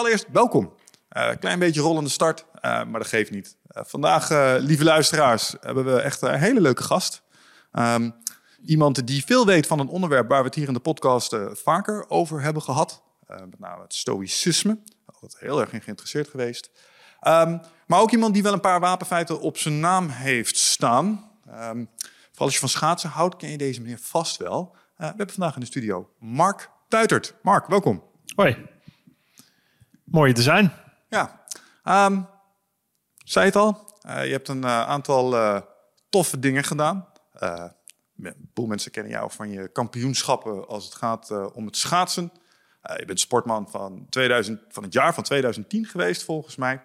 allereerst welkom. Uh, klein beetje rollende start, uh, maar dat geeft niet. Uh, vandaag, lieve luisteraars, hebben we echt een hele leuke gast. Um, iemand die veel weet van een onderwerp waar we het hier in de podcast vaker over hebben gehad. met name het stoïcisme. Altijd heel erg in geïnteresseerd geweest. Um, maar ook iemand die wel een paar wapenfeiten op zijn naam heeft staan. Um, vooral als je van schaatsen houdt, ken je deze meneer vast wel. we hebben vandaag in de studio Mark Tuitert. Mark, welkom. Hoi. Mooi te zijn. Ja, um, zei het al. Uh, je hebt een uh, aantal uh, toffe dingen gedaan. een boel mensen kennen jou van je kampioenschappen als het gaat om het schaatsen. je bent sportman van, 2000, van het jaar van 2010 geweest, volgens mij.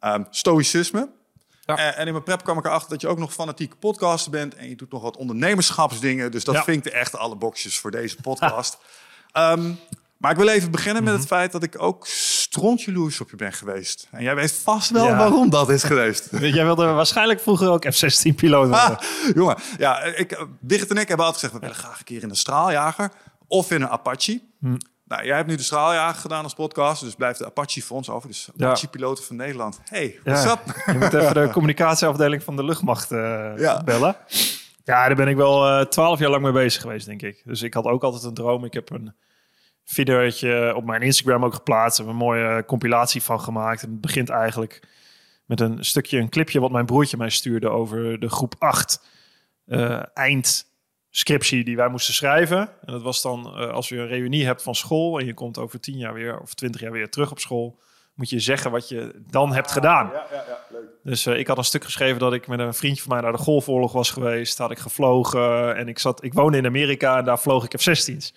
Um, stoïcisme. Ja. En in mijn prep kwam ik erachter dat je ook nog fanatieke podcaster bent. En je doet nog wat ondernemerschapsdingen. Dus dat ja. vinkt echt alle boxjes voor deze podcast. um, maar ik wil even beginnen met het mhm. feit dat ik ook strontjaloers op je ben geweest. En jij weet vast wel waarom dat is geweest. jij wilde waarschijnlijk vroeger ook F-16-piloot worden. jongen, ja, ik, Birgit en ik hebben altijd gezegd... we willen graag een keer in een straaljager of in een Apache. Hm. Nou, jij hebt nu de straaljager gedaan als podcast, dus blijft de Apache voor ons over. Dus Apache-piloten van Nederland. Hey, what's ja. up? Je moet even de communicatieafdeling van de luchtmacht uh, bellen. Ja, daar ben ik wel uh, twaalf jaar lang mee bezig geweest, denk ik. Dus ik had ook altijd een droom. Ik heb een videootje op mijn Instagram ook geplaatst. Heb een mooie compilatie van gemaakt. En het begint eigenlijk met een stukje, een clipje wat mijn broertje mij stuurde over de groep 8 uh, eh, eindscriptie die wij moesten schrijven. En dat was dan uh, als je een reunie hebt van school en je komt over tien jaar weer of twintig jaar weer terug op school, moet je zeggen wat je dan hebt gedaan. Ja, ja, ja, leuk. Dus uh, ik had een stuk geschreven dat ik met een vriendje van mij naar de golfoorlog was geweest. Had ik gevlogen en ik zat, ik woonde in Amerika en daar vloog ik F-16's.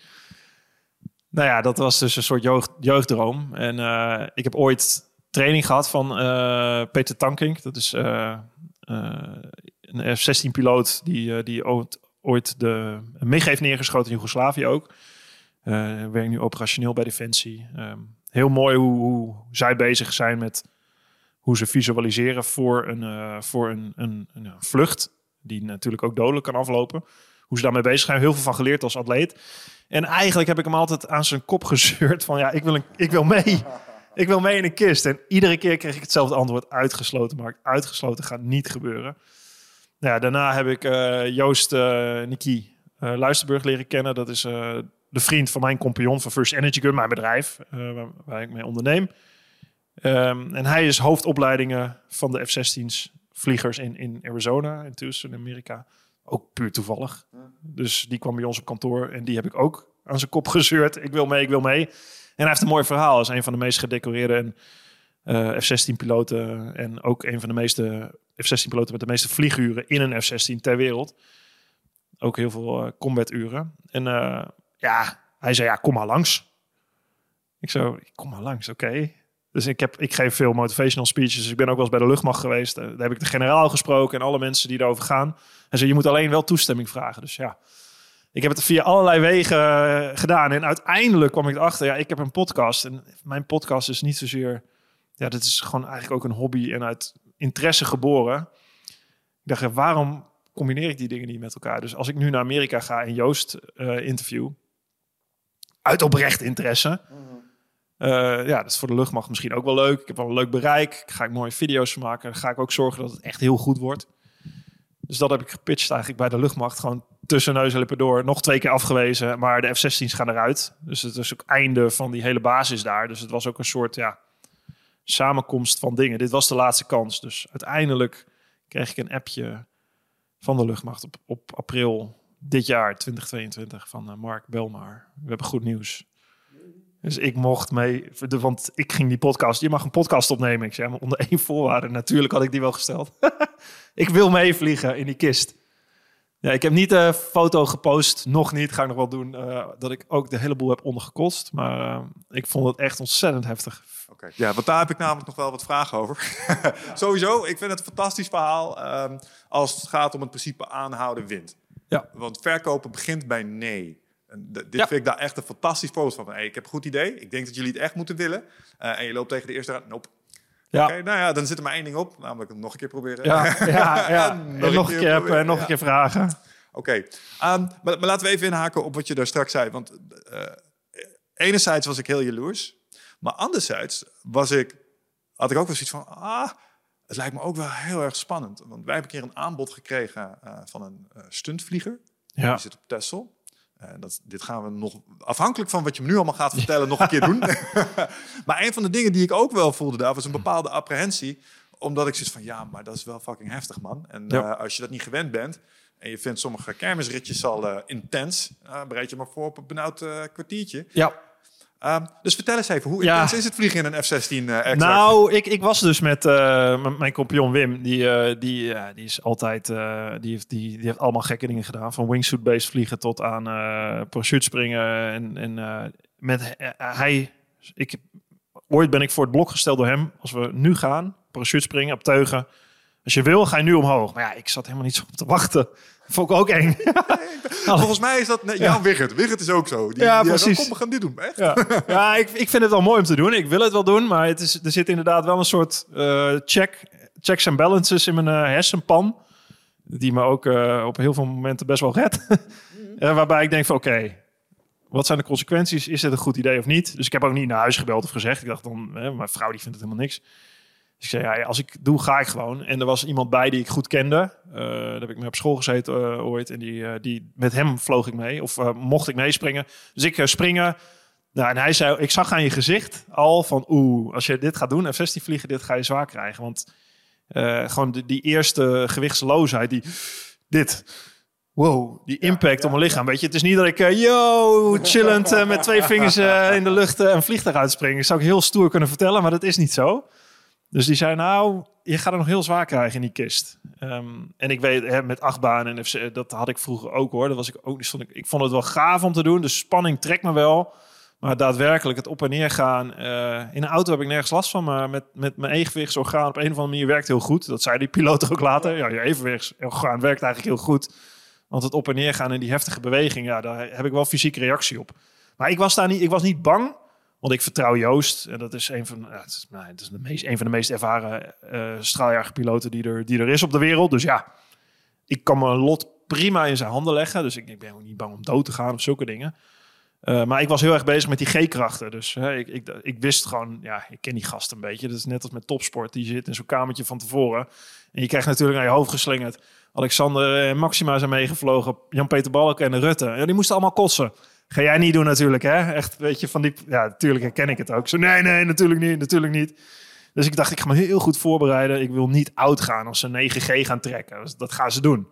Nou ja, dat was dus een soort jeugd, jeugddroom. En uh, ik heb ooit training gehad van uh, Peter Tankink. Dat is uh, een F-16-piloot die, die ooit, ooit de MIG heeft neergeschoten in Joegoslavië ook. werkt nu operationeel bij Defensie. Um, heel mooi hoe, hoe, zij bezig zijn met hoe ze visualiseren voor een, voor een, een, een vlucht. Die natuurlijk ook dodelijk kan aflopen. Hoe ze daarmee bezig zijn. Heel veel van geleerd als atleet. En eigenlijk heb ik hem altijd aan zijn kop gezeurd van ja, ik wil, ik wil mee. Ik wil mee in een kist. En iedere keer kreeg ik hetzelfde antwoord. Uitgesloten, Mark. Uitgesloten gaat niet gebeuren. Nou ja, daarna heb ik uh, Joost uh, Niki uh, Luisterburg leren kennen. Dat is de vriend van mijn compagnon van First Energy Gun, mijn bedrijf, waar, waar, ik mee onderneem. Um, en hij is hoofdopleidingen van de F-16's vliegers in, in Arizona, in Tucson, Amerika. Ook puur toevallig. Dus die kwam bij ons op kantoor en die heb ik ook aan zijn kop gezeurd. Ik wil mee, ik wil mee. En hij heeft een mooi verhaal. Hij is een van de meest gedecoreerde uh, F-16-piloten. En ook een van de meeste F-16-piloten met de meeste vlieguren in een F-16 ter wereld. Ook heel veel uh, combat-uren. En uh, ja, hij zei, ja, kom maar langs. Ik zo, kom maar langs, oké. Dus ik, heb, ik geef veel motivational speeches. Dus ik ben ook wel eens bij de luchtmacht geweest. Daar heb ik de generaal gesproken en alle mensen die erover gaan. En zei, je moet alleen wel toestemming vragen. Dus ja, ik heb het via allerlei wegen eh, gedaan. En uiteindelijk kwam ik erachter, ja, ik heb een podcast. En mijn podcast is niet zozeer... Ja, dat is gewoon eigenlijk ook een hobby en uit interesse geboren. Ik dacht, waarom combineer ik die dingen niet met elkaar? Dus als ik nu naar Amerika ga en Joost uh, interview... Uit oprecht interesse... Mhm. Uh, ja, dat is voor de luchtmacht misschien ook wel leuk. Ik heb wel een leuk bereik. Ga ik mooie video's maken. Dan ga ik ook zorgen dat het echt heel goed wordt. Dus dat heb ik gepitcht eigenlijk bij de luchtmacht. Gewoon tussen neus en lippen door. Nog twee keer afgewezen. Maar de F-16's gaan eruit. Dus het is ook einde van die hele basis daar. Dus het was ook een soort ja, samenkomst van dingen. Dit was de laatste kans. Dus uiteindelijk kreeg ik een appje van de luchtmacht op, op april dit jaar, 2022, van uh, Mark Belmar. We hebben goed nieuws. Dus ik mocht mee, want ik ging die podcast, je mag een podcast opnemen. Ik zei, maar onder één voorwaarde. Natuurlijk had ik die wel gesteld. ik wil meevliegen in die kist. Ja, ik heb niet een foto gepost, nog niet, ga ik nog wel doen, uh, dat ik ook de hele boel heb ondergekost. Maar uh, ik vond het echt ontzettend heftig. Oké, ja, want daar heb ik namelijk nog wel wat vragen over. Sowieso, ik vind het een fantastisch verhaal um, als het gaat om het principe aanhouden wint. Ja. Want verkopen begint bij nee. En dit vind ik daar echt een fantastisch post van. Hey, ik heb een goed idee. Ik denk dat jullie het echt moeten willen. Uh, en je loopt tegen de eerste raad. Nope. Ja. Oké, nou ja, dan zit er maar één ding op. Namelijk nog een keer proberen. Ja, ja, ja. nog, nog, een keer, keer nog een keer vragen. Oké. Okay. Um, maar, maar, laten we even inhaken op wat je daar straks zei. Want uh, enerzijds was ik heel jaloers. Maar anderzijds was ik, had ik ook wel zoiets van, ah, het lijkt me ook wel heel erg spannend. Want wij hebben een keer een aanbod gekregen uh, van een stuntvlieger. Ja. Die zit op Texel. Uh, dat, dit gaan we nog, afhankelijk van wat je me nu allemaal gaat vertellen, nog een keer doen. maar een van de dingen die ik ook wel voelde daar, was een bepaalde apprehensie. Omdat ik zit van, ja, maar dat is wel fucking heftig, man. En als je dat niet gewend bent, en je vindt sommige kermisritjes al uh, intens, bereid je maar voor op een benauwd kwartiertje. Ja. Um, dus vertel eens even, hoe ja. intens is het vliegen in een F-16 uh, Nou, ik, ik was dus met mijn compagnon Wim. Die, die, die is altijd, die, heeft, die, die heeft allemaal gekke dingen gedaan. Van wingsuit-based vliegen tot aan parachute springen. En, en met hij, ik, ooit ben ik voor het blok gesteld door hem. Als we nu gaan, parachute springen op teugen als je wil, ga je nu omhoog. Maar ja, ik zat helemaal niet zo op te wachten. Vond ik ook eng. Volgens mij is dat net jouw Wigert. Wigert is ook zo. Die, ja, precies. kom, we gaan dit doen. Echt? Ja, ja ik, ik vind het wel mooi om te doen. Ik wil het wel doen, maar het is, er zit inderdaad wel een soort uh, check, checks en balances in mijn uh, hersenpan. Die me ook uh, op heel veel momenten best wel redt. waarbij ik denk van oké, wat zijn de consequenties? Is het een goed idee of niet? Dus ik heb ook niet naar huis gebeld of gezegd. Ik dacht dan, mijn vrouw die vindt het helemaal niks. Dus ik zei, ja, als ik doe, ga ik gewoon. En er was iemand bij die ik goed kende. Uh, daar heb ik mee op school gezeten uh, ooit. En die, uh, die, met hem vloog ik mee. Of mocht ik meespringen. Dus ik springen. Nou, en hij zei, ik zag aan je gezicht al van... Oeh, als je dit gaat doen, F-16 vliegen, dit ga je zwaar krijgen. Want gewoon die, die eerste gewichtsloosheid, die... Dit wow, die impact op mijn lichaam. Weet je, het is niet dat ik, uh, yo, chillend met twee vingers uh, in de lucht een vliegtuig uitspring. Dat zou ik heel stoer kunnen vertellen, maar dat is niet zo. Dus die zei, nou, je gaat er nog heel zwaar krijgen in die kist. Ehm, en ik weet, hè, met achtbaan en FC, dat had ik vroeger ook hoor. Dat was ik ook niet. Ik, ik vond het wel gaaf om te doen. De spanning trekt me wel. Maar daadwerkelijk het op en neer gaan. Uh, in een auto heb ik nergens last van. Maar met, met mijn evenwichtsorgaan op een of andere manier werkt heel goed. Dat zei die piloot ook later. Ja, je evenwichtsorgaan werkt eigenlijk heel goed. Want het op en neer gaan in die heftige beweging, ja, daar heb ik wel fysieke reactie op. Maar ik was daar niet, ik was niet bang. Want ik vertrouw Joost. En dat is een van, het is, nou, het is de meest, een van de meest ervaren uh, straaljagerpiloten die er, die er is op de wereld. Dus ja, ik kan mijn lot prima in zijn handen leggen. Dus ik, ik ben ook niet bang om dood te gaan of zulke dingen. Uh, maar ik was heel erg bezig met die G-krachten. Dus hè, ik, ik, ik, wist gewoon, ja, ik ken die gast een beetje. Dat is net als met topsport. Die zit in zo'n kamertje van tevoren. En je krijgt natuurlijk naar je hoofd geslingerd. Alexander en Maxima zijn meegevlogen. Jan-Peter Balken en Rutte. Ja, die moesten allemaal kotsen. Ga jij niet doen natuurlijk, hè? Echt, weet je, van die... Ja, natuurlijk herken ik het ook. Zo, nee, nee, natuurlijk niet, natuurlijk niet. Dus ik dacht, ik ga me heel goed voorbereiden. Ik wil niet oud gaan als ze 9G gaan trekken. Dus dat gaan ze doen.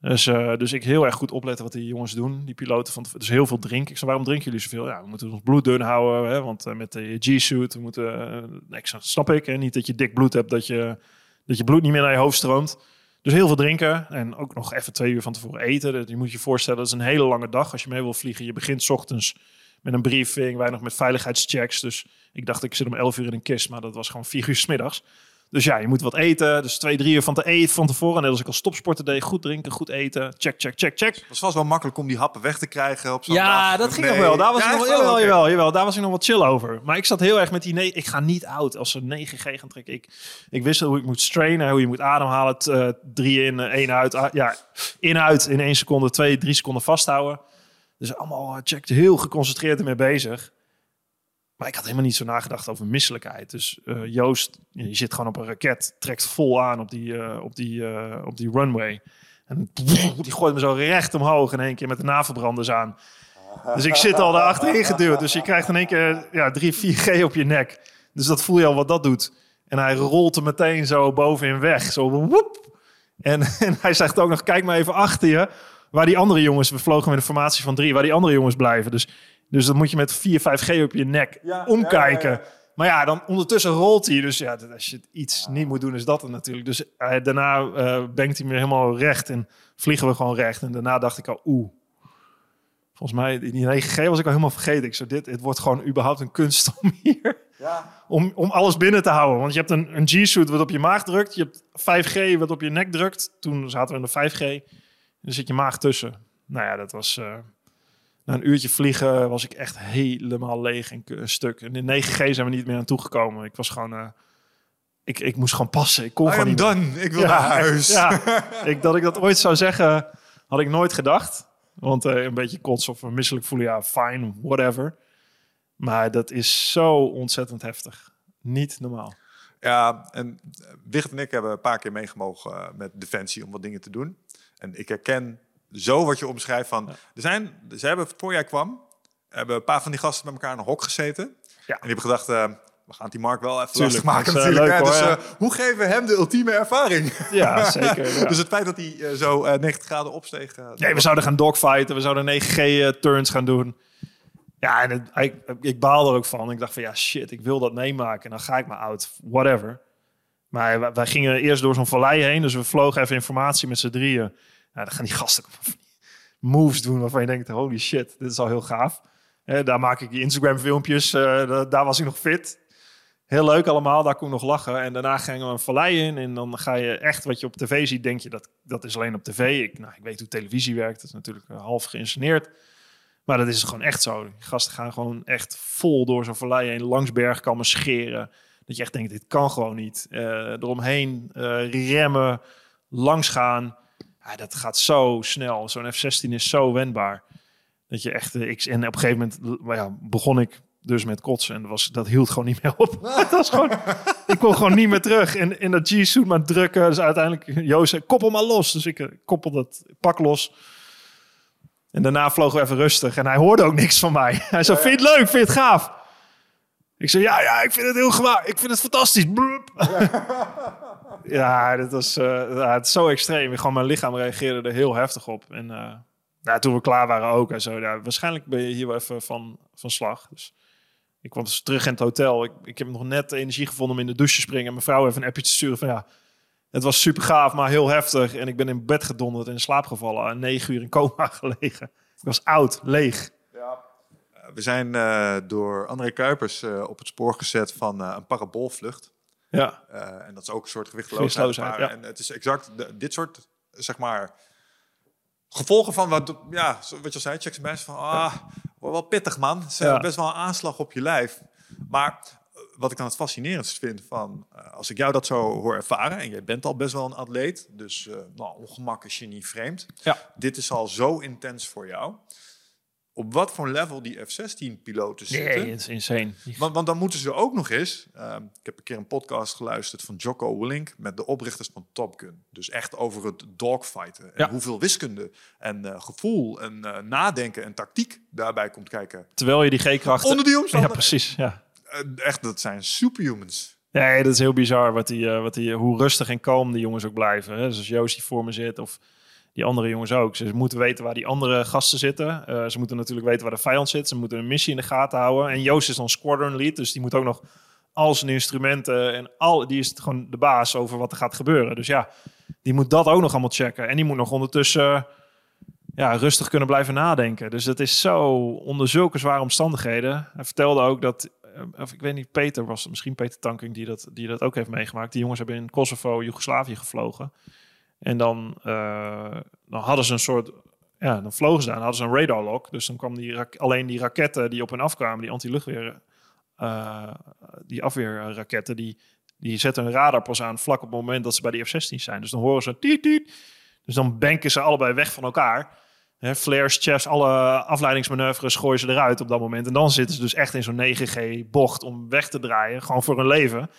Dus, uh, dus ik heel erg goed opletten wat die jongens doen, die piloten. Van, dus heel veel drinken. Ik zei, waarom drinken jullie zoveel? Ja, we moeten ons bloed dun houden, hè, want uh, met de G-suit, moeten... Uh, ik snap ik, hè, niet dat je dik bloed hebt, dat je, dat je bloed niet meer naar je hoofd stroomt. Dus heel veel drinken en ook nog even twee uur van tevoren eten. Je moet je voorstellen, dat is een hele lange dag als je mee wil vliegen. Je begint ochtends met een briefing, wij nog met veiligheidschecks. Dus ik dacht, ik zit om elf uur in een kist, maar dat was gewoon vier uur s middags. Dus ja, je moet wat eten. Dus twee, drie uur van te eten van tevoren. En als ik al stopsporten deed, goed drinken, goed eten. Check, check, check, check. Het was wel makkelijk om die happen weg te krijgen op zo'n Ja, dat ging nog wel. Daar was ik nog, jawel, jawel, jawel, daar was ik nog wat chill over. Maar ik zat heel erg met die... Nee, ik ga niet oud als ze 9G gaan trekken. Ik, ik wist hoe ik moet strainen, hoe je moet ademhalen. Uh, drie in, één uit. Uh, ja, in, uit in één seconde, twee, drie seconden vasthouden. Dus allemaal check, heel geconcentreerd ermee bezig. Maar ik had helemaal niet zo nagedacht over misselijkheid. Dus uh, Joost, je zit gewoon op een raket, trekt vol aan op die, uh, op die, uh, op die runway. En die gooit me zo recht omhoog in één keer met de navelbranders aan. Dus ik zit al daar achterin geduwd. Dus je krijgt in één keer ja, 3, 4G op je nek. Dus dat voel je al wat dat doet. En hij rolt er meteen zo bovenin weg. Zo woep. En, en hij zegt ook nog, kijk maar even achter je. Waar die andere jongens, we vlogen met een formatie van drie, waar die andere jongens blijven. Dus dus dan moet je met 4, 5G op je nek omkijken. maar ja, dan ondertussen rolt hij. Dus ja, als je iets niet moet doen, is dat het natuurlijk. Dus uh, daarna uh, benkt hij me helemaal recht en vliegen we gewoon recht. En daarna dacht ik al, oeh. Volgens mij, die 9G was ik al helemaal vergeten. Ik zo, dit, het wordt gewoon überhaupt een kunst om hier... Ja. Om, om alles binnen te houden. Want je hebt een, een G-suit wat op je maag drukt. Je hebt 5G wat op je nek drukt. Toen zaten we in de 5G. En zit je maag tussen. Nou ja, dat was... Uh, na een uurtje vliegen was ik echt helemaal leeg en een stuk. En in 9G zijn we niet meer aan toegekomen. Ik was gewoon... Uh, ik, ik moest gewoon passen. Ik kon gewoon niet... done. Ik wil naar huis. Ja, ik, dat ik dat ooit zou zeggen, had ik nooit gedacht. Want uh, een beetje kots of misselijk voelen, ja, fine, whatever. Maar dat is zo ontzettend heftig. Niet normaal. Ja, en Wicht en ik hebben een paar keer meegemogen met Defensie om wat dingen te doen. En ik herken zo wat je omschrijft van... Er zijn, ze hebben, voor jij kwam, hebben een paar van die gasten met elkaar in een hok gezeten. Ja. En die hebben gedacht, uh, we gaan die Mark wel even Tuurlijk, lastig maken is, uh, natuurlijk. Leuk, dus uh, hoe geven we hem de ultieme ervaring? Ja, zeker. Dus het feit dat hij zo 90 graden opsteeg... nee, we zouden gaan dogfighten, we zouden 9G-turns gaan doen. Ja, en het, ik, ik baal er ook van. Ik dacht van, ja, shit, ik wil dat meemaken. En dan ga ik maar oud, whatever. Maar wij, gingen eerst door zo'n vallei heen. Dus we vlogen even informatie met z'n drieën. Ja, dan gaan die gasten moves doen waarvan je denkt, holy shit, dit is al heel gaaf. daar maak ik die Instagram filmpjes. Uh, daar was ik nog fit. Heel leuk allemaal, daar kon ik nog lachen. En daarna gingen we een vallei in. En dan ga je echt wat je op tv ziet, denk je dat dat is alleen op tv. Ik, nou, ik weet hoe televisie werkt. Dat is natuurlijk half geïnsceneerd. Maar dat is gewoon echt zo. Gasten gaan gewoon echt vol door zo'n vallei heen, langs bergkammen scheren. Dat je echt denkt, dit kan gewoon niet. Uh, eromheen remmen, langs gaan. Ja, dat gaat zo snel. Zo'n F-16 is zo wendbaar. Dat je echt... Uh, ik, en op een gegeven moment ja, begon ik dus met kotsen. En dat, was, dat hield gewoon niet meer op. dat was gewoon, ik kon gewoon niet meer terug. En in dat G-suit maar drukken. Dus uiteindelijk, Joost zei, koppel maar los. Dus ik koppel dat pak los. En daarna vlogen we even rustig. En hij hoorde ook niks van mij. Hij zei, vind je het leuk? Vind je het gaaf? Ik zei, ja, ja, ik vind het heel gewaar. Ik vind het fantastisch. ja, dat was ja, het zo extreem. Gewoon mijn lichaam reageerde er heel heftig op. En ja, toen we klaar waren ook en zo. Ja, waarschijnlijk ben je hier wel even van, van slag. Dus ik kwam dus terug in het hotel. Ik, ik heb nog net energie gevonden om in de douche te springen. En mijn vrouw even een appje te sturen van ja... Het was super gaaf, maar heel heftig. En ik ben in bed gedonderd en in slaap gevallen. En negen uur in coma gelegen. Ik was oud, leeg. Ja. We zijn uh, door André Kuipers op het spoor gezet van een paraboolvlucht. Ja. en dat is ook een soort gewichtloosheid. Ja. En het is exact de, dit soort, zeg maar, gevolgen van wat, ja, wat je al zei, checks en van, ah, wel pittig man. Het is ja. best wel een aanslag op je lijf. Maar wat ik dan het fascinerendst vind van, uh, als ik jou dat zo hoor ervaren, en jij bent al best wel een atleet, dus uh, nou, ongemak is je niet vreemd. Ja. Dit is al zo intens voor jou. Op wat voor level die F-16-piloten zitten. Nee, het is insane. Want, want dan moeten ze ook nog eens... Uh, ik heb een keer een podcast geluisterd van Jocko Willink... met de oprichters van Top Gun. Dus echt over het dogfighten. En ja. hoeveel wiskunde en uh, gevoel en uh, nadenken en tactiek daarbij komt kijken. Terwijl je die G-krachten... Onder die omstandigheden. Ja, precies. Ja. Eh, echt, dat zijn superhumans. Nee, dat is heel bizar wat die, wat die, hoe rustig en kalm die jongens ook blijven. Hè? Dus als Joost die voor me zit of die andere jongens ook. Ze moeten weten waar die andere gasten zitten. Uh, ze moeten natuurlijk weten waar de vijand zit. Ze moeten een missie in de gaten houden. En Joost is dan squadron lead, dus die moet ook nog al zijn instrumenten en al die is gewoon de baas over wat er gaat gebeuren. Dus ja, die moet dat ook nog allemaal checken. En die moet nog ondertussen ja, rustig kunnen blijven nadenken. Dus het is zo onder zulke zware omstandigheden. Hij vertelde ook dat eh, of ik weet niet, Peter was misschien Peter Tanking die dat, die dat ook heeft meegemaakt. Die jongens hebben in Kosovo, Joegoslavië gevlogen. En dan, uh, dan hadden ze een soort, ja, dan vlogen ze daar en hadden ze een radarlock. Dus dan kwam die alleen die raketten die op hen afkwamen, die anti-luchtweer, uh, die afweerraketten, die, die zetten een radar pas aan vlak op het moment dat ze bij die F-16 zijn. Dus dan horen ze tiet, tiet. Dus dan banken ze allebei weg van elkaar. Flares, chefs, alle afleidingsmanoeuvres gooien ze eruit op dat moment. En dan zitten ze dus echt in zo'n 9G-bocht om weg te draaien. Gewoon voor hun leven.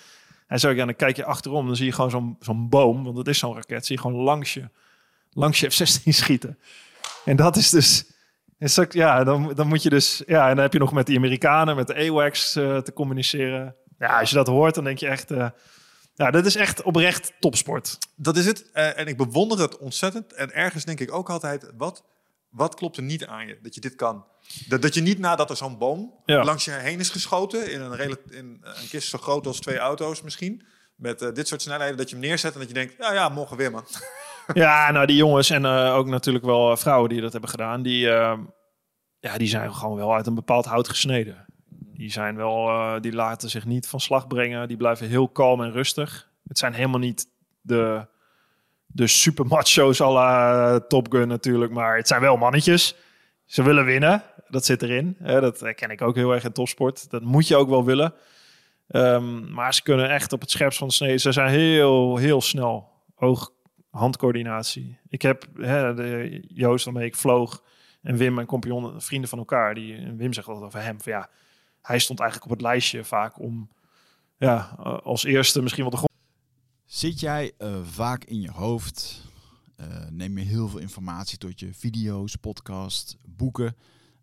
En zo, ja, dan kijk je achterom, dan zie je gewoon zo'n zo'n boom. Want dat is zo'n raket. Zie je gewoon langs je, langs je F-16 schieten. En dat is dus... Ja, dan, dan moet je dus... Ja, en dan heb je nog met die Amerikanen, met de AWACS uh, te communiceren. Ja, als je dat hoort, dan denk je echt... Uh, ja, dat is echt oprecht topsport. Dat is het. Uh, en ik bewonder het ontzettend. En ergens denk ik ook altijd, wat wat klopt er niet aan je dat je dit kan? Dat, dat je niet nadat er zo'n boom langs je heen is geschoten in een, in een kist zo groot als twee auto's misschien, met uh, dit soort snelheden, dat je hem neerzet en dat je denkt, ja, ja, morgen weer man. Ja, nou die jongens en uh, ook natuurlijk wel uh, vrouwen die dat hebben gedaan, die, ehm, ja, die zijn gewoon wel uit een bepaald hout gesneden. Die zijn wel, die laten zich niet van slag brengen, die blijven heel kalm en rustig. Het zijn helemaal niet de de super macho's à la Top Gun natuurlijk. Maar het zijn wel mannetjes. Ze willen winnen. Dat zit erin. Dat ken ik ook heel erg in topsport. Dat moet je ook wel willen. Ehm, maar ze kunnen echt op het scherpst van de snee. Ze zijn heel, heel snel. Oog-handcoördinatie. Ik heb hè, de Joost waarmee ik vloog. En Wim, mijn compagnon, vrienden van elkaar. Die, Wim zegt altijd over hem. Van, ja, hij stond eigenlijk op het lijstje vaak om ja, eh, als eerste misschien wel de grond. Zit jij uh, vaak in je hoofd? Neem je heel veel informatie tot je video's, podcast, boeken?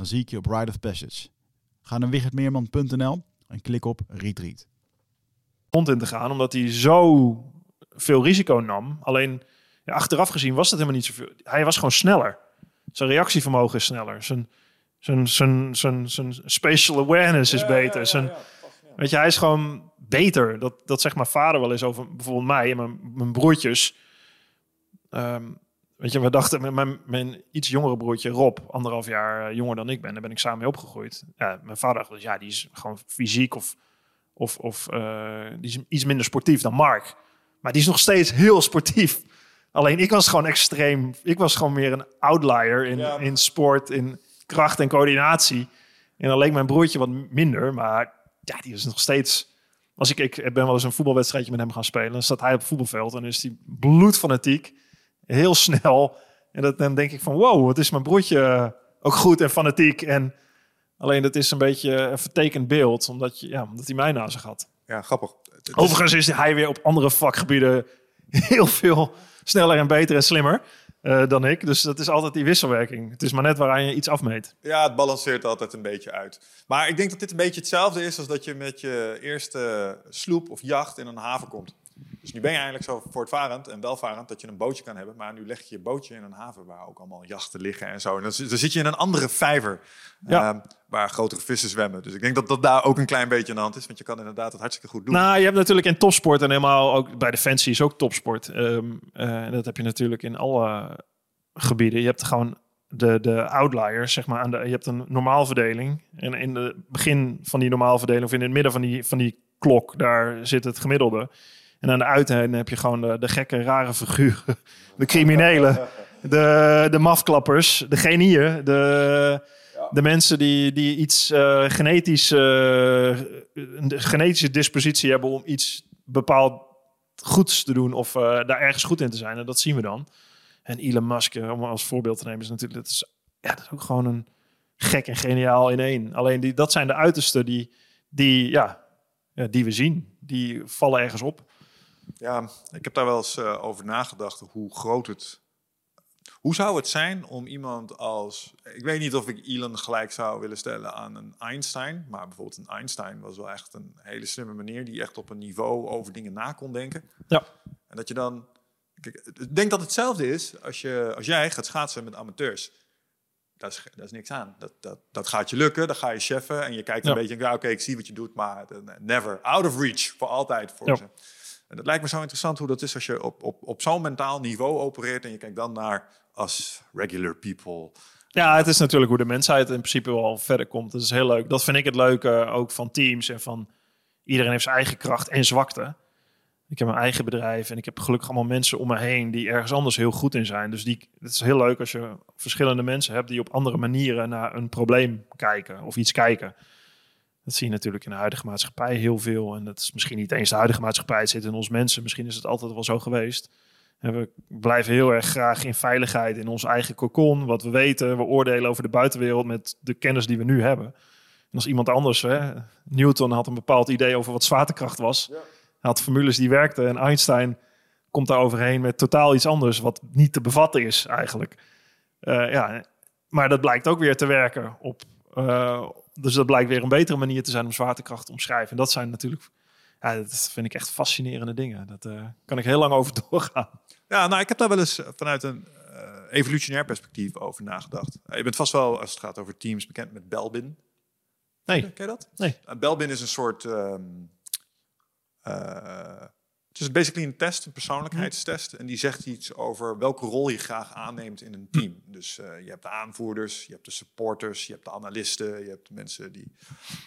Dan zie ik je op Ride of Passage. Ga naar wichertmeerman.nl en klik op Retreat. Rond in te gaan, omdat hij zo veel risico nam. Alleen ja, achteraf gezien was dat helemaal niet zoveel. Hij was gewoon sneller. Zijn reactievermogen is sneller. Zijn, zijn, zijn, zijn, zijn spatial awareness is beter. Zijn, weet je, hij is gewoon beter. Dat, dat zegt mijn vader wel eens over bijvoorbeeld mij en mijn, mijn broertjes. Ehm, weet je, we dachten, met mijn, mijn iets jongere broertje Rob, anderhalf jaar eh, jonger dan ik ben, daar ben ik samen mee opgegroeid. Ja, mijn vader dacht, ja, die is gewoon fysiek of, of, of uh, die is iets minder sportief dan Mark. Maar die is nog steeds heel sportief. Alleen ik was gewoon extreem. Ik was gewoon meer een outlier in, in sport, in kracht en coördinatie. En dan leek mijn broertje wat minder. Maar ja, die is nog steeds. Als ik, ik ben wel eens een voetbalwedstrijdje met hem gaan spelen. Dan staat hij op het voetbalveld en is hij bloedfanatiek. Heel snel. En dat, dan denk ik van wow, wat is mijn broertje ook goed en fanatiek. En alleen dat is een beetje een vertekend beeld. Omdat, je, ja, omdat hij mij naast zich had. Ja, grappig. Overigens is hij weer op andere vakgebieden heel veel sneller en beter en slimmer. Uh, dan ik. Dus dat is altijd die wisselwerking. Het is maar net waaraan je iets afmeet. Ja, het balanceert altijd een beetje uit. Maar ik denk dat dit een beetje hetzelfde is als dat je met je eerste sloep of jacht in een haven komt. Dus nu ben je eigenlijk zo voortvarend en welvarend dat je een bootje kan hebben. Maar nu leg je je bootje in een haven waar ook allemaal jachten liggen en zo. En dan, zit je in een andere vijver ehm, waar grotere vissen zwemmen. Dus ik denk dat dat daar ook een klein beetje aan de hand is. Want je kan inderdaad het hartstikke goed doen. Nou, je hebt natuurlijk in topsport en helemaal ook bij Defensie is ook topsport. Um, dat heb je natuurlijk in alle gebieden. Je hebt gewoon de, de outliers, zeg maar. Aan de, je hebt een normaalverdeling. En in het begin van die normaalverdeling, of in het midden van die, van die klok, daar zit het gemiddelde. En aan de uiteinde heb je gewoon de, de gekke, rare figuren. De criminelen, de, de mafklappers, de genieën, de, de mensen die, die iets uh, genetisch, uh, een genetische dispositie hebben om iets bepaald goeds te doen of uh, daar ergens goed in te zijn. En dat zien we dan. En Elon Musk, om als voorbeeld te nemen, is natuurlijk dat is, ja, dat is ook gewoon een gek en geniaal in één. Alleen die, dat zijn de uitersten die, die, ja, die we zien. Die vallen ergens op. Ja, ik heb daar wel eens uh, over nagedacht hoe groot het. Hoe zou het zijn om iemand als. Ik weet niet of ik Elon gelijk zou willen stellen aan een Einstein. Maar bijvoorbeeld een Einstein was wel echt een hele slimme manier. die echt op een niveau over dingen na kon denken. Ja. En dat je dan. ik denk dat hetzelfde is als, je, als jij gaat schaatsen met amateurs. Daar is, daar is niks aan. Dat, dat, dat gaat je lukken, dan ga je cheffen en je kijkt een beetje. Ja, oké, ik zie wat je doet, maar never out of reach voor altijd voor ja. ze. En dat lijkt me zo interessant hoe dat is als je op, op, op zo'n mentaal niveau opereert en je kijkt dan naar als regular people. Ja, het is natuurlijk hoe de mensheid in principe wel verder komt. Dat is heel leuk. Dat vind ik het leuke ook van teams en van iedereen heeft zijn eigen kracht en zwakte. Ik heb mijn eigen bedrijf en ik heb gelukkig allemaal mensen om me heen die ergens anders heel goed in zijn. Dus die, het is heel leuk als je verschillende mensen hebt die op andere manieren naar een probleem kijken of iets kijken. Dat zie je natuurlijk in de huidige maatschappij heel veel. En dat is misschien niet eens de huidige maatschappij, het zit in ons mensen. Misschien is het altijd wel zo geweest. we blijven heel erg graag in veiligheid in ons eigen cocon, wat we weten. We oordelen over de buitenwereld met de kennis die we nu hebben. En als iemand anders, hè, Newton had een bepaald idee over wat zwaartekracht was. Ja. Hij had formules die werkten en Einstein komt daar overheen met totaal iets anders, wat niet te bevatten is eigenlijk. Uh, ja, maar dat blijkt ook weer te werken op. Uh, dus dat blijkt weer een betere manier te zijn om zwaartekracht te omschrijven. En dat zijn natuurlijk, ja, dat vind ik echt fascinerende dingen. Dat uh, kan ik heel lang over doorgaan. Ja, nou, ik heb daar wel eens vanuit een evolutionair perspectief over nagedacht. je bent vast wel, als het gaat over teams, bekend met Belbin. Nee. Ken je dat? Nee. Belbin is een soort. Um, het is basically een test, een persoonlijkheidstest. En die zegt iets over welke rol je graag aanneemt in een team. Dus uh, je hebt de aanvoerders, je hebt de supporters, je hebt de analisten, je hebt de mensen die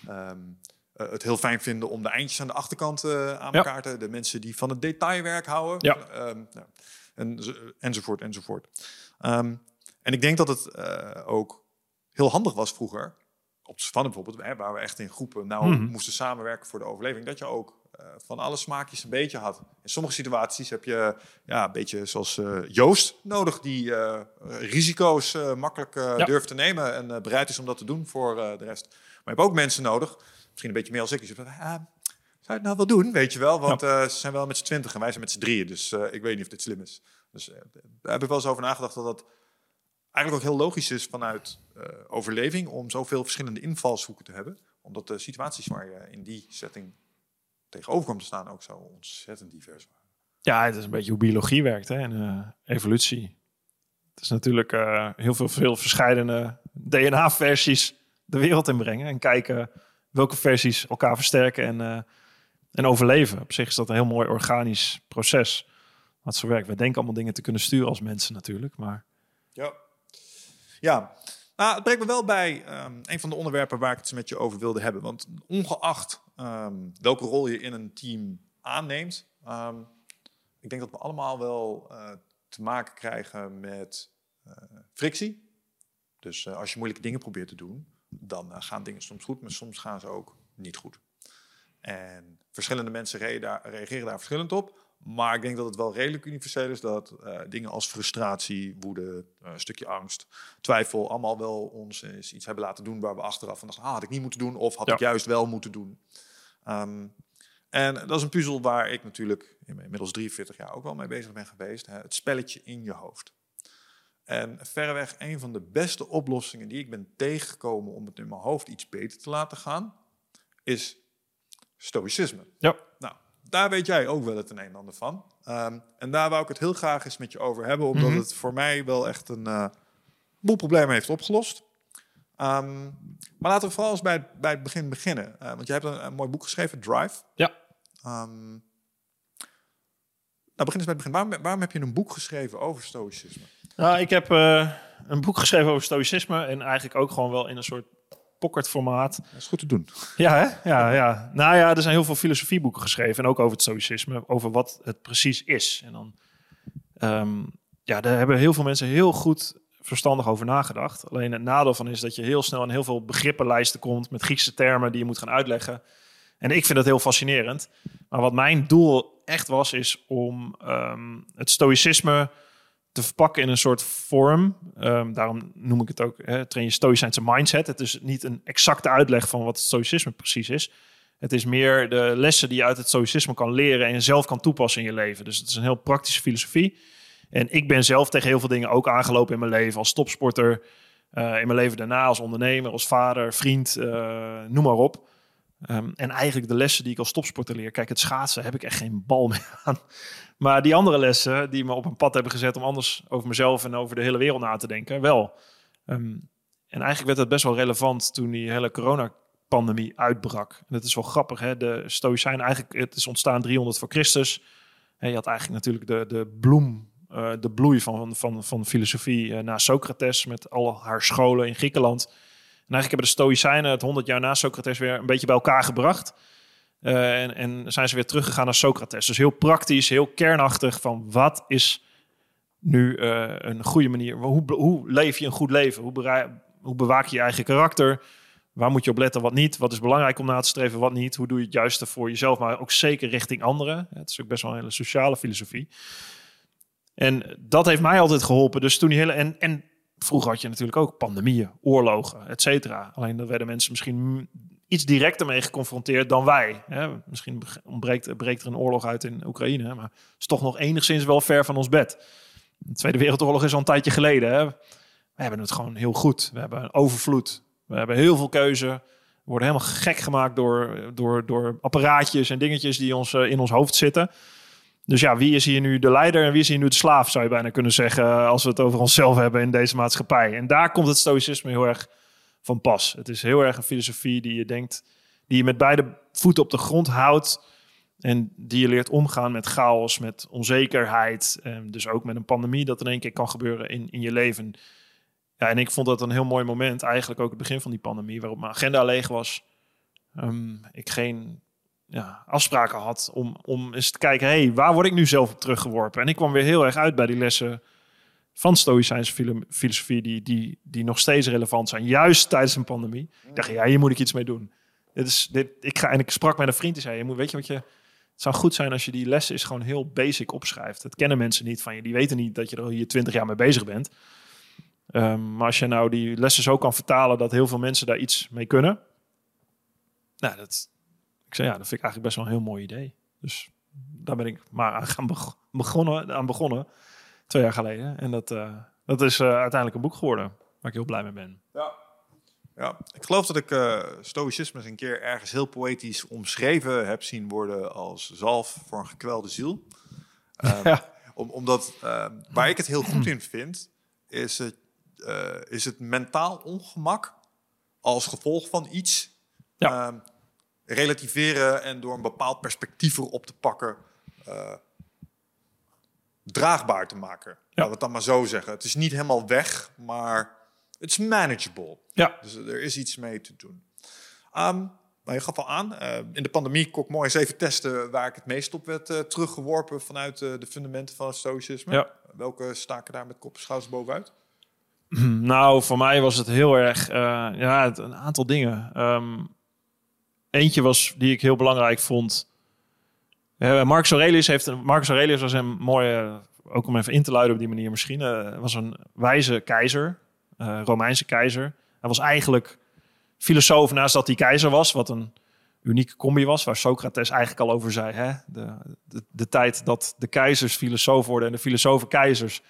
um, uh, het heel fijn vinden om de eindjes aan de achterkant uh, aan elkaar te... De mensen die van het detailwerk houden. Ja. Um, nou, en, enzovoort, enzovoort. Um, en ik denk dat het ook heel handig was vroeger, op Svan bijvoorbeeld, hè, waar we echt in groepen nou mm -hmm. moesten samenwerken voor de overleving, dat je ook van alle smaakjes een beetje had. In sommige situaties heb je ja, een beetje zoals uh, Joost nodig, die uh, risico's makkelijk ja. durft te nemen en bereid is om dat te doen voor de rest. Maar je hebt ook mensen nodig, misschien een beetje meer als ik, die zeggen, ah, zou je het nou wel doen, weet je wel? Want ja. ze zijn wel met z'n twintig en wij zijn met z'n drieën, dus ik weet niet of dit slim is. Dus daar heb ik wel eens over nagedacht dat dat eigenlijk ook heel logisch is vanuit overleving om zoveel verschillende invalshoeken te hebben. Omdat de situaties waar je in die setting tegenover kwam te staan ook zo ontzettend divers waren. Ja, het is een beetje hoe biologie werkt hè, en uh, evolutie. Het is natuurlijk uh, heel veel, veel verschillende DNA-versies de wereld inbrengen en kijken welke versies elkaar versterken en, uh, en overleven. Op zich is dat een heel mooi organisch proces wat zo werkt. We denken allemaal dingen te kunnen sturen als mensen natuurlijk, maar... Ja, ja. Nou, het brengt me wel bij um, een van de onderwerpen waar ik het met je over wilde hebben. Want ongeacht um, welke rol je in een team aanneemt, um, ik denk dat we allemaal wel uh, te maken krijgen met uh, frictie. Dus uh, als je moeilijke dingen probeert te doen, dan gaan dingen soms goed, maar soms gaan ze ook niet goed. En verschillende mensen reageren daar verschillend op. Maar ik denk dat het wel redelijk universeel is dat uh, dingen als frustratie, woede, uh, een stukje angst, twijfel, allemaal wel ons eens iets hebben laten doen waar we achteraf van dachten, ah, had ik niet moeten doen of had Ja. ik juist wel moeten doen. Ehm, en dat is een puzzel waar ik natuurlijk inmiddels 43 jaar ook wel mee bezig ben geweest. Hè, het spelletje in je hoofd. En verreweg een van de beste oplossingen die ik ben tegengekomen om het in mijn hoofd iets beter te laten gaan, is stoïcisme. Ja. Daar weet jij ook wel het een en ander van. Um, en daar wou ik het heel graag eens met je over hebben, omdat Mhm. het voor mij wel echt een uh, boel problemen heeft opgelost. Um, maar laten we vooral eens bij, het- bij het begin beginnen. Uh, want jij hebt een, een mooi boek geschreven, Drive. Ja. Um, nou, begin eens bij het begin. Waarom, waarom heb je een boek geschreven over stoïcisme? Nou, ik heb eh, een boek geschreven over stoïcisme en eigenlijk ook gewoon wel in een soort pocketformaat. Dat is goed te doen. Ja, hè? Ja, ja. Nou ja, er zijn heel veel filosofieboeken geschreven en ook over het stoïcisme, over wat het precies is. En dan, ehm, ja, daar hebben heel veel mensen heel goed verstandig over nagedacht. Alleen het nadeel van is dat je heel snel aan heel veel begrippenlijsten komt met Griekse termen die je moet gaan uitleggen. En ik vind dat heel fascinerend. Maar wat mijn doel echt was, is om ehm, het stoïcisme te verpakken in een soort vorm. Ehm, daarom noem ik het ook, hè, train je stoïcijnse mindset. Het is niet een exacte uitleg van wat stoïcisme precies is. Het is meer de lessen die je uit het stoïcisme kan leren en zelf kan toepassen in je leven. Dus het is een heel praktische filosofie. En ik ben zelf tegen heel veel dingen ook aangelopen in mijn leven als topsporter. eh, in mijn leven daarna als ondernemer, als vader, vriend, eh, noem maar op. Ehm, en eigenlijk de lessen die ik als topsporter leer. Kijk, het schaatsen heb ik echt geen bal meer aan. Maar die andere lessen die me op een pad hebben gezet om anders over mezelf en over de hele wereld na te denken, wel. Ehm, en eigenlijk werd het best wel relevant toen die hele coronapandemie uitbrak. En dat is wel grappig, hè? De Stoïcijnen, eigenlijk, het is ontstaan 300 voor Christus. En je had eigenlijk natuurlijk de, de bloem, eh, de bloei van, van, van filosofie eh, na Socrates met al haar scholen in Griekenland. En eigenlijk hebben de Stoïcijnen het 100 jaar na Socrates weer een beetje bij elkaar gebracht. Eh, en, en zijn ze weer teruggegaan naar Socrates. Dus heel praktisch, heel kernachtig van wat is nu eh, een goede manier? Hoe, hoe leef je een goed leven? Hoe, hoe bewaak je je eigen karakter? Waar moet je op letten, wat niet? Wat is belangrijk om na te streven, wat niet? Hoe doe je het juiste voor jezelf, maar ook zeker richting anderen? Het is ook best wel een hele sociale filosofie. En dat heeft mij altijd geholpen. Dus toen die hele. En, en vroeger had je natuurlijk ook pandemieën, oorlogen, et cetera. Alleen dan werden mensen misschien iets directer mee geconfronteerd dan wij. Hè? Misschien ontbreekt, breekt er een oorlog uit in Oekraïne, maar het is toch nog enigszins wel ver van ons bed. De Tweede Wereldoorlog is al een tijdje geleden. Hè? We hebben het gewoon heel goed. We hebben een overvloed. We hebben heel veel keuze. We worden helemaal gek gemaakt door, door, door apparaatjes en dingetjes die ons, uh, in ons hoofd zitten. Dus ja, wie is hier nu de leider en wie is hier nu de slaaf, zou je bijna kunnen zeggen, als we het over onszelf hebben in deze maatschappij. En daar komt het stoïcisme heel erg van pas. Het is heel erg een filosofie die je denkt, die je met beide voeten op de grond houdt. En die je leert omgaan met chaos, met onzekerheid. En dus ook met een pandemie dat in één keer kan gebeuren in, in je leven. Ja, en ik vond dat een heel mooi moment, eigenlijk ook het begin van die pandemie, waarop mijn agenda leeg was. Um, ik geen ja, afspraken had om, om eens te kijken, hey, waar word ik nu zelf op teruggeworpen? En ik kwam weer heel erg uit bij die lessen van Stoïcijnse filosofie, die, die, die nog steeds relevant zijn, juist tijdens een pandemie. Ik dacht, ja, hier moet ik iets mee doen. Dit is, dit, ik ga, en ik sprak met een vriend die zei, je moet, weet je wat je, het zou goed zijn als je die lessen is gewoon heel basic opschrijft. Dat kennen mensen niet van je, die weten niet dat je er hier twintig jaar mee bezig bent. Um, maar als je nou die lessen zo kan vertalen dat heel veel mensen daar iets mee kunnen, nou, dat, ik zei, ja, dat vind ik eigenlijk best wel een heel mooi idee. Dus daar ben ik maar aan gaan begonnen, aan begonnen, twee jaar geleden. En dat, uh, dat is uh, uiteindelijk een boek geworden, waar ik heel blij mee ben. Ja. Ja, ik geloof dat ik uh, stoïcisme eens een keer ergens heel poëtisch omschreven heb zien worden als zalf voor een gekwelde ziel. Um, ja. om, omdat waar ik het heel goed in vind, is het, is het mentaal ongemak als gevolg van iets. Ja. Um, relativeren en door een bepaald perspectief erop te pakken, draagbaar te maken. Ja. Laten we het dan maar zo zeggen. Het is niet helemaal weg, maar het is manageable. Ja. Dus er is iets mee te doen. Um, maar je gaf al aan, uh, in de pandemie kon ik mooi eens even testen waar ik het meest op werd uh, teruggeworpen vanuit uh, de fundamenten van het stoïcisme. Ja. Welke staken daar met kop en schouders bovenuit? Nou, voor mij was het heel erg, ja, het, een aantal dingen. Um, Eentje was die ik heel belangrijk vond. Uh, Marcus Aurelius heeft. Marcus Aurelius was een mooie. Ook om even in te luiden op die manier misschien. Uh, was een wijze keizer. Uh, Romeinse keizer. Hij was eigenlijk filosoof naast dat hij keizer was. Wat een unieke combi was. Waar Socrates eigenlijk al over zei. Hè? De, de, de tijd dat de keizers filosoof worden en de filosofen keizers.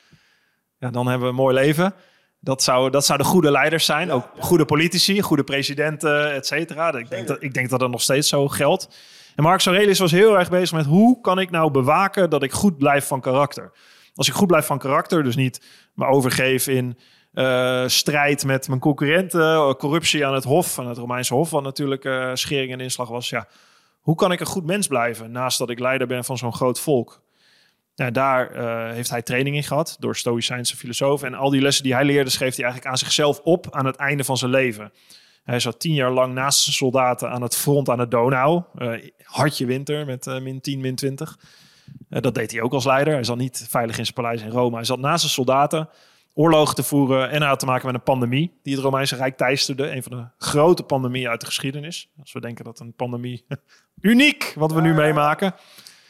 Ja, dan hebben we een mooi leven. Dat, zou, dat zouden goede leiders zijn. Ook goede politici, goede presidenten, et cetera. Ik denk, dat, ik denk dat dat nog steeds zo geldt. En Marcus Aurelius was heel erg bezig met hoe kan ik nou bewaken dat ik goed blijf van karakter. Als ik goed blijf van karakter, dus niet me overgeef in uh, strijd met mijn concurrenten, corruptie aan het hof, aan het Romeinse hof, wat natuurlijk uh, schering en inslag was. Ja, hoe kan ik een goed mens blijven naast dat ik leider ben van zo'n groot volk? Nou, daar heeft hij training in gehad door Stoïcijnse filosofen. En al die lessen die hij leerde, schreef hij eigenlijk aan zichzelf op aan het einde van zijn leven. Hij zat tien jaar lang naast zijn soldaten aan het front aan de Donau. Uh, hartje winter met uh, min 10, min 20. dat deed hij ook als leider. Hij zat niet veilig in zijn paleis in Rome. Hij zat naast zijn soldaten oorlogen te voeren. En had te maken met een pandemie die het Romeinse Rijk teisterde. Een van de grote pandemieën uit de geschiedenis. Als we denken dat een pandemie uniek wat we nu meemaken.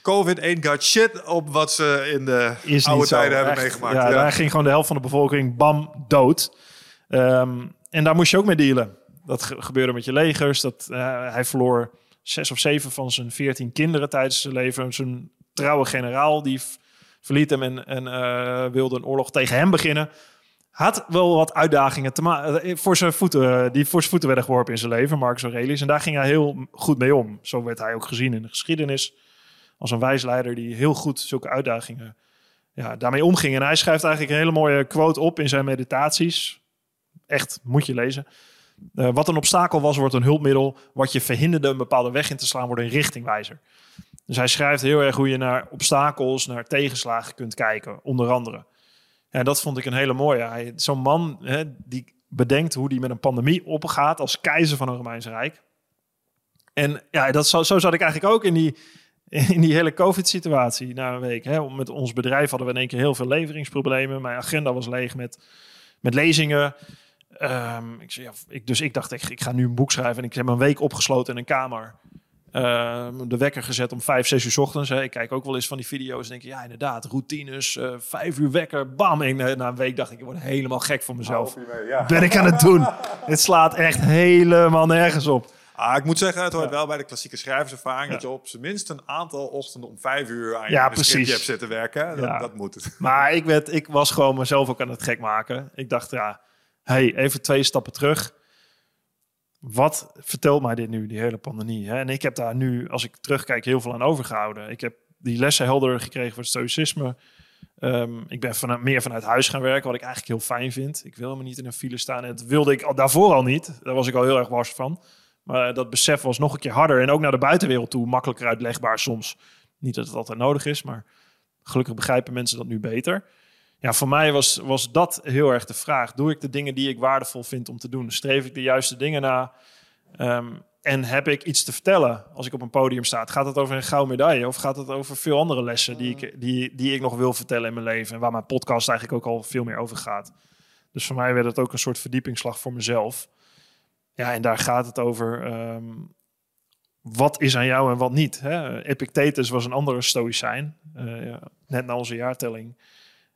COVID ain't got shit op wat ze in de is oude tijden hebben meegemaakt. Ja, daar ging gewoon de helft van de bevolking bam dood. Um, en daar moest je ook mee dealen. Dat gebeurde met je legers. Dat, uh, hij verloor zes of zeven van zijn veertien kinderen tijdens zijn leven. Zijn trouwe generaal die verliet hem en, en uh, wilde een oorlog tegen hem beginnen. Had wel wat uitdagingen te eh, voor zijn voeten, die voor zijn voeten werden geworpen in zijn leven, Marcus Aurelius. En daar ging hij heel goed mee om. Zo werd hij ook gezien in de geschiedenis als een wijsleider die heel goed zulke uitdagingen ja, daarmee omging. En hij schrijft eigenlijk een hele mooie quote op in zijn meditaties. Echt, moet je lezen. Uh, wat een obstakel was, wordt een hulpmiddel. Wat je verhinderde een bepaalde weg in te slaan, wordt een richtingwijzer. Dus hij schrijft heel erg hoe je naar obstakels, naar tegenslagen kunt kijken, onder andere. En dat vond ik een hele mooie. Zo'n man hè, die bedenkt hoe die met een pandemie opgaat als keizer van een Romeinse Rijk. En ja, dat, zo, zo zat ik eigenlijk ook in die, in die hele COVID-situatie na een week. Hè, met ons bedrijf hadden we in één keer heel veel leveringsproblemen. Mijn agenda was leeg met, met lezingen. Um, ik, ja, ik, dus ik dacht, ik, ik, ga nu een boek schrijven en ik heb een week opgesloten in een kamer. Ehm, de wekker gezet om vijf, zes uur s ochtends. Hè. Ik kijk ook wel eens van die video's en denk ja inderdaad, routines, uh, vijf uur wekker, bam. En uh, na een week dacht ik, ik word helemaal gek van mezelf. ja. Ben ik aan het doen? het slaat echt helemaal nergens op. Ah, ik moet zeggen, het hoort wel bij de klassieke schrijverservaring... dat je op zijn minst een aantal ochtenden om vijf uur aan je ja, precies. hebt zitten werken. Dat, dat moet het. Maar ik, werd, ik was gewoon mezelf ook aan het gek maken. Ik dacht, ja, hey, even twee stappen terug wat vertelt mij dit nu, die hele pandemie? Hè? En ik heb daar nu, als ik terugkijk, heel veel aan overgehouden. Ik heb die lessen helder gekregen voor het stoïcisme. Ehm, ik ben vanuit, meer vanuit huis gaan werken, wat ik eigenlijk heel fijn vind. Ik wil me niet in een file staan. En dat wilde ik al, daarvoor al niet. Daar was ik al heel erg wars van. Maar dat besef was nog een keer harder. En ook naar de buitenwereld toe makkelijker uitlegbaar soms. Niet dat het altijd nodig is, maar gelukkig begrijpen mensen dat nu beter. Ja, voor mij was, was dat heel erg de vraag. Doe ik de dingen die ik waardevol vind om te doen? Streef ik de juiste dingen na? Ehm, en heb ik iets te vertellen als ik op een podium sta? Gaat het over een gouden medaille of gaat het over veel andere lessen die ik, die, die ik nog wil vertellen in mijn leven? En waar mijn podcast eigenlijk ook al veel meer over gaat. Dus voor mij werd het ook een soort verdiepingsslag voor mezelf. Ja, en daar gaat het over. Ehm, wat is aan jou en wat niet? Hè? Epictetus was een andere stoïcijn, uh, net na onze jaartelling.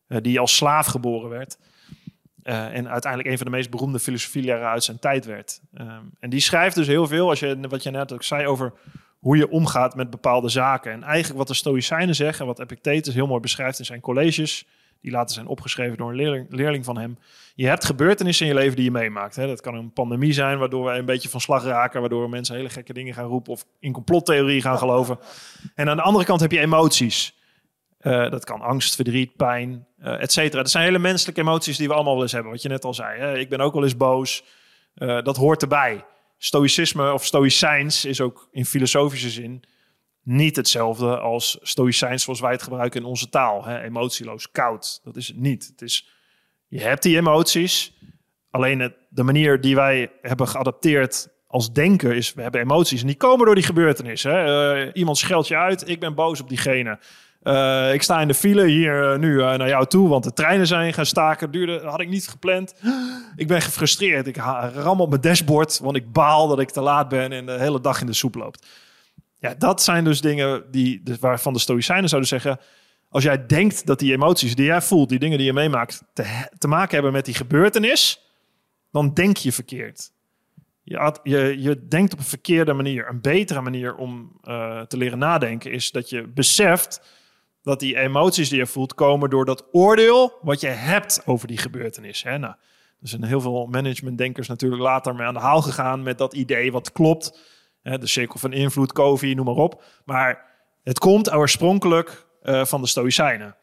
Eh, die als slaaf geboren werd. Uh, en uiteindelijk een van de meest beroemde filosofieleraren uit zijn tijd werd. Ehm, en die schrijft dus heel veel, als je, wat je net ook zei, over hoe je omgaat met bepaalde zaken. En eigenlijk wat de Stoïcijnen zeggen, wat Epictetus heel mooi beschrijft in zijn colleges, die later zijn opgeschreven door een leerling, leerling van hem. Je hebt gebeurtenissen in je leven die je meemaakt. Hè. Dat kan een pandemie zijn, waardoor wij een beetje van slag raken, waardoor mensen hele gekke dingen gaan roepen of in complottheorie gaan geloven. En aan de andere kant heb je emoties. Uh, dat kan angst, verdriet, pijn, uh, et cetera. Dat zijn hele menselijke emoties die we allemaal wel eens hebben. Wat je net al zei. Hè? Ik ben ook wel eens boos. Uh, dat hoort erbij. Stoïcisme of stoïcijns is ook in filosofische zin niet hetzelfde als stoïcijns zoals wij het gebruiken in onze taal. Hè? Emotieloos, koud. Dat is het niet. Het is, je hebt die emoties. Alleen de manier die wij hebben geadapteerd als denken is, we hebben emoties en die komen door die gebeurtenis. Iemand scheldt je uit, ik ben boos op diegene. Uh, ik sta in de file hier uh, nu uh, naar jou toe, want de treinen zijn gaan staken. Duurde, had ik niet gepland. Ik ben gefrustreerd. Ik ram op mijn dashboard, want ik baal dat ik te laat ben en de hele dag in de soep loopt. Ja, dat zijn dus dingen die, waarvan de Stoïcijnen zouden zeggen... als jij denkt dat die emoties die jij voelt, die dingen die je meemaakt... te, te maken hebben met die gebeurtenis, dan denk je verkeerd. Je, je, je denkt op een verkeerde manier. Een betere manier om te leren nadenken is dat je beseft dat die emoties die je voelt komen door dat oordeel wat je hebt over die gebeurtenis. Hè? Nou, er zijn heel veel managementdenkers natuurlijk later mee aan de haal gegaan met dat idee wat klopt. Hè? De cirkel van invloed, Covey, noem maar op. Maar het komt oorspronkelijk uh, van de Stoïcijnen.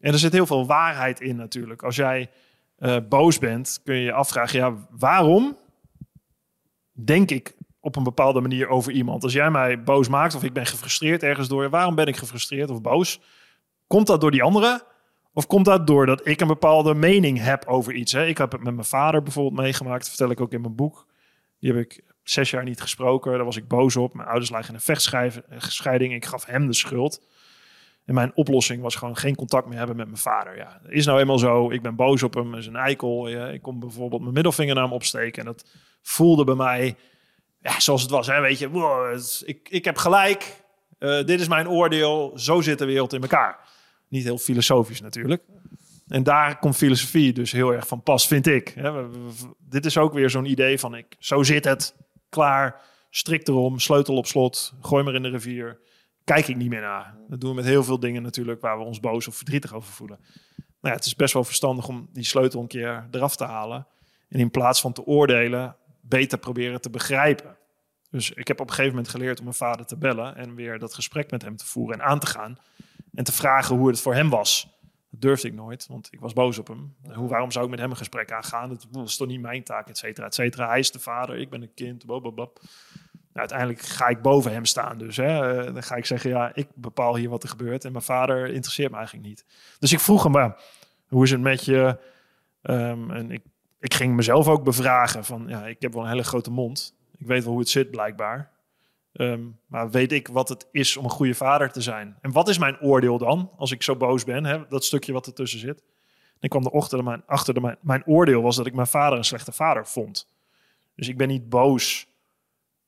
En er zit heel veel waarheid in natuurlijk. Als jij uh, boos bent, kun je je afvragen, ja, waarom denk ik op een bepaalde manier over iemand? Als jij mij boos maakt of ik ben gefrustreerd ergens door, waarom ben ik gefrustreerd of boos? Komt dat door die anderen? Of komt dat door dat ik een bepaalde mening heb over iets? Hè? Ik heb het met mijn vader bijvoorbeeld meegemaakt. Dat vertel ik ook in mijn boek. Die heb ik zes jaar niet gesproken. Daar was ik boos op. Mijn ouders lagen in een vechtscheiding. Ik gaf hem de schuld. En mijn oplossing was gewoon geen contact meer hebben met mijn vader. Ja, is nou eenmaal zo. Ik ben boos op hem. Is een eikel. Ik kom bijvoorbeeld mijn middelvinger naar hem opsteken. En dat voelde bij mij ja, zoals het was. Hè? Weet je, ik, ik heb gelijk. Uh, dit is mijn oordeel. Zo zit de wereld in elkaar. Niet heel filosofisch natuurlijk. En daar komt filosofie dus heel erg van pas, vind ik. dit is ook weer zo'n idee van ik, zo zit het, klaar, strikt erom, sleutel op slot, gooi maar in de rivier. Kijk ik niet meer naar. Dat doen we met heel veel dingen natuurlijk waar we ons boos of verdrietig over voelen. Nou ja, het is best wel verstandig om die sleutel een keer eraf te halen. En in plaats van te oordelen, beter proberen te begrijpen. Dus ik heb op een gegeven moment geleerd om mijn vader te bellen en weer dat gesprek met hem te voeren en aan te gaan. En te vragen hoe het voor hem was. Dat durfde ik nooit, want ik was boos op hem. Hoe, waarom zou ik met hem een gesprek aangaan? Dat is toch niet mijn taak, et cetera, et cetera. Hij is de vader, ik ben een kind, blablabla. Nou, uiteindelijk ga ik boven hem staan dus. Hè. Eh, dan ga ik zeggen, ja, ik bepaal hier wat er gebeurt. En mijn vader interesseert me eigenlijk niet. Dus ik vroeg hem, hoe is het met je? Um, en ik, ik ging mezelf ook bevragen van, ja, ik heb wel een hele grote mond. Ik weet wel hoe het zit blijkbaar. Ehm, maar weet ik wat het is om een goede vader te zijn? En wat is mijn oordeel dan, als ik zo boos ben? Hè? Dat stukje wat ertussen zit. En ik kwam erachter, mijn, achter de, mijn, mijn oordeel was dat ik mijn vader een slechte vader vond. Dus ik ben niet boos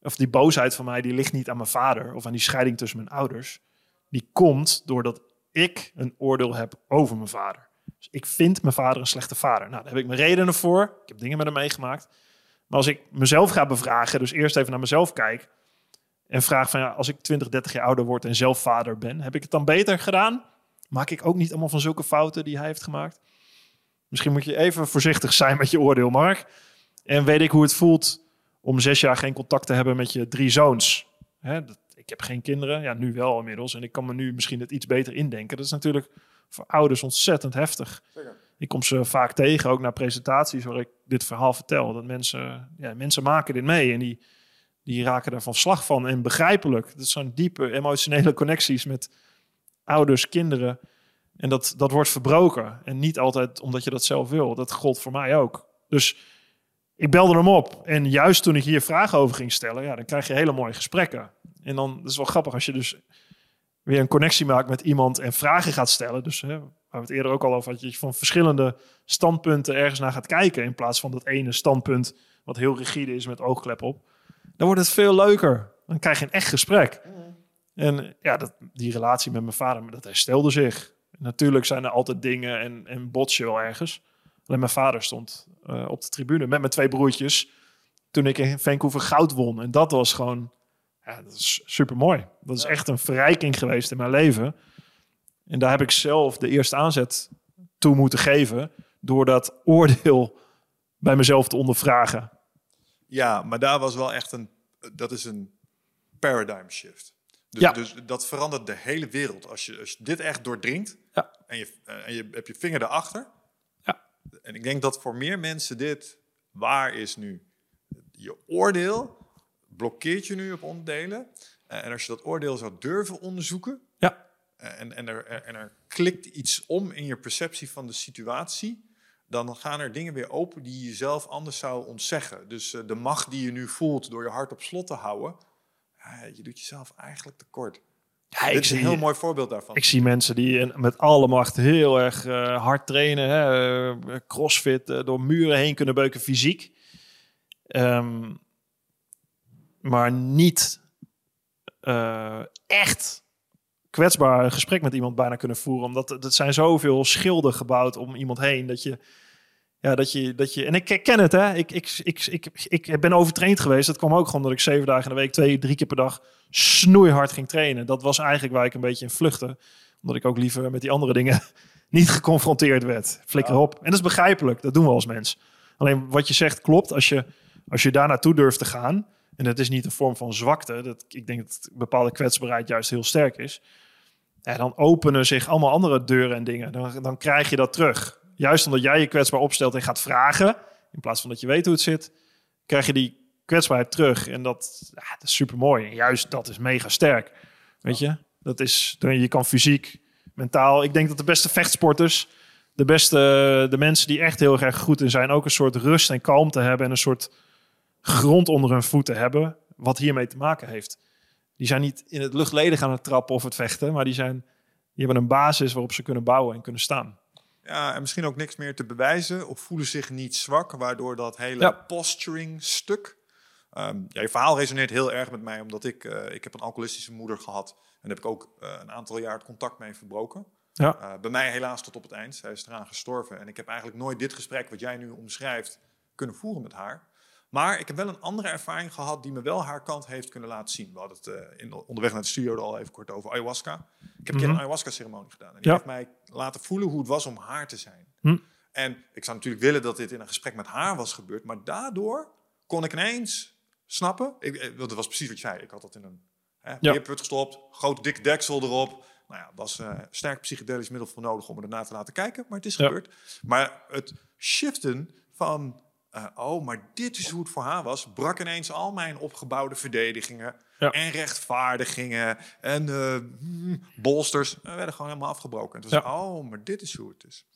of die boosheid van mij, die ligt niet aan mijn vader of aan die scheiding tussen mijn ouders. Die komt doordat ik een oordeel heb over mijn vader. Dus ik vind mijn vader een slechte vader. Nou, daar heb ik mijn redenen voor. Ik heb dingen met hem meegemaakt. Maar als ik mezelf ga bevragen, dus eerst even naar mezelf kijk en vraag van ja, als ik 20, 30 jaar ouder word en zelf vader ben, heb ik het dan beter gedaan? Maak ik ook niet allemaal van zulke fouten die hij heeft gemaakt? Misschien moet je even voorzichtig zijn met je oordeel, Mark. En weet ik hoe het voelt om zes jaar geen contact te hebben met je drie zoons. Hè, dat, ik heb geen kinderen, ja, nu wel inmiddels. En ik kan me nu misschien het iets beter indenken. Dat is natuurlijk voor ouders ontzettend heftig. Zeker. Ik kom ze vaak tegen, ook naar presentaties waar ik dit verhaal vertel. Dat mensen, ja, mensen maken dit mee en die, die raken daar van slag van. En begrijpelijk, dat zijn diepe emotionele connecties met ouders, kinderen. En dat, dat wordt verbroken. En niet altijd omdat je dat zelf wil. Dat gold voor mij ook. Dus ik belde hem op. En juist toen ik hier vragen over ging stellen, ja, dan krijg je hele mooie gesprekken. En dan is het wel grappig als je dus weer een connectie maakt met iemand en vragen gaat stellen. Dus hè, waar we het eerder ook al over had, je van verschillende standpunten ergens naar gaat kijken. In plaats van dat ene standpunt wat heel rigide is met oogklep op. Dan wordt het veel leuker. Dan krijg je een echt gesprek. En ja, dat, die relatie met mijn vader, dat herstelde zich. Natuurlijk zijn er altijd dingen en, en bots je wel ergens. Alleen mijn vader stond uh, op de tribune met mijn twee broertjes. Toen ik in Vancouver goud won. En dat was gewoon, ja, dat is super mooi. Dat is echt een verrijking geweest in mijn leven. En daar heb ik zelf de eerste aanzet toe moeten geven. Door dat oordeel bij mezelf te ondervragen. Ja, maar daar was wel echt een, dat is een paradigm shift. Dus, ja. dus dat verandert de hele wereld. Als je, als je dit echt doordringt ja. en, je, eh, en je hebt je vinger erachter, en ik denk dat voor meer mensen dit waar is nu. Je oordeel blokkeert je nu op onderdelen. Eh, en als je dat oordeel zou durven onderzoeken. Ja. Eh, en, en, er, en er klikt iets om in je perceptie van de situatie. Dan gaan er dingen weer open die je zelf anders zou ontzeggen. Dus eh, de macht die je nu voelt door je hart op slot te houden. je doet jezelf eigenlijk tekort. Ja, Dit is een heel mooi voorbeeld daarvan. Ik zie mensen die met alle macht heel erg uh, hard trainen. Hè, uh, crossfit, uh, door muren heen kunnen beuken fysiek. Um, maar niet echt kwetsbaar een gesprek met iemand bijna kunnen voeren. Omdat er zijn zoveel schilden gebouwd om iemand heen. Dat je, ja, dat je, dat je en ik ken het, hè. Ik, ik, ik, ik, ik ben overtraind geweest. Dat kwam ook gewoon dat ik zeven dagen in de week, twee, drie keer per dag snoeihard ging trainen. Dat was eigenlijk waar ik een beetje in vluchtte. Omdat ik ook liever met die andere dingen niet geconfronteerd werd. Flikker op. En dat is begrijpelijk. Dat doen we als mens. Alleen wat je zegt klopt. Als je, als je daar naartoe durft te gaan. En dat is niet een vorm van zwakte. Dat, ik denk dat bepaalde kwetsbaarheid juist heel sterk is. Ja, dan openen zich allemaal andere deuren en dingen. Dan, dan krijg je dat terug. Juist omdat jij je kwetsbaar opstelt en gaat vragen. In plaats van dat je weet hoe het zit. Krijg je die kwetsbaarheid terug. En dat, ja, dat is super mooi. En juist dat is mega sterk. Weet je, dat is, je kan fysiek, mentaal. Ik denk dat de beste vechtsporters, de beste, de mensen die echt heel erg goed in zijn, ook een soort rust en kalmte hebben en een soort grond onder hun voeten hebben, wat hiermee te maken heeft. Die zijn niet in het luchtledig aan het trappen of het vechten, maar die, zijn, die hebben een basis waarop ze kunnen bouwen en kunnen staan. Ja, en misschien ook niks meer te bewijzen of voelen zich niet zwak, waardoor dat hele posturing stuk Um, ja, je verhaal resoneert heel erg met mij, omdat ik, uh, ik heb een alcoholistische moeder gehad. En daar heb ik ook uh, een aantal jaar het contact mee verbroken. Ja. Uh, bij mij helaas tot op het eind. Zij is eraan gestorven. En ik heb eigenlijk nooit dit gesprek wat jij nu omschrijft kunnen voeren met haar. Maar ik heb wel een andere ervaring gehad die me wel haar kant heeft kunnen laten zien. We hadden het in, onderweg naar de studio al even kort over ayahuasca. Ik heb een keer een mhm. ayahuasca-ceremonie gedaan. En die heeft mij laten voelen hoe het was om haar te zijn. Hm. En ik zou natuurlijk willen dat dit in een gesprek met haar was gebeurd. Maar daardoor kon ik ineens snappen. Ik, eh, dat was precies wat je zei. Ik had dat in een hè, ja. gestopt, grote dikke deksel erop. Nou ja, was uh, sterk psychedelisch middel voor nodig om ernaar te laten kijken, maar het is gebeurd. Maar het shiften van, uh, oh, maar dit is hoe het voor haar was, brak ineens al mijn opgebouwde verdedigingen en rechtvaardigingen en uh, bolsters werden gewoon helemaal afgebroken. En toen was, oh, maar dit is hoe het is.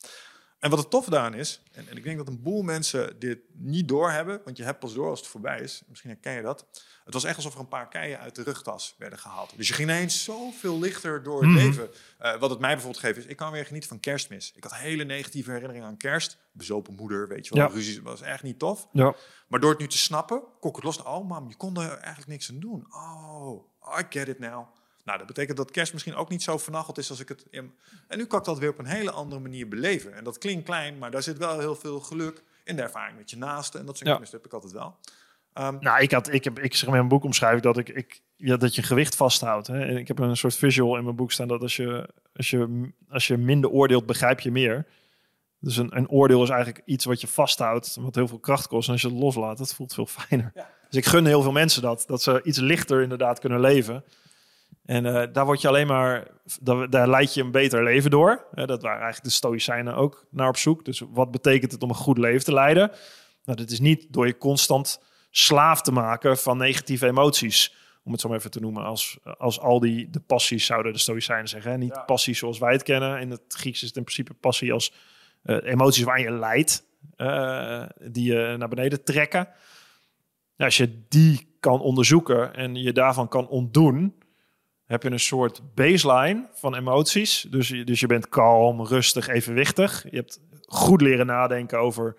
En wat het tof daaraan is, en, en, ik denk dat een boel mensen dit niet doorhebben, want je hebt pas door als het voorbij is. Misschien herken je dat. Het was echt alsof er een paar keien uit de rugtas werden gehaald. Dus je ging ineens zoveel lichter door het mhm. leven. Uh, wat het mij bijvoorbeeld geeft is, ik kan weer genieten van kerstmis. Ik had hele negatieve herinneringen aan kerst. Bezopen moeder, weet je wel, ja. ruzie was echt niet tof. Ja. Maar door het nu te snappen, kon ik het los. Oh mam, je kon er eigenlijk niks aan doen. Oh, I get it now. Nou, dat betekent dat kerst misschien ook niet zo vernacheld is als ik het... In... En nu kan ik dat weer op een hele andere manier beleven. En dat klinkt klein, maar daar zit wel heel veel geluk in de ervaring met je naasten. En dat soort dingen heb ik altijd wel. Um, nou, ik, had, ik, heb, ik zeg in mijn boek omschrijf dat ik, ik ja, dat je gewicht vasthoudt. Hè. En ik heb een soort visual in mijn boek staan dat als je, als je, als je minder oordeelt, begrijp je meer. Dus een, een oordeel is eigenlijk iets wat je vasthoudt, wat heel veel kracht kost. En als je het loslaat, dat voelt veel fijner. Dus ik gun heel veel mensen dat, dat ze iets lichter inderdaad kunnen leven. En uh, daar word je alleen maar, daar, daar leid je een beter leven door. Uh, dat waren eigenlijk de Stoïcijnen ook naar op zoek. Dus wat betekent het om een goed leven te leiden? Nou, dat is niet door je constant slaaf te maken van negatieve emoties. Om het zo maar even te noemen. Als, als al die de passies zouden de Stoïcijnen zeggen. Hè? Niet ja. passie zoals wij het kennen. In het Grieks is het in principe passie als uh, emoties waar je leidt. Die je naar beneden trekken. Nou, als je die kan onderzoeken en je daarvan kan ontdoen heb je een soort baseline van emoties. Dus, je, dus je bent kalm, rustig, evenwichtig. Je hebt goed leren nadenken over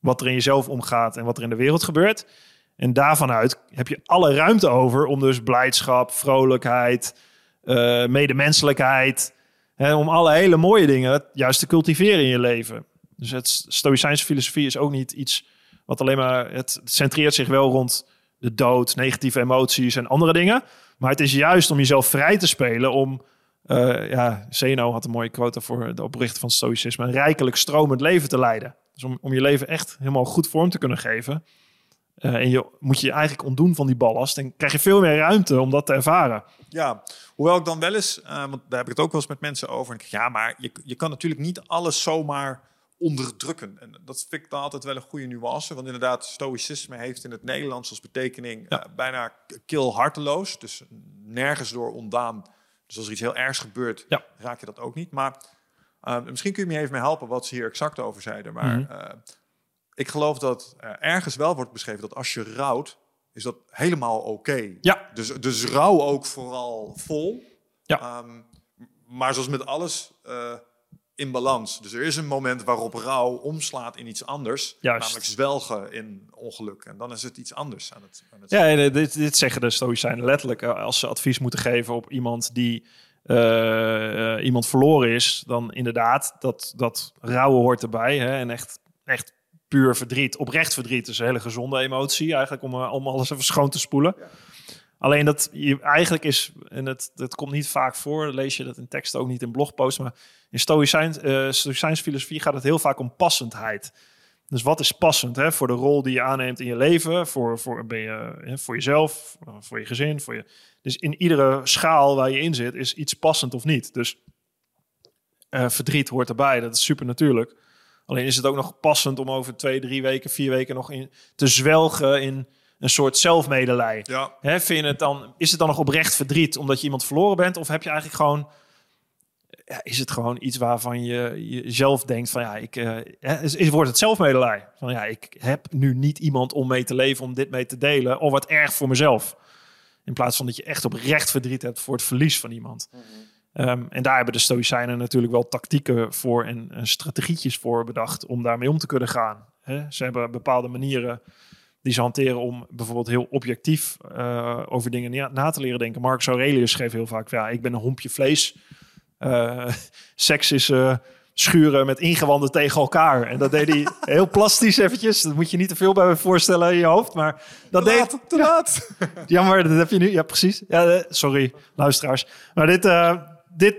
wat er in jezelf omgaat en wat er in de wereld gebeurt. En daarvan uit heb je alle ruimte over om dus blijdschap, vrolijkheid, uh, medemenselijkheid, hè, om alle hele mooie dingen juist te cultiveren in je leven. Dus het Stoïcijnse filosofie is ook niet iets wat alleen maar, het centreert zich wel rond de dood, negatieve emoties en andere dingen. Maar het is juist om jezelf vrij te spelen om... Uh, ja, Zeno had een mooie quote voor de oprichter van stoïcisme. Een rijkelijk stromend leven te leiden. Dus om, om je leven echt helemaal goed vorm te kunnen geven. Uh, en je moet je eigenlijk ontdoen van die ballast. En krijg je veel meer ruimte om dat te ervaren. Ja, hoewel ik dan wel eens, uh, want daar heb ik het ook wel eens met mensen over. En ja, maar je, je kan natuurlijk niet alles zomaar onderdrukken. En dat vind ik dan altijd wel een goede nuance. Want inderdaad, stoïcisme heeft in het Nederlands als betekening ja. uh, bijna harteloos. Dus nergens door ontdaan. Dus als er iets heel ergs gebeurt, ja. raak je dat ook niet. Maar uh, misschien kun je me even mee helpen wat ze hier exact over zeiden. Maar mm -hmm. uh, ik geloof dat ergens wel wordt beschreven dat als je rouwt, is dat helemaal oké. Okay. Ja. Dus, dus rouw ook vooral vol. Ja. Um, maar zoals met alles in balans. Dus er is een moment waarop rouw omslaat in iets anders. Juist. Namelijk zwelgen in ongeluk. En dan is het iets anders aan het. Aan het ja, dit, dit zeggen de Stoïcijnen letterlijk. Eh, als ze advies moeten geven op iemand die uh, uh, iemand verloren is, dan inderdaad, dat, dat rouwen hoort erbij. Hè? En echt, echt puur verdriet, oprecht verdriet is een hele gezonde emotie eigenlijk om, om alles even schoon te spoelen. Ja. Alleen dat je eigenlijk is, en het, dat komt niet vaak voor, lees je dat in teksten ook niet in blogposts, maar in Stoïcijns, uh, filosofie gaat het heel vaak om passendheid. Dus wat is passend hè, voor de rol die je aanneemt in je leven, voor, voor, ben je, hè, voor jezelf, voor je gezin. Voor je... Dus in iedere schaal waar je in zit, is iets passend of niet. Dus uh, verdriet hoort erbij, dat is super natuurlijk. Alleen is het ook nog passend om over twee, drie weken, vier weken nog in te zwelgen in een soort zelfmedelij. Ja. Hè, vind je het dan, is het dan nog oprecht verdriet omdat je iemand verloren bent? Of heb je eigenlijk gewoon, ja, is het gewoon iets waarvan je jezelf denkt van ja, ik, uh, is, is, wordt het zelfmedelij? Van ja, ik heb nu niet iemand om mee te leven, om dit mee te delen. Of wat erg voor mezelf. In plaats van dat je echt oprecht verdriet hebt voor het verlies van iemand. Mhm. Um, en daar hebben de Stoïcijnen natuurlijk wel tactieken voor en, en strategietjes voor bedacht om daarmee om te kunnen gaan. He, ze hebben bepaalde manieren die ze hanteren om bijvoorbeeld heel objectief uh, over dingen na te leren denken. Marcus Aurelius schreef heel vaak, ja, ik ben een hompje vlees. Uh, seks is uh, schuren met ingewanden tegen elkaar. En dat deed hij heel plastisch eventjes. Dat moet je niet te veel bij me voorstellen in je hoofd. Maar dat te deed... Laat, te laat. Jammer, dat heb je nu. Ja, precies. Ja, sorry, luisteraars. Maar dit, dit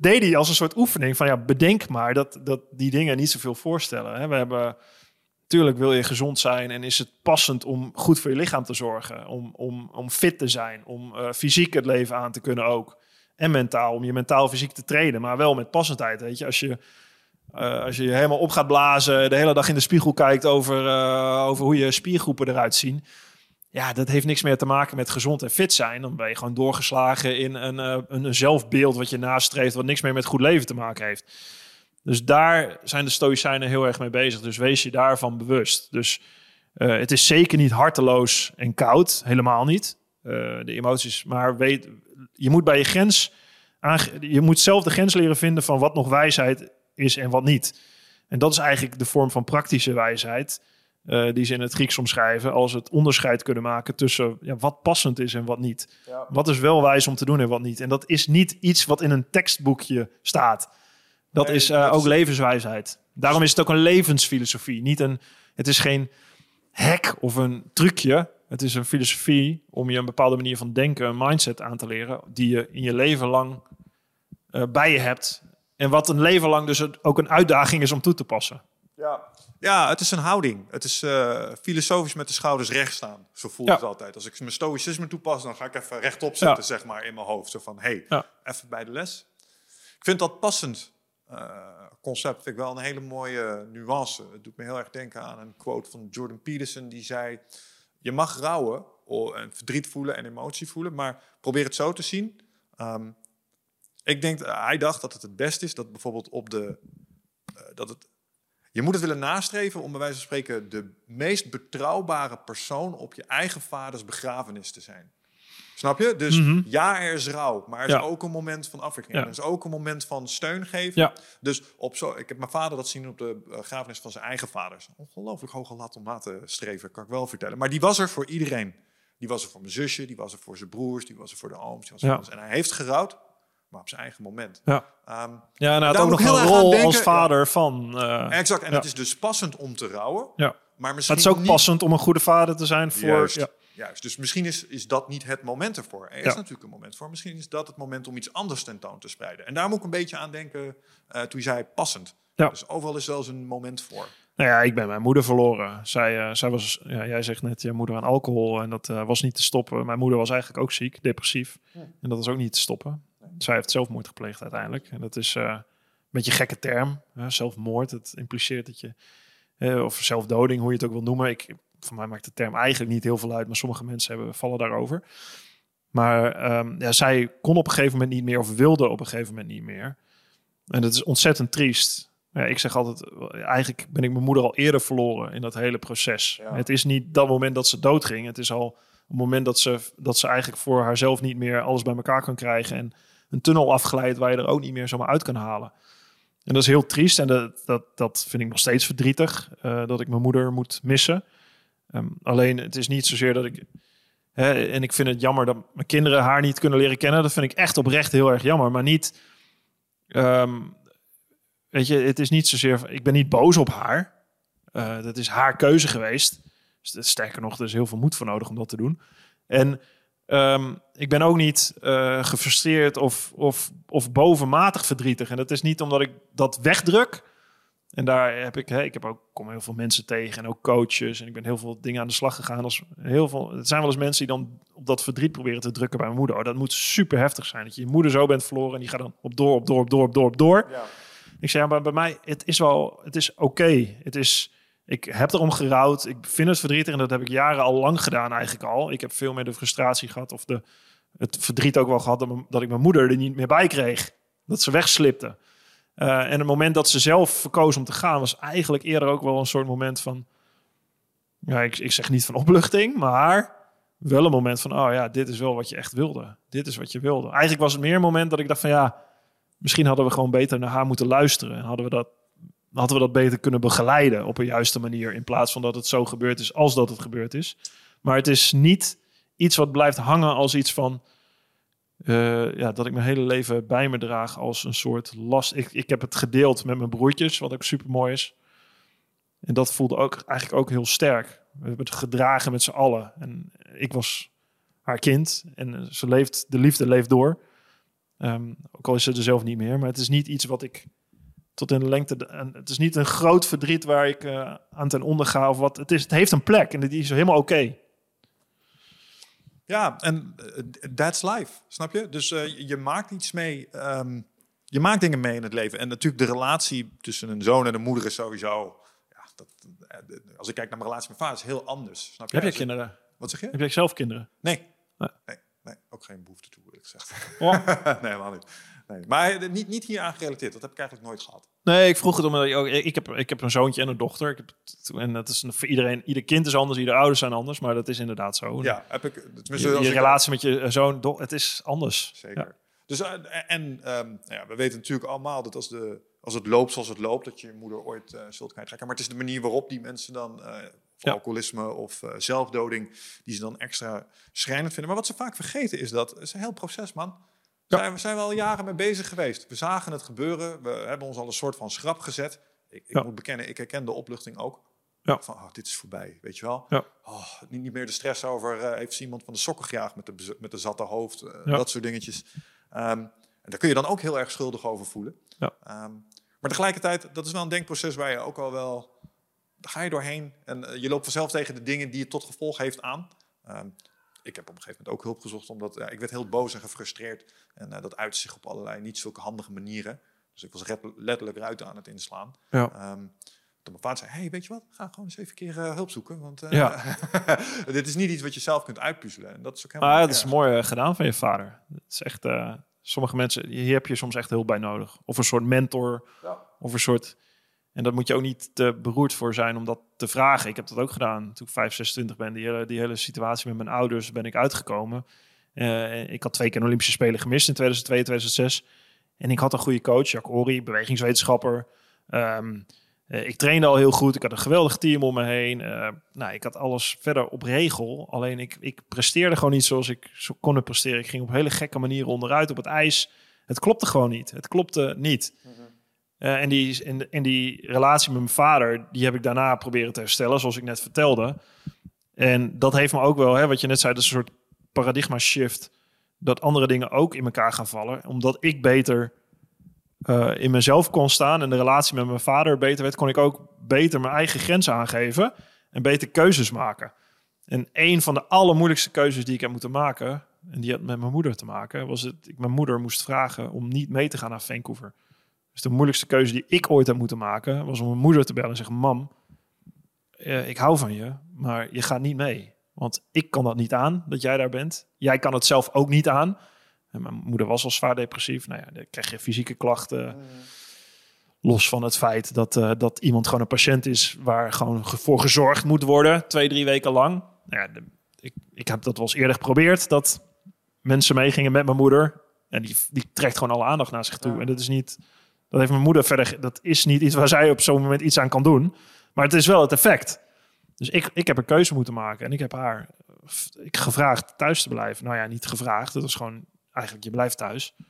deed hij als een soort oefening van, ja, bedenk maar dat, dat die dingen niet zoveel voorstellen. Hè. We hebben Tuurlijk wil je gezond zijn en is het passend om goed voor je lichaam te zorgen. Om, om, om fit te zijn, om uh, fysiek het leven aan te kunnen ook. En mentaal, om je mentaal fysiek te trainen, maar wel met passendheid. Weet je, als je uh, als je helemaal op gaat blazen, de hele dag in de spiegel kijkt over, uh, over hoe je spiergroepen eruit zien. Ja, dat heeft niks meer te maken met gezond en fit zijn. Dan ben je gewoon doorgeslagen in een, een, een zelfbeeld wat je nastreeft, wat niks meer met goed leven te maken heeft. Dus daar zijn de Stoïcijnen heel erg mee bezig. Dus wees je daarvan bewust. Dus uh, het is zeker niet harteloos en koud, helemaal niet. Uh, de emoties, maar weet, je moet bij je grens, je moet zelf de grens leren vinden van wat nog wijsheid is en wat niet. En dat is eigenlijk de vorm van praktische wijsheid. Uh, die ze in het Grieks omschrijven als het onderscheid kunnen maken tussen ja, wat passend is en wat niet. Ja. Wat is wel wijs om te doen en wat niet. En dat is niet iets wat in een tekstboekje staat. Dat is uh, ook levenswijsheid. Daarom is het ook een levensfilosofie. Niet een, het is geen hack of een trucje. Het is een filosofie om je een bepaalde manier van denken, een mindset aan te leren, die je in je leven lang uh, bij je hebt. En wat een leven lang dus ook een uitdaging is om toe te passen. Ja, ja het is een houding. Het is uh, filosofisch met de schouders recht staan. Zo voelt ja. het altijd. Als ik mijn stoïcisme toepas, dan ga ik even rechtop zitten, ja. zeg maar, in mijn hoofd. Zo van, hey, ja. even bij de les. Ik vind dat passend. Uh, concept vind ik wel een hele mooie nuance. Het doet me heel erg denken aan een quote van Jordan Peterson die zei: Je mag rouwen en verdriet voelen en emotie voelen, maar probeer het zo te zien. Um, ik denk, hij dacht dat het het beste is dat bijvoorbeeld op de. Uh, dat het, je moet het willen nastreven om bij wijze van spreken de meest betrouwbare persoon op je eigen vaders begrafenis te zijn. Snap je? Dus mm -hmm. ja, er is rouw, maar er is ja. ook een moment van afwikkeling. Ja. Er is ook een moment van steun geven. Ja. Dus op zo, ik heb mijn vader dat zien op de begrafenis van zijn eigen vaders. Ongelooflijk hoge lat om na te streven, kan ik wel vertellen. Maar die was er voor iedereen. Die was er voor mijn zusje, die was er voor zijn broers, die was er voor de ooms. Die was er En hij heeft gerouwd, maar op zijn eigen moment. Ja, um, ja en hij had ook nog een rol denken, als vader van... Uh, exact, en het is dus passend om te rouwen. Ja. Maar misschien het is ook niet... passend om een goede vader te zijn voor... Juist. Ja. Juist, dus misschien is, is dat niet het moment ervoor. Er is ja. natuurlijk een moment voor. Misschien is dat het moment om iets anders tentoon te spreiden. En daar moet ik een beetje aan denken uh, toen je zei passend. Ja. Dus overal is zelfs een moment voor. Nou ja, ik ben mijn moeder verloren. Zij, uh, zij was, ja, jij zegt net, je moeder aan alcohol en dat uh, was niet te stoppen. Mijn moeder was eigenlijk ook ziek, depressief. Ja. En dat was ook niet te stoppen. Nee. Zij heeft zelfmoord gepleegd uiteindelijk. En dat is een beetje een gekke term, zelfmoord. Het impliceert dat je, of zelfdoding, hoe je het ook wil noemen. Ik voor mij maakt de term eigenlijk niet heel veel uit, maar sommige mensen hebben, vallen daarover. Maar um, ja, zij kon op een gegeven moment niet meer, of wilde op een gegeven moment niet meer. En dat is ontzettend triest. Ja, ik zeg altijd, eigenlijk ben ik mijn moeder al eerder verloren in dat hele proces. Ja. Het is niet dat moment dat ze doodging. Het is al een moment dat ze, dat ze eigenlijk voor haarzelf niet meer alles bij elkaar kan krijgen. En een tunnel afgeleid waar je er ook niet meer zomaar uit kan halen. En dat is heel triest en dat, dat, dat vind ik nog steeds verdrietig. Uh, dat ik mijn moeder moet missen. Um, alleen het is niet zozeer dat ik. Hè, en ik vind het jammer dat mijn kinderen haar niet kunnen leren kennen. Dat vind ik echt oprecht heel erg jammer. Maar niet. Um, weet je, het is niet zozeer. Ik ben niet boos op haar. Uh, dat is haar keuze geweest. Dus sterker nog, er is heel veel moed voor nodig om dat te doen. En um, ik ben ook niet uh, gefrustreerd of, of, of bovenmatig verdrietig. En dat is niet omdat ik dat wegdruk. En daar heb ik, hè, ik heb ook kom heel veel mensen tegen en ook coaches. En ik ben heel veel dingen aan de slag gegaan. Als heel veel, het zijn wel eens mensen die dan op dat verdriet proberen te drukken bij mijn moeder. Oh, dat moet super heftig zijn. Dat je je moeder zo bent verloren en die gaat dan op door, op door, op door, op door, op door. Ja. Ik zeg, ja, maar bij mij, het is wel, het is oké. Okay. Het is, ik heb erom gerouwd. Ik vind het verdrietig en dat heb ik jaren al lang gedaan eigenlijk al. Ik heb veel meer de frustratie gehad of de, het verdriet ook wel gehad dat, dat ik mijn moeder er niet meer bij kreeg. Dat ze wegslipte. Uh, en het moment dat ze zelf verkoos om te gaan, was eigenlijk eerder ook wel een soort moment van. Ja, ik, ik zeg niet van opluchting, maar wel een moment van: oh ja, dit is wel wat je echt wilde. Dit is wat je wilde. Eigenlijk was het meer een moment dat ik dacht van ja, misschien hadden we gewoon beter naar haar moeten luisteren. En hadden we dat, hadden we dat beter kunnen begeleiden op een juiste manier. In plaats van dat het zo gebeurd is als dat het gebeurd is. Maar het is niet iets wat blijft hangen als iets van uh, ja, dat ik mijn hele leven bij me draag als een soort last. Ik, ik heb het gedeeld met mijn broertjes, wat ook super mooi is. En dat voelde ook eigenlijk ook heel sterk. We hebben het gedragen met z'n allen. En ik was haar kind en ze leeft, de liefde leeft door. Um, ook al is ze er zelf niet meer. Maar het is niet iets wat ik tot in de lengte. Het is niet een groot verdriet waar ik uh, aan ten onder ga of wat. Het, is, het heeft een plek en die is helemaal oké. Ja, en uh, that's life, snap je? Dus uh, je maakt iets mee, um, je maakt dingen mee in het leven. En natuurlijk de relatie tussen een zoon en een moeder is sowieso... Ja, dat, uh, als ik kijk naar mijn relatie met mijn vader, is heel anders. Snap je? Heb je kinderen? Wat zeg je? Heb jij zelf kinderen? Nee. Nee, nee, nee ook geen behoefte toe, ik zeg. Oh. nee, helemaal niet. Nee. Maar niet, niet hier aan gerelateerd. Dat heb ik eigenlijk nooit gehad. Nee, ik vroeg het omdat ik, ook, ik, heb, ik heb een zoontje en een dochter. Ik heb, en dat is voor iedereen, ieder kind is anders, ieder ouders zijn anders, maar dat is inderdaad zo. Ja, heb ik. Je, je relatie met je zoon, het is anders. Zeker. Dus, uh, en um, nou ja, we weten natuurlijk allemaal dat als, de, als het loopt zoals het loopt, dat je moeder ooit uh, zult krijgen. Maar het is de manier waarop die mensen dan, uh, ja. alcoholisme of zelfdoding, die ze dan extra schrijnend vinden. Maar wat ze vaak vergeten is dat, het is een heel proces, man. Ja. Zijn, we zijn wel jaren mee bezig geweest. We zagen het gebeuren. We hebben ons al een soort van schrap gezet. Ik, ik moet bekennen, ik herken de opluchting ook. Ja. Van, oh, dit is voorbij, weet je wel. Ja. Oh, niet, niet meer de stress over, uh, heeft iemand van de sokken gejaagd met de, met de zatte hoofd. Uh, dat soort dingetjes. Um, en daar kun je dan ook heel erg schuldig over voelen. Ja. Um, maar tegelijkertijd, dat is wel een denkproces waar je ook al wel... Daar ga je doorheen en uh, je loopt vanzelf tegen de dingen die het tot gevolg heeft aan. Um, ik heb op een gegeven moment ook hulp gezocht, omdat ja, ik werd heel boos en gefrustreerd. En uh, dat uitte zich op allerlei niet zulke handige manieren. Dus ik was letterlijk ruiten aan het inslaan. Ja. Um, toen mijn vader zei, hey, weet je wat, ga gewoon eens even keer uh, hulp zoeken. Want uh, ja. dit is niet iets wat je zelf kunt uitpuzzelen. En dat is ook helemaal ah, dat is mooi gedaan van je vader. Het is echt, sommige mensen, hier heb je soms echt hulp bij nodig. Of een soort mentor, ja. of een soort en dat moet je ook niet te beroerd voor zijn om dat te vragen. Ik heb dat ook gedaan toen ik 5, 26 ben. Die hele, die hele situatie met mijn ouders ben ik uitgekomen. Uh, ik had twee keer een Olympische Spelen gemist in 2002, 2006. En ik had een goede coach, Jacques Ori, bewegingswetenschapper. Um, uh, ik trainde al heel goed. Ik had een geweldig team om me heen. Uh, nou, ik had alles verder op regel. Alleen ik, ik presteerde gewoon niet zoals ik kon presteren. Ik ging op hele gekke manieren onderuit op het ijs. Het klopte gewoon niet. Het klopte niet. Mhm. Uh, en, die, in die relatie met mijn vader, die heb ik daarna proberen te herstellen, zoals ik net vertelde. En dat heeft me ook wel, hè, wat je net zei, dat is een soort paradigma shift. Dat andere dingen ook in elkaar gaan vallen. Omdat ik beter uh, in mezelf kon staan en de relatie met mijn vader beter werd, kon ik ook beter mijn eigen grenzen aangeven en beter keuzes maken. En een van de allermoeilijkste keuzes die ik heb moeten maken, en die had met mijn moeder te maken, was dat ik mijn moeder moest vragen om niet mee te gaan naar Vancouver. Dus de moeilijkste keuze die ik ooit heb moeten maken, was om mijn moeder te bellen en zeggen: Mam, uh, ik hou van je, maar je gaat niet mee. Want ik kan dat niet aan, dat jij daar bent. Jij kan het zelf ook niet aan. En mijn moeder was al zwaar depressief. Nou ja, dan krijg je fysieke klachten. Los van het feit dat, uh, dat iemand gewoon een patiënt is waar gewoon voor gezorgd moet worden, twee, drie weken lang. Nou ja, de, ik, ik heb dat wel eens eerder geprobeerd, dat mensen meegingen met mijn moeder. En die, die trekt gewoon alle aandacht naar zich toe. En dat is niet dat heeft mijn moeder verder. Dat is niet iets waar zij op zo'n moment iets aan kan doen. Maar het is wel het effect. Dus ik, ik heb een keuze moeten maken. En ik heb haar ik gevraagd thuis te blijven. Nou ja, niet gevraagd. Dat was gewoon eigenlijk, je blijft thuis. Dat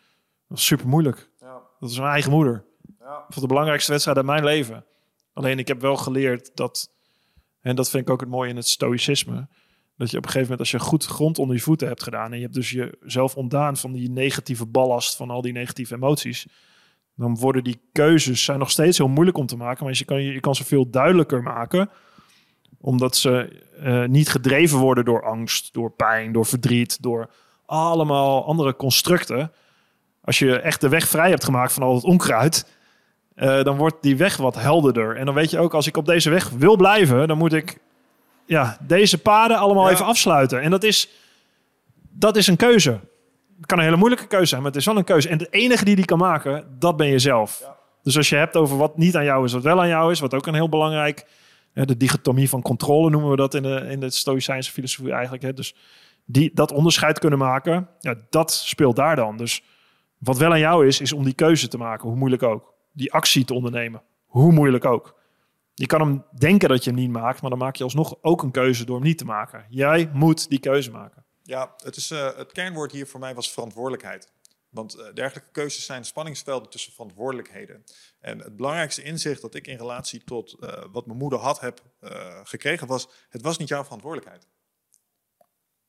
was super moeilijk. Ja. Dat is mijn eigen moeder. Ja. Voor de belangrijkste wedstrijd in mijn leven. Alleen ik heb wel geleerd dat, en dat vind ik ook het mooie in het stoïcisme, dat je op een gegeven moment als je goed grond onder je voeten hebt gedaan en je hebt dus jezelf ontdaan van die negatieve ballast, van al die negatieve emoties, dan worden die keuzes zijn nog steeds heel moeilijk om te maken. Maar je kan, je kan ze veel duidelijker maken. Omdat ze uh, niet gedreven worden door angst, door pijn, door verdriet, door allemaal andere constructen. Als je echt de weg vrij hebt gemaakt van al het onkruid, uh, dan wordt die weg wat helderder. En dan weet je ook, als ik op deze weg wil blijven, dan moet ik ja, deze paden allemaal even afsluiten. En dat is, dat is een keuze. Het kan een hele moeilijke keuze zijn, maar het is wel een keuze. En de enige die die kan maken, dat ben je zelf. Dus als je hebt over wat niet aan jou is, wat wel aan jou is, wat ook een heel belangrijk... de dichotomie van controle noemen we dat in de, in de Stoïcijnse filosofie eigenlijk. Hè. Dus die, dat onderscheid kunnen maken, ja, dat speelt daar dan. Dus wat wel aan jou is, is om die keuze te maken, hoe moeilijk ook. Die actie te ondernemen, hoe moeilijk ook. Je kan hem denken dat je hem niet maakt, maar dan maak je alsnog ook een keuze door hem niet te maken. Jij moet die keuze maken. Ja, het, is, uh, het kernwoord hier voor mij was verantwoordelijkheid. Want uh, dergelijke keuzes zijn spanningsvelden tussen verantwoordelijkheden. En het belangrijkste inzicht dat ik in relatie tot uh, wat mijn moeder had heb gekregen was: het was niet jouw verantwoordelijkheid.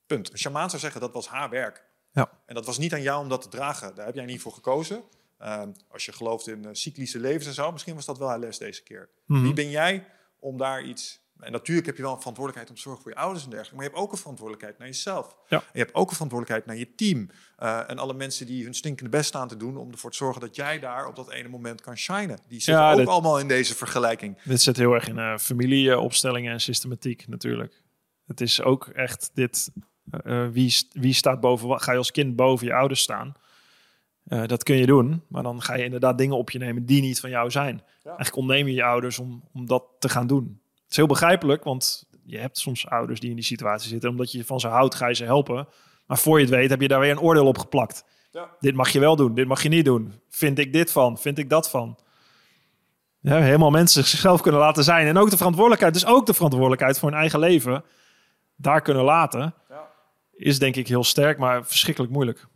Punt. Een shamaan zou zeggen dat was haar werk. Ja. En dat was niet aan jou om dat te dragen. Daar heb jij niet voor gekozen. Ehm, als je gelooft in cyclische levens en zo, misschien was dat wel haar les deze keer. Mm Wie ben jij om daar iets en natuurlijk heb je wel een verantwoordelijkheid om te zorgen voor je ouders en dergelijke. Maar je hebt ook een verantwoordelijkheid naar jezelf. Ja. En je hebt ook een verantwoordelijkheid naar je team. Uh, en alle mensen die hun stinkende best staan te doen om ervoor te zorgen dat jij daar op dat ene moment kan shinen. Die zitten ook allemaal in deze vergelijking. Dit zit heel erg in uh, familieopstellingen en systematiek natuurlijk. Het is ook echt dit, uh, wie, wie staat boven wat? Ga je als kind boven je ouders staan? Uh, dat kun je doen, maar dan ga je inderdaad dingen op je nemen die niet van jou zijn. Eigenlijk ontneem je je ouders om, om dat te gaan doen. Is heel begrijpelijk, want je hebt soms ouders die in die situatie zitten. Omdat je van ze houdt, ga je ze helpen. Maar voor je het weet heb je daar weer een oordeel op geplakt. Ja. Dit mag je wel doen, dit mag je niet doen. Vind ik dit van, vind ik dat van. Ja, helemaal mensen zichzelf kunnen laten zijn. En ook de verantwoordelijkheid, dus ook de verantwoordelijkheid voor hun eigen leven, daar kunnen laten. Ja. Is denk ik heel sterk, maar verschrikkelijk moeilijk.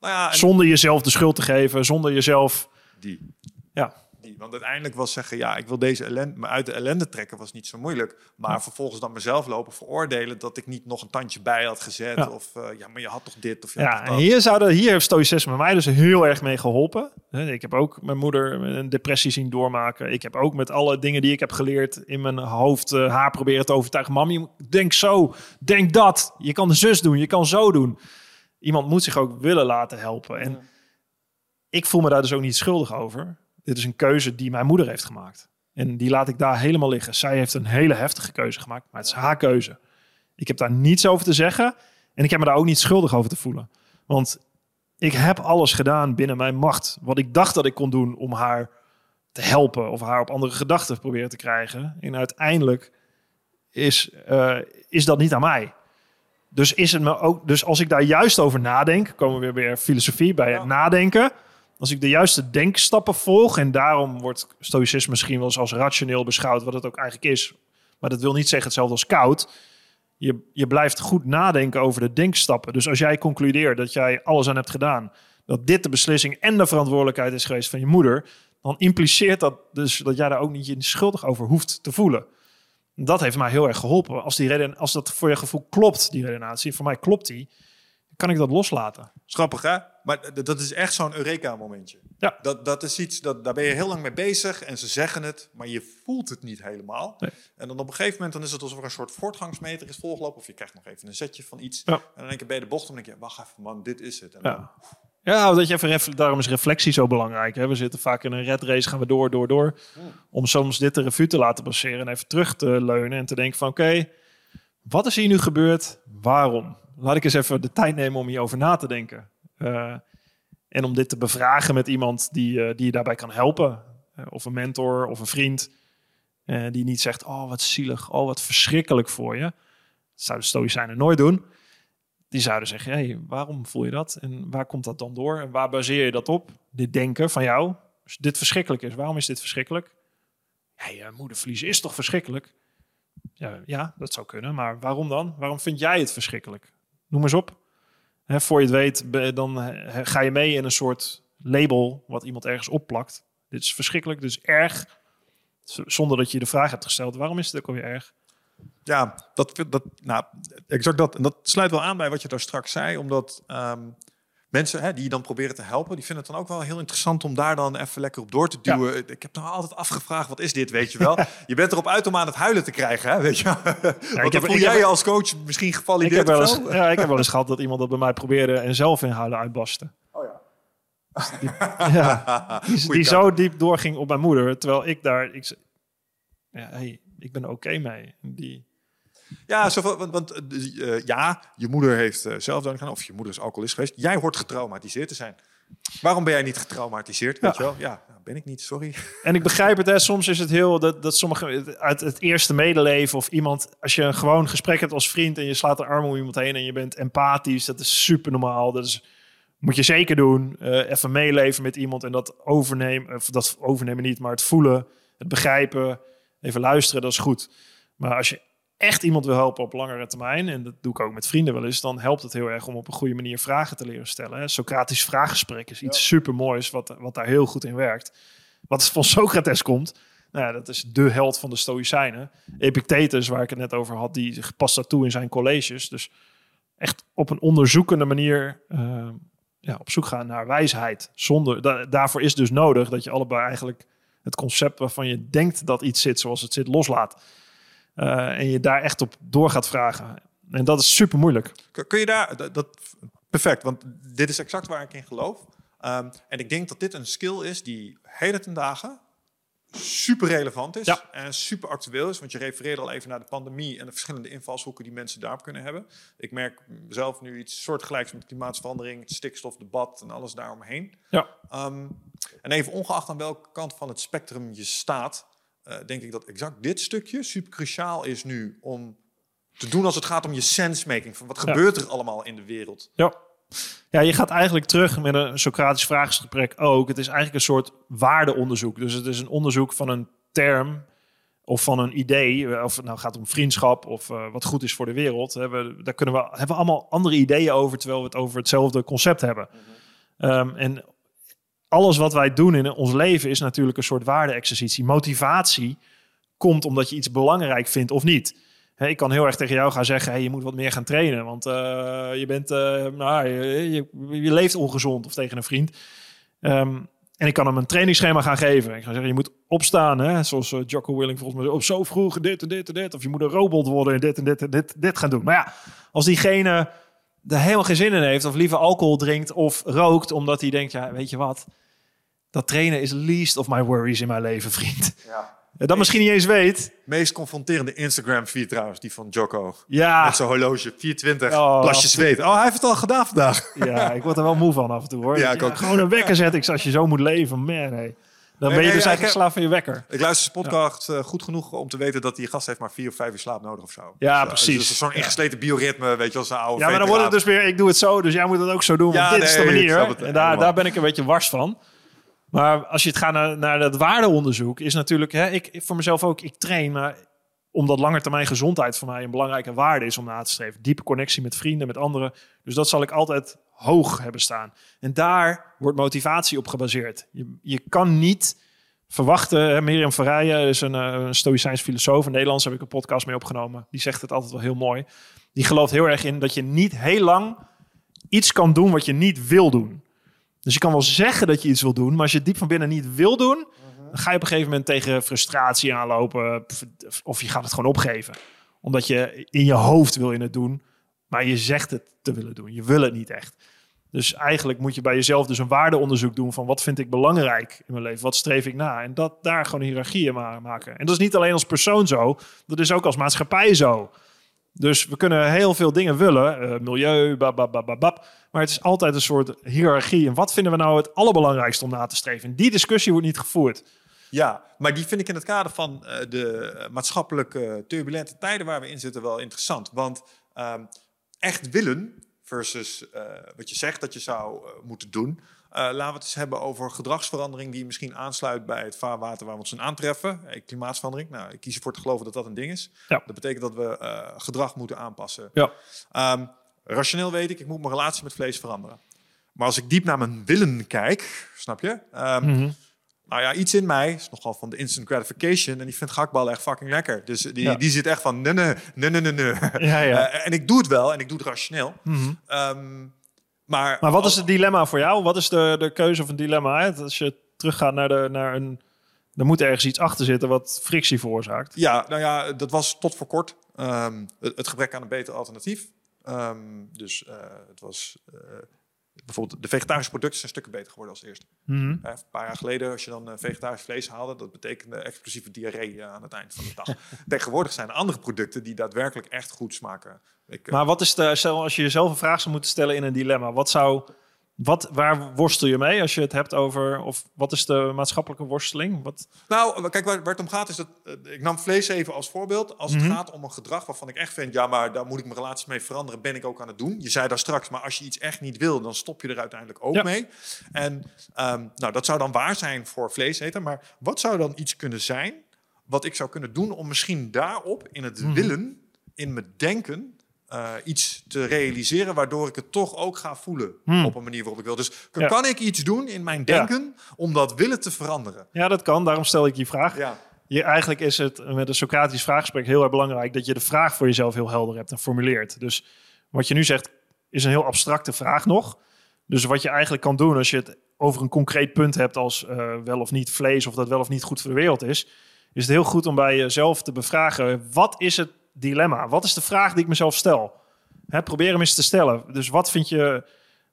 Nou ja, Zonder jezelf de schuld te geven, zonder jezelf. Die. Ja. Want uiteindelijk was zeggen, ja, ik wil deze ellende, me uit de ellende trekken, was niet zo moeilijk. Maar vervolgens dan mezelf lopen veroordelen dat ik niet nog een tandje bij had gezet. Of uh, ja, maar je had toch dit of ja. En hier, zouden, hier heeft stoïcisme mij dus heel erg mee geholpen. Ik heb ook mijn moeder een depressie zien doormaken. Ik heb ook met alle dingen die ik heb geleerd in mijn hoofd uh, haar proberen te overtuigen. Mam, denk zo, denk dat. Je kan de zus doen, je kan zo doen iemand moet zich ook willen laten helpen. En ik voel me daar dus ook niet schuldig over. Dit is een keuze die mijn moeder heeft gemaakt. En die laat ik daar helemaal liggen. Zij heeft een hele heftige keuze gemaakt, maar het is haar keuze. Ik heb daar niets over te zeggen en ik heb me daar ook niet schuldig over te voelen. Want ik heb alles gedaan binnen mijn macht. Wat ik dacht dat ik kon doen om haar te helpen of haar op andere gedachten proberen te krijgen. En uiteindelijk is, uh, is dat niet aan mij. Dus, is het me ook, dus als ik daar juist over nadenk, komen we weer weer filosofie bij het nadenken. Als ik de juiste denkstappen volg, en daarom wordt stoïcisme misschien wel eens als rationeel beschouwd, wat het ook eigenlijk is. Maar dat wil niet zeggen hetzelfde als koud. Je, je blijft goed nadenken over de denkstappen. Dus als jij concludeert dat jij alles aan hebt gedaan, dat dit de beslissing en de verantwoordelijkheid is geweest van je moeder, dan impliceert dat dus dat jij daar ook niet je schuldig over hoeft te voelen. Dat heeft mij heel erg geholpen. Als, die reden, als dat voor je gevoel klopt, die redenatie, voor mij klopt die, kan ik dat loslaten. Schappig hè? Maar dat is echt zo'n Eureka-momentje. Ja. Dat, dat is iets, dat, daar ben je heel lang mee bezig en ze zeggen het, maar je voelt het niet helemaal. Nee. En dan op een gegeven moment dan is het alsof er een soort voortgangsmeter is volgelopen. Of je krijgt nog even een zetje van iets. Ja. En dan denk je bij de bocht, dan denk je, wacht even man, dit is het. En ja. Dan, ja, dat je even daarom is reflectie zo belangrijk. Hè? We zitten vaak in een red race, gaan we door, door, door. Hmm. Om soms dit de revue te laten passeren en even terug te leunen en te denken van oké, wat is hier nu gebeurd? Waarom? Laat ik eens even de tijd nemen om hierover na te denken. Uh, en om dit te bevragen met iemand die, uh, die je daarbij kan helpen. Uh, of een mentor of een vriend. die niet zegt, oh wat zielig, oh wat verschrikkelijk voor je. Dat zouden stoïcijnen nooit doen die zouden zeggen, hey, waarom voel je dat? En waar komt dat dan door? En waar baseer je dat op? Dit denken van jou. Als dit verschrikkelijk is, waarom is dit verschrikkelijk? Je moederverlies is toch verschrikkelijk? Ja, ja, dat zou kunnen. Maar waarom dan? Waarom vind jij het verschrikkelijk? Noem eens op. He, voor je het weet, dan ga je mee in een soort label wat iemand ergens opplakt. Dit is verschrikkelijk, is erg. Zonder dat je de vraag hebt gesteld, waarom is het ook alweer erg? Ja, dat, dat, nou, exact dat. En dat sluit wel aan bij wat je daar straks zei, omdat ehm, mensen hè, die je dan proberen te helpen, die vinden het dan ook wel heel interessant om daar dan even lekker op door te duwen. Ik heb nou altijd afgevraagd, wat is dit, weet je wel? je bent erop uit om aan het huilen te krijgen, hè, weet je? Ja, voel jij je als coach misschien gevalideerd? Ik heb, wel eens, ja, ik heb wel eens gehad dat iemand dat bij mij probeerde en zelf in huilen uitbarstte. Oh ja. Die, ja, die, zo diep doorging op mijn moeder, terwijl ik daar... Ik, ja, hey, ik ben oké mee. Die... Ja, want, want uh, ja, je moeder heeft uh, zelfdoding gedaan, of je moeder is alcoholist geweest. Jij hoort getraumatiseerd te zijn. Waarom ben jij niet getraumatiseerd? Ja. Weet je wel? Ja, nou, ben ik niet, sorry. En ik begrijp het, hè. soms is het heel dat, dat sommige uit het eerste medeleven of iemand, als je een gewoon gesprek hebt als vriend en je slaat een arm om iemand heen en je bent empathisch, dat is super normaal. Dat is, moet je zeker doen. Uh, even meeleven met iemand en dat overnemen, of dat overnemen niet, maar het voelen, het begrijpen even luisteren, dat is goed. Maar als je echt iemand wil helpen op langere termijn, en dat doe ik ook met vrienden wel eens, dan helpt het heel erg om op een goede manier vragen te leren stellen. Socratisch vraaggesprek is iets ja. super moois, wat, wat daar heel goed in werkt. Wat van Socrates komt, nou ja, dat is de held van de Stoïcijnen. Epictetus, waar ik het net over had, die past dat toe in zijn colleges. Dus echt op een onderzoekende manier uh, ja, op zoek gaan naar wijsheid. Zonder, daarvoor is dus nodig dat je allebei eigenlijk het concept waarvan je denkt dat iets zit zoals het zit loslaat. Uh, en je daar echt op door gaat vragen. En dat is super moeilijk. Kun je daar, dat, perfect, want dit is exact waar ik in geloof. Um, en ik denk dat dit een skill is die hele ten dagen super relevant is Ja. en super actueel is. Want je refereerde al even naar de pandemie en de verschillende invalshoeken die mensen daarop kunnen hebben. Ik merk zelf nu iets soortgelijks met klimaatverandering, het stikstofdebat en alles daaromheen. Ja. Ehm, en even ongeacht aan welke kant van het spectrum je staat, eh, denk ik dat exact dit stukje super cruciaal is nu om te doen als het gaat om je sensemaking. Van wat Ja. gebeurt er allemaal in de wereld? Ja. Ja, je gaat eigenlijk terug met een Socratisch vraaggesprek ook. Het is eigenlijk een soort waardeonderzoek. Dus het is een onderzoek van een term of van een idee. Of het nou gaat om vriendschap of eh, wat goed is voor de wereld. Hebben, daar kunnen we, hebben we allemaal andere ideeën over, terwijl we het over hetzelfde concept hebben. Ehm, en alles wat wij doen in ons leven is natuurlijk een soort waarde-exercitie. Motivatie komt omdat je iets belangrijk vindt of niet. Ik kan heel erg tegen jou gaan zeggen, hey, je moet wat meer gaan trainen, want eh, je, bent, eh, nou, je, leeft ongezond of tegen een vriend. Ehm, en ik kan hem een trainingsschema gaan geven. Ik ga zeggen, je moet opstaan, hè? zoals eh, Jocko Willing volgens mij, op zo vroeg dit en dit en dit. Of je moet een robot worden en dit en dit en dit gaan doen. Maar ja, als diegene er helemaal geen zin in heeft, of liever alcohol drinkt of rookt, omdat hij denkt, ja, weet je wat, dat trainen is least of my worries in mijn leven, vriend. Ja. Dat misschien niet eens weet. Meest confronterende Instagram-feed trouwens, die van Jocko. Ja, Met zijn horloge, 420, Oh. plasje zweet. Oh, hij heeft het al gedaan vandaag. ja, ik word er wel moe van af en toe hoor. Ja, ik ook. Gewoon een wekker zet ik als je zo moet leven. Man, nee. Dan ben je nee, dus eigenlijk ik- slaaf van je wekker. Ik luister zijn podcast eh, goed genoeg om te weten dat die gast heeft maar vier of vijf uur slaap nodig of zo. Ja, Dus, precies. Dus zo'n ingesleten bioritme, weet je, als een oude Ja, maar dan wordt het dus weer, ik doe het zo, dus jij moet het ook zo doen. Want Ja, dit is de manier. het En daar, daar ben ik een beetje wars van. Maar als je het gaat naar, naar dat waardeonderzoek, is natuurlijk, hè, ik, ik voor mezelf ook, ik train, maar omdat langetermijn gezondheid voor mij een belangrijke waarde is om na te streven. Diepe connectie met vrienden, met anderen. Dus dat zal ik altijd hoog hebben staan. En daar wordt motivatie op gebaseerd. Je, je kan niet verwachten. Hè, Miriam Verrijen is een, eh, een stoïcijns filosoof. In Nederlands heb ik een podcast mee opgenomen. Die zegt het altijd wel heel mooi. Die gelooft heel erg in dat je niet heel lang iets kan doen wat je niet wil doen. Dus je kan wel zeggen dat je iets wil doen, maar als je het diep van binnen niet wil doen, dan ga je op een gegeven moment tegen frustratie aanlopen of je gaat het gewoon opgeven. Omdat je in je hoofd wil je het doen, maar je zegt het te willen doen. Je wil het niet echt. Dus eigenlijk moet je bij jezelf dus een waardeonderzoek doen van wat vind ik belangrijk in mijn leven, wat streef ik na en dat daar gewoon hiërarchieën ma- maken. En dat is niet alleen als persoon zo, dat is ook als maatschappij zo. Dus we kunnen heel veel dingen willen, eh, milieu, bababababab, maar het is altijd een soort hiërarchie. En wat vinden we nou het allerbelangrijkste om na te streven? En die discussie wordt niet gevoerd. Ja, maar die vind ik in het kader van eh, de maatschappelijke turbulente tijden waar we in zitten wel interessant. Want ehm, echt willen versus eh, wat je zegt dat je zou eh, moeten doen. Eh, laten we het eens hebben over gedragsverandering die misschien aansluit bij het vaarwater waar we ons in aantreffen. Klimaatverandering. Nou, ik kies ervoor te geloven dat dat een ding is. Ja. Dat betekent dat we gedrag moeten aanpassen. Ja. Ehm, rationeel weet ik, ik moet mijn relatie met vlees veranderen. Maar als ik diep naar mijn willen kijk, snap je? Mhm. Nou ja, iets in mij is nogal van de instant gratification. En die vindt gehaktballen echt fucking lekker. Dus die, Ja. die zit echt van nee, nee, nee, nee, nee. Ja, ja. Eh, en ik doe het wel en ik doe het rationeel. Mhm. Ehm, maar, Maar wat is het dilemma voor jou? Wat is de, de keuze of een dilemma? Hè? Als je teruggaat naar, de, naar een... Er moet ergens iets achter zitten wat frictie veroorzaakt. Ja, nou ja, dat was tot voor kort ehm, het, het gebrek aan een beter alternatief. Ehm, dus eh, het was eh, bijvoorbeeld de vegetarische producten zijn stukken beter geworden als eerst. Mhm. Een paar jaar geleden, als je dan eh, vegetarisch vlees haalde, dat betekende explosieve diarree eh, aan het eind van de dag. Tegenwoordig zijn er andere producten die daadwerkelijk echt goed smaken. Ik, eh, Maar wat is de, stel als je jezelf een vraag zou moeten stellen in een dilemma, wat zou, wat, waar worstel je mee als je het hebt over, of wat is de maatschappelijke worsteling? Wat, Nou, kijk, waar, waar het om gaat is dat... eh, ik nam vlees even als voorbeeld. Als het Mhm. gaat om een gedrag waarvan ik echt vind... ja, maar daar moet ik mijn relatie mee veranderen, ben ik ook aan het doen. Je zei daar straks, maar als je iets echt niet wil... dan stop je er uiteindelijk ook Ja. mee. En ehm, nou, dat zou dan waar zijn voor vleeseten. Maar wat zou dan iets kunnen zijn... wat ik zou kunnen doen om misschien daarop... in het Mhm. willen, in mijn denken... eh, iets te realiseren waardoor ik het toch ook ga voelen Hmm. op een manier waarop ik wil. Dus kan, Ja. kan ik iets doen in mijn Ja. denken om dat willen te veranderen? ja, dat kan, daarom stel ik die vraag. Ja. Je, eigenlijk is het met een Socratisch vraaggesprek heel erg belangrijk dat je de vraag voor jezelf heel helder hebt en formuleert. Dus wat je nu zegt is een heel abstracte vraag nog. Dus wat je eigenlijk kan doen als je het over een concreet punt hebt als eh, wel of niet vlees of dat wel of niet goed voor de wereld is, is het heel goed om bij jezelf te bevragen wat is het dilemma? Wat is de vraag die ik mezelf stel? Hè, probeer hem eens te stellen. Dus wat vind je,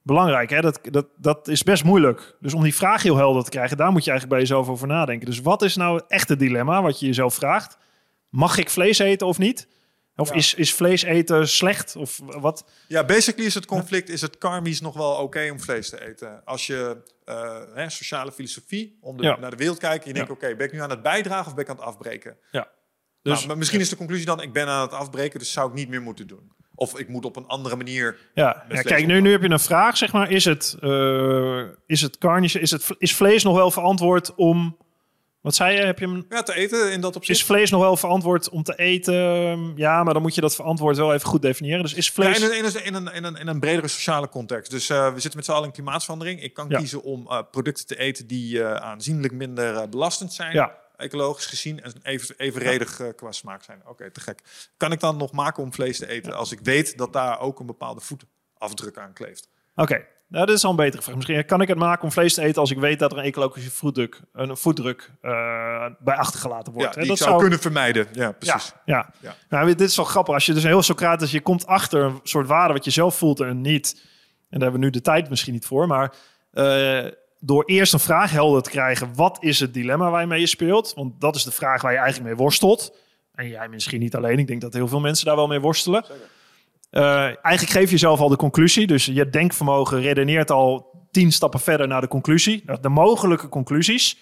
belangrijk. Hè? Dat, dat, dat is best moeilijk. Dus om die vraag heel helder te krijgen, daar moet je eigenlijk bij jezelf over nadenken. Dus wat is nou echt het dilemma wat je jezelf vraagt? Mag ik vlees eten of niet? Of is, is vlees eten slecht? Of wat? Ja, basically is het conflict, is het karmisch nog wel oké om vlees te eten? Als je uh, hè, sociale filosofie, om de, naar de wereld kijkt, je denkt, oké, ben ik nu aan het bijdragen of ben ik aan het afbreken? Ja. Dus, nou, maar misschien is de conclusie dan, ik ben aan het afbreken, dus zou ik niet meer moeten doen. Of ik moet op een andere manier. Ja, ja kijk, nu, nu heb je een vraag, zeg maar. Is het, uh, is het karnische, is, het, is vlees nog wel verantwoord om wat zei je? Heb je hem... Ja, te eten in dat opzicht. Is vlees nog wel verantwoord om te eten? Ja, maar dan moet je dat verantwoord wel even goed definiëren. Dus is vlees... Ja, in, een, in, een, in, een, in een bredere sociale context. Dus uh, we zitten met z'n allen in klimaatverandering. Ik kan kiezen om uh, producten te eten die aanzienlijk minder belastend zijn. Ja. Ecologisch gezien en even, evenredig qua smaak zijn. Oké, te gek. Kan ik dan nog maken om vlees te eten als ik weet dat daar ook een bepaalde voetafdruk aan kleeft? Oké, nou, dat is al een betere vraag. Misschien kan ik het maken om vlees te eten als ik weet dat er een ecologische voetdruk, een voetdruk uh, bij achtergelaten wordt. Ja, die dat zou kunnen vermijden. Ja, precies. Ja, ja. Nou, dit is wel grappig. Als je dus heel Socrates, je komt achter een soort waarde wat je zelf voelt en niet. En daar hebben we nu de tijd misschien niet voor, maar uh, door eerst een vraag helder te krijgen, wat is het dilemma waar je mee speelt? Want dat is de vraag waar je eigenlijk mee worstelt. En jij misschien niet alleen. Ik denk dat heel veel mensen daar wel mee worstelen. Uh, eigenlijk geef je zelf al de conclusie. Dus je denkvermogen redeneert al tien stappen verder naar de conclusie. De mogelijke conclusies.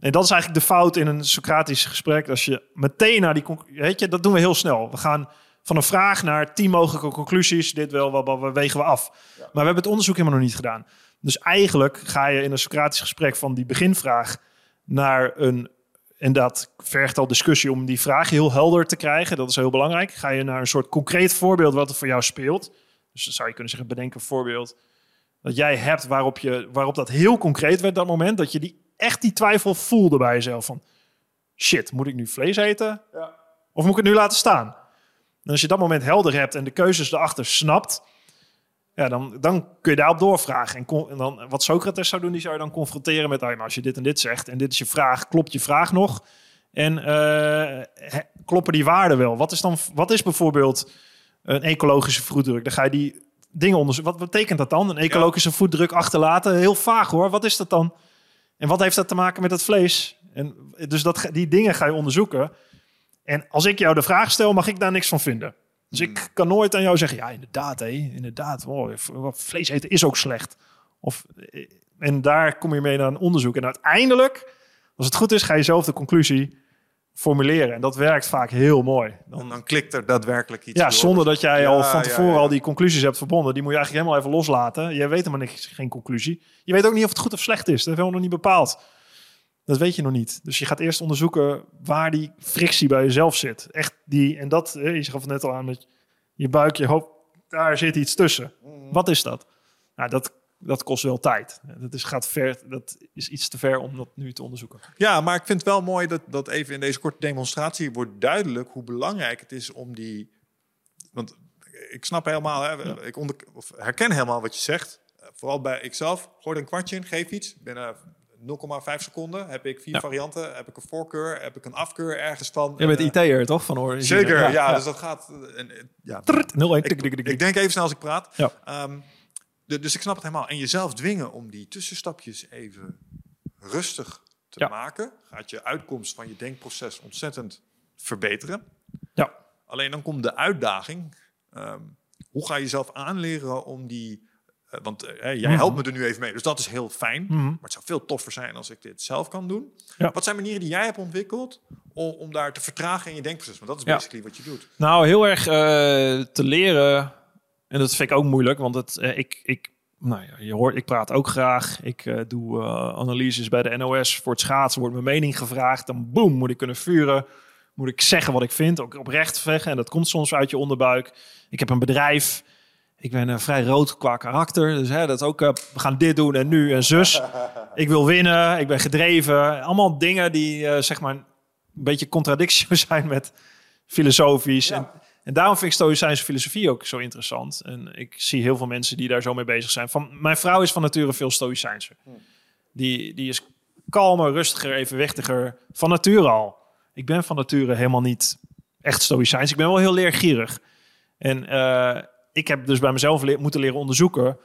En dat is eigenlijk de fout in een Socratisch gesprek. Als je meteen naar die weet je, dat doen we heel snel. We gaan van een vraag naar tien mogelijke conclusies. Dit wel, wat, wat wegen we af. Maar we hebben het onderzoek helemaal nog niet gedaan. Dus eigenlijk ga je in een Socratisch gesprek van die beginvraag naar een en dat vergt al discussie om die vraag heel helder te krijgen. Dat is heel belangrijk. Ga je naar een soort concreet voorbeeld wat er voor jou speelt. Dus dan zou je kunnen zeggen, bedenk een voorbeeld dat jij hebt waarop, je, waarop dat heel concreet werd dat moment. Dat je die, echt die twijfel voelde bij jezelf van... Shit, moet ik nu vlees eten? Ja. Of moet ik het nu laten staan? En als je dat moment helder hebt en de keuzes erachter snapt... Ja, dan, dan kun je daarop doorvragen. En, en, dan, wat Socrates zou doen, die zou je dan confronteren met... maar als je dit en dit zegt en dit is je vraag, klopt je vraag nog? En uh, kloppen die waarden wel? Wat is, dan, wat is bijvoorbeeld een ecologische voetdruk? Dan ga je die dingen onderzoeken. Wat betekent dat dan? Een ecologische voetdruk achterlaten? Heel vaag hoor. Wat is dat dan? En wat heeft dat te maken met het vlees? En dus dat, die dingen ga je onderzoeken. En als ik jou de vraag stel, mag ik daar niks van vinden. Dus ik hmm. kan nooit aan jou zeggen, ja, inderdaad, hé, inderdaad, vlees eten is ook slecht. Of, eh, en daar kom je mee naar een onderzoek. En uiteindelijk, als het goed is, ga je zelf de conclusie formuleren. En dat werkt vaak heel mooi. Dan, dan klikt er daadwerkelijk iets. Ja, zonder dat jij al van tevoren al die conclusies hebt verbonden. Die moet je eigenlijk helemaal even loslaten. Jij weet helemaal niks, geen conclusie. Je weet ook niet of het goed of slecht is. Dat hebben we nog niet bepaald. Dat weet je nog niet. Dus je gaat eerst onderzoeken waar die frictie bij jezelf zit. Echt die, en dat, je gaf het net al aan met je buik, je hoofd, daar zit iets tussen. Mhm. Wat is dat? Nou, dat, dat kost wel tijd. Dat is, gaat ver, dat is iets te ver om dat nu te onderzoeken. Ja, maar ik vind het wel mooi dat, dat even in deze korte demonstratie wordt duidelijk hoe belangrijk het is om die. Want ik snap helemaal, hè, ik onder, of herken helemaal wat je zegt. Vooral bij ikzelf. Gooi er een kwartje in, geef iets. Binnen 0,5 seconden heb ik vier varianten. Heb ik een voorkeur, heb ik een afkeur ergens van. Je bent uh, IT'er toch? Van origine? Zeker, ja, Dus dat gaat... En, ja, ik, ik, denk even snel als ik praat. Ja. Um, de, dus ik snap het helemaal. En jezelf dwingen om die tussenstapjes even rustig te maken... gaat je uitkomst van je denkproces ontzettend verbeteren. Ja. Alleen dan komt de uitdaging... Um, hoe ga je jezelf aanleren om die eh, want uh, jij mhm. helpt me er nu even mee, dus dat is heel fijn. Mhm. Maar het zou veel toffer zijn als ik dit zelf kan doen. Wat zijn manieren die jij hebt ontwikkeld om, om, daar te vertragen in je denkproces? Want dat is basically wat je doet. Nou, heel erg uh, te leren. En dat vind ik ook moeilijk, want het, ik, ik, nou ja, je hoort, ik praat ook graag. Ik doe analyses bij de NOS voor het schaatsen. Wordt mijn mening gevraagd. Dan boem, moet ik kunnen vuren. Moet ik zeggen wat ik vind, ook oprecht zeggen. En dat komt soms uit je onderbuik. Ik heb een bedrijf ik ben uh, vrij rood qua karakter. Dus hè, dat ook, uh, we gaan dit doen en nu en zus. ik wil winnen, ik ben gedreven. Allemaal dingen die uh, zeg maar een beetje contradictie zijn met filosofisch. En, en, daarom vind ik Stoïcijnse filosofie ook zo interessant. En ik zie heel veel mensen die daar zo mee bezig zijn. Van, mijn vrouw is van nature veel Stoïcijnser. Hm. Die, die is kalmer, rustiger, evenwichtiger. Van nature al. Ik ben van nature helemaal niet echt Stoïcijns. Ik ben wel heel leergierig. En ik heb dus bij mezelf moeten leren onderzoeken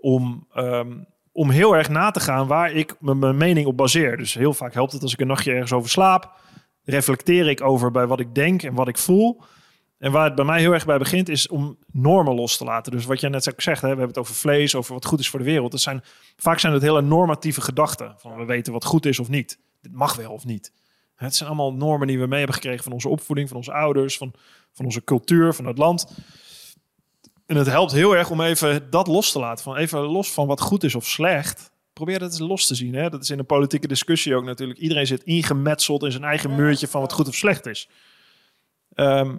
om, ehm, om heel erg na te gaan waar ik mijn mening op baseer. Dus heel vaak helpt het als ik een nachtje ergens over slaap. Reflecteer ik over bij wat ik denk en wat ik voel. En waar het bij mij heel erg bij begint, is om normen los te laten. Dus wat jij net zegt, hè, we hebben het over vlees, over wat goed is voor de wereld. Dat zijn, vaak zijn het hele normatieve gedachten. Van we weten wat goed is of niet. Dit mag wel of niet. Het zijn allemaal normen die we mee hebben gekregen van onze opvoeding, van onze ouders, van, van onze cultuur, van het land. En het helpt heel erg om even dat los te laten. Van even los van wat goed is of slecht. Probeer dat eens los te zien. Hè? Dat is in een politieke discussie ook natuurlijk. Iedereen zit ingemetseld in zijn eigen muurtje van wat goed of slecht is. Ehm,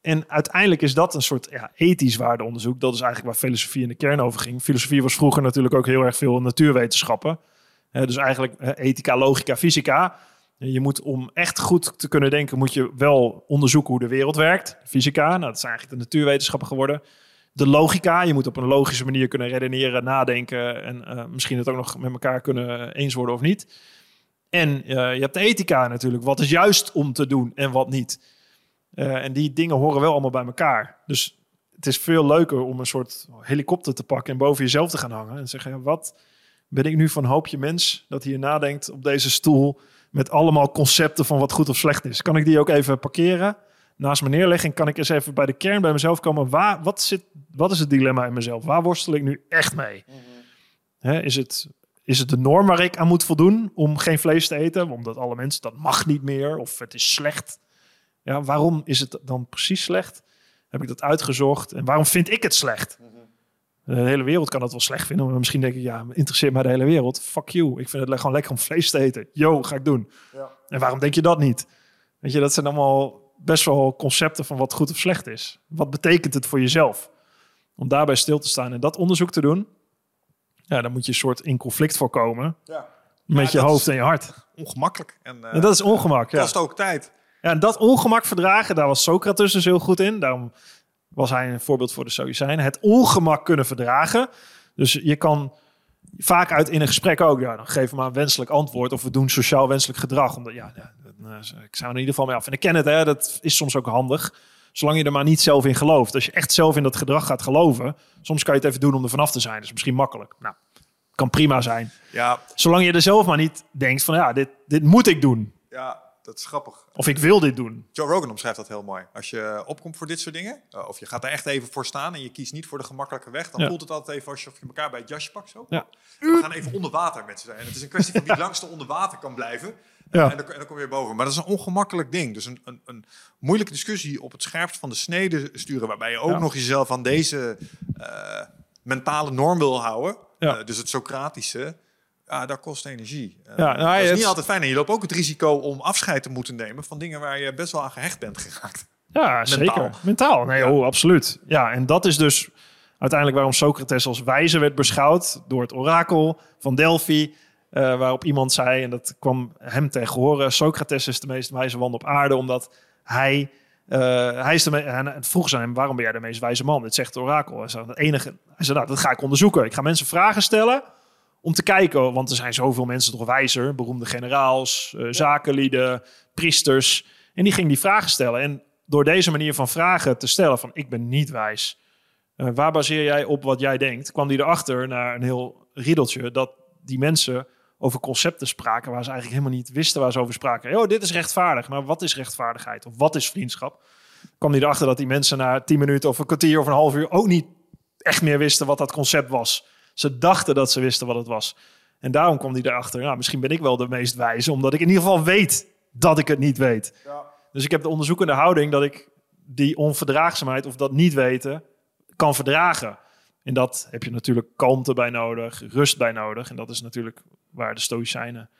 en uiteindelijk is dat een soort ja, ethisch waardeonderzoek. Dat is eigenlijk waar filosofie in de kern over ging. Filosofie was vroeger natuurlijk ook heel erg veel natuurwetenschappen. dus eigenlijk ethica, logica, fysica. Je moet om echt goed te kunnen denken, moet je wel onderzoeken hoe de wereld werkt. Fysica, nou, dat zijn eigenlijk de natuurwetenschappen geworden. De logica, je moet op een logische manier kunnen redeneren, nadenken en uh, misschien het ook nog met elkaar kunnen eens worden of niet. En uh, je hebt de ethica natuurlijk, wat is juist om te doen en wat niet. En die dingen horen wel allemaal bij elkaar. Dus het is veel leuker om een soort helikopter te pakken en boven jezelf te gaan hangen. En zeggen, wat ben ik nu van hoopje mens dat hier nadenkt op deze stoel met allemaal concepten van wat goed of slecht is. Kan ik die ook even parkeren, naast me neerleggen en kan ik eens even bij de kern bij mezelf komen. Waar, wat, zit, wat is het dilemma in mezelf? Waar worstel ik nu echt mee? Mhm. is, het, is het de norm waar ik aan moet voldoen om geen vlees te eten? Omdat alle mensen, dat mag niet meer of het is slecht. Ja, waarom is het dan precies slecht? Heb ik dat uitgezocht? En waarom vind ik het slecht? Mhm. De hele wereld kan dat wel slecht vinden. Maar misschien denk ik, ja, interesseert mij de hele wereld. Fuck you. Ik vind het gewoon lekker om vlees te eten. Yo, ga ik doen. Ja. En waarom denk je dat niet? Weet je, dat zijn allemaal best wel concepten van wat goed of slecht is. Wat betekent het voor jezelf? Om daarbij stil te staan en dat onderzoek te doen. Ja, dan moet je een soort in conflict voorkomen. Ja. Met je hoofd en je hart. Ongemakkelijk. En, en dat is ongemak. Ja. Kost ook tijd. Ja, en dat ongemak verdragen, daar was Socrates dus heel goed in. Daarom was hij een voorbeeld voor de Stoïcijnen. Het ongemak kunnen verdragen. Dus je kan vaak uit in een gesprek ook, ja, dan geef maar een wenselijk antwoord of we doen sociaal wenselijk gedrag. Omdat, ja, ik zou er in ieder geval mee af. En ik ken het, hè, dat is soms ook handig. Zolang je er maar niet zelf in gelooft. Als je echt zelf in dat gedrag gaat geloven, soms kan je het even doen om er vanaf te zijn. Dat is misschien makkelijk. Nou, kan prima zijn. Ja. Zolang je er zelf maar niet denkt van, ja, dit, dit moet ik doen. Ja, dat is grappig. Of ik wil dit doen. Joe Rogan omschrijft dat heel mooi. Als je opkomt voor dit soort dingen, eh, of je gaat er echt even voor staan en je kiest niet voor de gemakkelijke weg, dan voelt het altijd even alsof je elkaar bij het jasje pakt. Zo. Ja. We gaan even onder water met ze zijn. Het is een kwestie van wie het langste onder water kan blijven. Ja. En, dan, en, dan, kom je boven. Maar dat is een ongemakkelijk ding. Dus een, een, een moeilijke discussie op het scherpst van de snede sturen, waarbij je ook nog jezelf aan deze uh, mentale norm wil houden. Uh, dus het Socratische ja, dat kost energie. Eh, ja, nou, dat is niet altijd fijn. En je loopt ook het risico om afscheid te moeten nemen van dingen waar je best wel aan gehecht bent geraakt. Ja, Mentaal. zeker. Mentaal. Nee, oh, absoluut. Ja, en dat is dus uiteindelijk waarom Socrates als wijze werd beschouwd door het orakel van Delphi. Uh, waarop iemand zei, en dat kwam hem tegen horen: Socrates is de meest wijze man op aarde, omdat hij. Uh, hij is de en vroeg ze aan hem: waarom ben jij de meest wijze man? Dit zegt het orakel. Hij zei: het enige. Hij zei: nou, dat ga ik onderzoeken. Ik ga mensen vragen stellen om te kijken, want er zijn zoveel mensen toch wijzer, beroemde generaals, uh, zakenlieden, priesters. En die ging die vragen stellen. En door deze manier van vragen te stellen van ik ben niet wijs, waar baseer jij op wat jij denkt, kwam die erachter naar een heel riedeltje dat die mensen over concepten spraken waar ze eigenlijk helemaal niet wisten waar ze over spraken. Oh, dit is rechtvaardig, maar wat is rechtvaardigheid of wat is vriendschap? Kwam die erachter dat die mensen na tien minuten of een kwartier of een half uur ook niet echt meer wisten wat dat concept was. Ze dachten dat ze wisten wat het was. En daarom kwam hij erachter, nou, misschien ben ik wel de meest wijze, omdat ik in ieder geval weet dat ik het niet weet. Ja. Dus ik heb de onderzoekende houding dat ik die onverdraagzaamheid of dat niet weten kan verdragen. En dat heb je natuurlijk kalmte bij nodig, rust bij nodig. En dat is natuurlijk waar de stoïcijnen...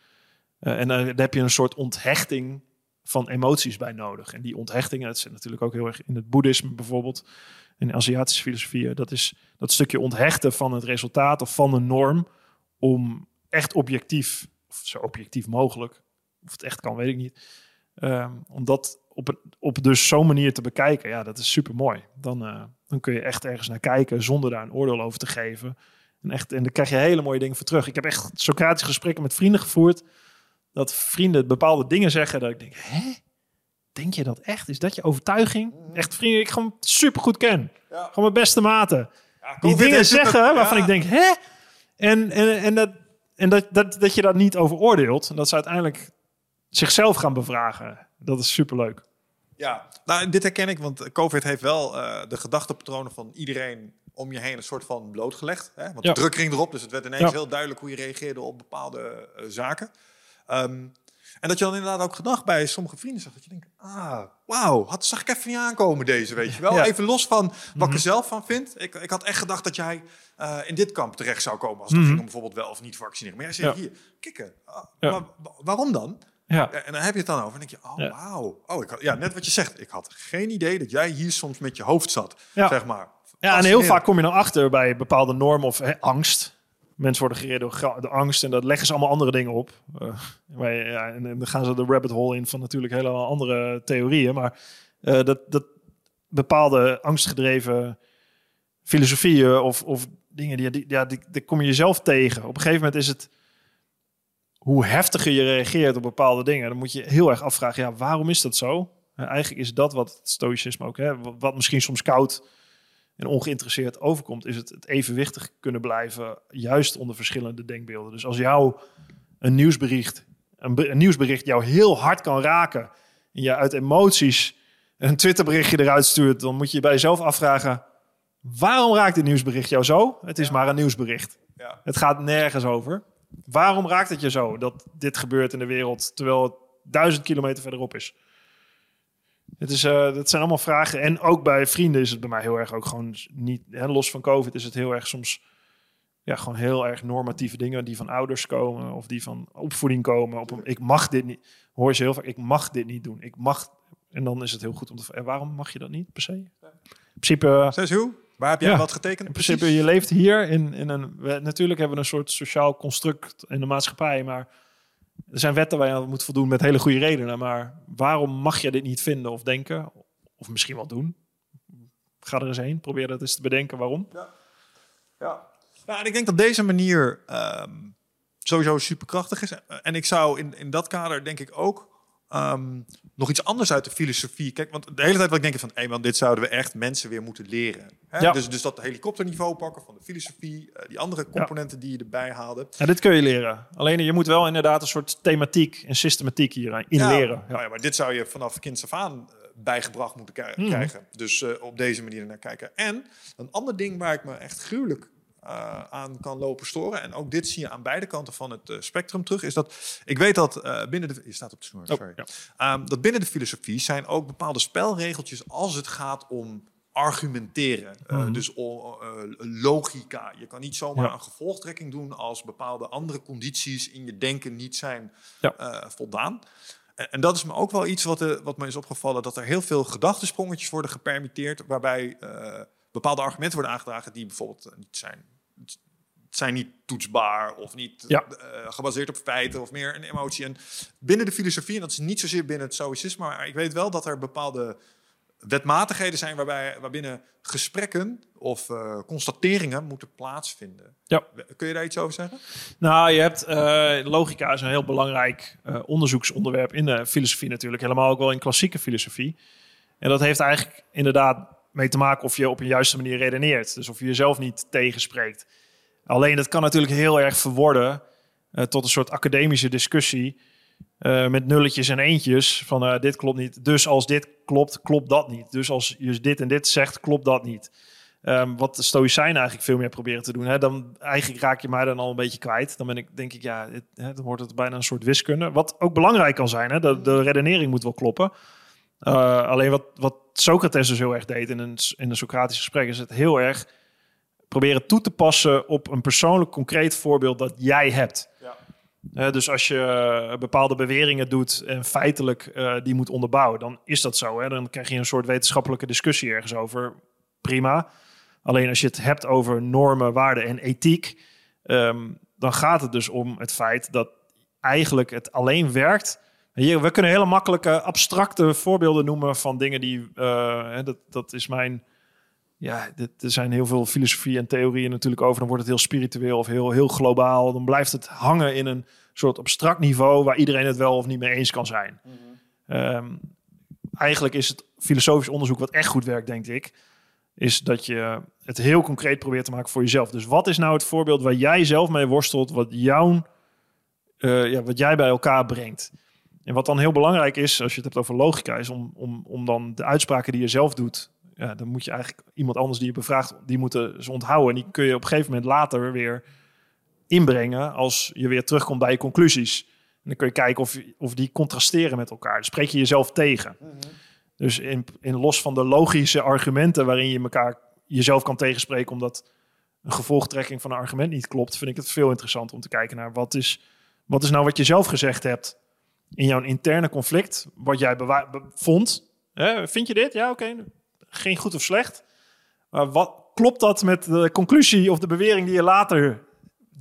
Uh, en dan heb je een soort onthechting van emoties bij nodig. En die onthechting, dat zit natuurlijk ook heel erg in het boeddhisme bijvoorbeeld in Aziatische filosofieën. Dat is dat stukje onthechten van het resultaat of van een norm om echt objectief, of zo objectief mogelijk, of het echt kan, weet ik niet. Um, om dat op, op dus zo'n manier te bekijken, ja, dat is super mooi. Dan, uh, dan kun je echt ergens naar kijken zonder daar een oordeel over te geven. En, echt, en dan krijg je hele mooie dingen voor terug. Ik heb echt Socratische gesprekken met vrienden gevoerd. Dat vrienden bepaalde dingen zeggen dat ik denk, hè? denk je dat echt? Is dat je overtuiging? Mhm. Echt vrienden ik gewoon super goed ken. Ja. Gewoon mijn beste maten. die dingen zeggen waarvan ik denk, hè? En, en, en, dat, en dat, dat, dat je dat niet over oordeelt. En dat ze uiteindelijk zichzelf gaan bevragen. Dat is superleuk. Ja, nou, dit herken ik, want COVID heeft wel uh, de gedachtepatronen van iedereen om je heen een soort van blootgelegd. Hè? Want de druk ging erop, dus het werd ineens heel duidelijk hoe je reageerde op bepaalde uh, zaken. Um, en dat je dan inderdaad ook gedacht bij sommige vrienden zegt dat je denkt, ah, wauw, had zag ik even niet aankomen deze, weet je wel. Even los van wat ik er mhm. zelf van vind. Ik, ik had echt gedacht dat jij uh, in dit kamp terecht zou komen als het mm ging om bijvoorbeeld wel of niet vaccineren. Maar jij zegt hier, kikken, uh, maar, waarom dan? Ja. En dan heb je het dan over en denk je, oh wauw. Oh, ik had, ja, net wat je zegt. Ik had geen idee dat jij hier soms met je hoofd zat, zeg maar. Ja, en heel vaak kom je dan achter bij bepaalde normen of angst. Mensen worden gereerd door de angst en dat leggen ze allemaal andere dingen op. Uh, ja, en, dan gaan ze de rabbit hole in van natuurlijk hele andere theorieën. Maar uh, dat, dat bepaalde angstgedreven filosofieën of, of dingen, die, die, ja, die, die kom je jezelf tegen. Op een gegeven moment is het hoe heftiger je reageert op bepaalde dingen, dan moet je heel erg afvragen, ja, waarom is dat zo? eigenlijk is dat wat het stoïcisme ook, hè, wat misschien soms koud en ongeïnteresseerd overkomt, is het, het evenwichtig kunnen blijven, juist onder verschillende denkbeelden. Dus als jou een nieuwsbericht, een, een nieuwsbericht jou heel hard kan raken en je uit emoties een Twitterberichtje eruit stuurt, dan moet je bij jezelf afvragen: waarom raakt dit nieuwsbericht jou zo? Het is maar een nieuwsbericht. Ja. Het gaat nergens over. Waarom raakt het je zo dat dit gebeurt in de wereld terwijl het duizend kilometer verderop is? Het is, uh, dat zijn allemaal vragen. En ook bij vrienden is het bij mij heel erg ook gewoon niet, hè, los van COVID, is het heel erg soms ja, gewoon heel erg normatieve dingen die van ouders komen of die van opvoeding komen. Op een, ik mag dit niet. Hoor je heel vaak, ik mag dit niet doen. Ik mag. En dan is het heel goed om te. En waarom mag je dat niet per se? In principe. Zes hoe? Waar heb jij wat getekend? In principe, je leeft hier in, in een. natuurlijk hebben we een soort sociaal construct in de maatschappij, maar er zijn wetten waar je aan moet voldoen met hele goede redenen. Maar waarom mag je dit niet vinden of denken? Of misschien wel doen? Ga er eens heen. Probeer dat eens te bedenken waarom. Ja. Ja. ja en ik denk dat deze manier um, sowieso superkrachtig is. En ik zou in, in dat kader denk ik ook um, nog iets anders uit de filosofie. Kijk, want de hele tijd wat ik denk van, hé, man, dit zouden we echt mensen weer moeten leren. Hè? Ja. Dus, dus dat helikopterniveau pakken van de filosofie, uh, die andere componenten die je erbij haalde. Ja, dit kun je leren. Alleen je moet wel inderdaad een soort thematiek en systematiek hierin in leren. Ja. Nou ja, maar dit zou je vanaf kinds af aan uh, bijgebracht moeten mhm. krijgen. Dus uh, op deze manier naar kijken. En een ander ding waar ik me echt gruwelijk uh, aan kan lopen storen. En ook dit zie je aan beide kanten van het uh, spectrum terug. Is dat ik weet dat uh, binnen de. Je staat op de snoer, oh, sorry. ja. um, dat binnen de filosofie zijn ook bepaalde spelregeltjes als het gaat om argumenteren. Mm. Dus logica. Je kan niet zomaar ja. een gevolgtrekking doen als bepaalde andere condities in je denken niet zijn ja. voldaan. En, dat is me ook wel iets wat, wat me is opgevallen: dat er heel veel gedachtensprongetjes worden gepermitteerd, waarbij bepaalde argumenten worden aangedragen die bijvoorbeeld eh, niet zijn, zijn niet toetsbaar of niet ja. uh, gebaseerd op feiten of meer een emotie. En binnen de filosofie, en dat is niet zozeer binnen het stoïcisme, maar ik weet wel dat er bepaalde wetmatigheden zijn waarbij, waarbinnen gesprekken of uh, constateringen moeten plaatsvinden. Ja. Kun je daar iets over zeggen? Nou, je hebt uh, logica is een heel belangrijk uh, onderzoeksonderwerp in de filosofie natuurlijk, helemaal ook wel in klassieke filosofie. En dat heeft eigenlijk inderdaad mee te maken of je op een juiste manier redeneert. Dus of je jezelf niet tegenspreekt. Alleen dat kan natuurlijk heel erg verworden uh, tot een soort academische discussie. Uh, met nulletjes en eentjes. Van uh, dit klopt niet. Dus als dit klopt, klopt dat niet. Dus als je dit en dit zegt, klopt dat niet. Um, wat de Stoïcijnen eigenlijk veel meer proberen te doen. Hè, dan eigenlijk raak je mij dan al een beetje kwijt. Dan ben ik, denk ik, ja, hè, dan wordt het bijna een soort wiskunde. Wat ook belangrijk kan zijn. Hè, de redenering moet wel kloppen. Uh, alleen wat, wat Socrates dus heel erg deed in een, in een Socratisch gesprek, is het heel erg proberen toe te passen op een persoonlijk concreet voorbeeld dat jij hebt. Ja. Uh, dus als je uh, bepaalde beweringen doet en feitelijk die moet onderbouwen, dan is dat zo. Hè? Dan krijg je een soort wetenschappelijke discussie ergens over. Prima. Alleen als je het hebt over normen, waarden en ethiek, um, dan gaat het dus om het feit dat eigenlijk het alleen werkt hier, we kunnen hele makkelijke abstracte voorbeelden noemen van dingen die. Uh, dat, dat is mijn. Ja, dit, er zijn heel veel filosofie en theorieën natuurlijk over. Dan wordt het heel spiritueel of heel, heel globaal. Dan blijft het hangen in een soort abstract niveau waar iedereen het wel of niet mee eens kan zijn. Mm eigenlijk is het filosofisch onderzoek wat echt goed werkt, denk ik. is dat je het heel concreet probeert te maken voor jezelf. Dus wat is nou het voorbeeld waar jij zelf mee worstelt, wat, jouw, uh, ja, wat jij bij elkaar brengt? En wat dan heel belangrijk is, als je het hebt over logica, is om, om, om dan de uitspraken die je zelf doet, ja, dan moet je eigenlijk iemand anders die je bevraagt, die moeten ze onthouden. En die kun je op een gegeven moment later weer inbrengen als je weer terugkomt bij je conclusies. En dan kun je kijken of, of die contrasteren met elkaar. Dan spreek je jezelf tegen. Dus in, in los van de logische argumenten waarin je elkaar jezelf kan tegenspreken omdat een gevolgtrekking van een argument niet klopt, vind ik het veel interessant om te kijken naar wat is, wat is nou wat je zelf gezegd hebt in jouw interne conflict, wat jij vond. Hè, vind je dit? Ja, oké. Geen goed of slecht. Maar wat klopt dat met de conclusie of de bewering die je later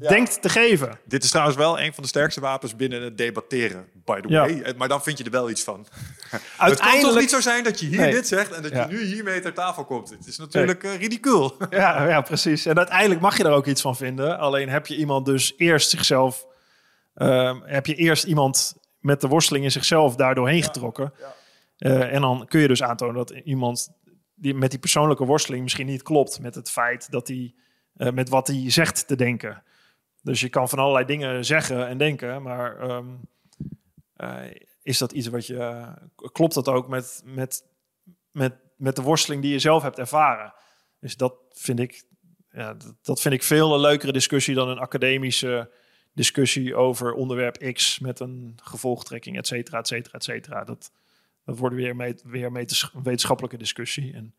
denkt te geven. Dit is trouwens wel een van de sterkste wapens binnen het debatteren, by the way. Eh, maar dan vind je er wel iets van. Het kan toch niet zo zijn dat je hier dit zegt en dat je nu hiermee ter tafel komt. Het is natuurlijk nee. uh, ridicuul. Ja, ja, precies. En uiteindelijk mag je er ook iets van vinden. Alleen heb je iemand dus eerst zichzelf... Uh, heb je eerst iemand met de worsteling in zichzelf daardoor heen getrokken. Uh, en dan kun je dus aantonen dat iemand die met die persoonlijke worsteling misschien niet klopt met het feit dat hij met wat hij zegt te denken. Dus je kan van allerlei dingen zeggen en denken, maar ehm, eh, is dat iets wat je. klopt dat ook met, met, met, met de worsteling die je zelf hebt ervaren? Dus dat vind ik, ja, dat, dat vind ik veel een leukere discussie dan een academische discussie over onderwerp X met een gevolgtrekking, et cetera, et cetera, et cetera. Dat, dat wordt weer, mee, weer een wetenschappelijke discussie. En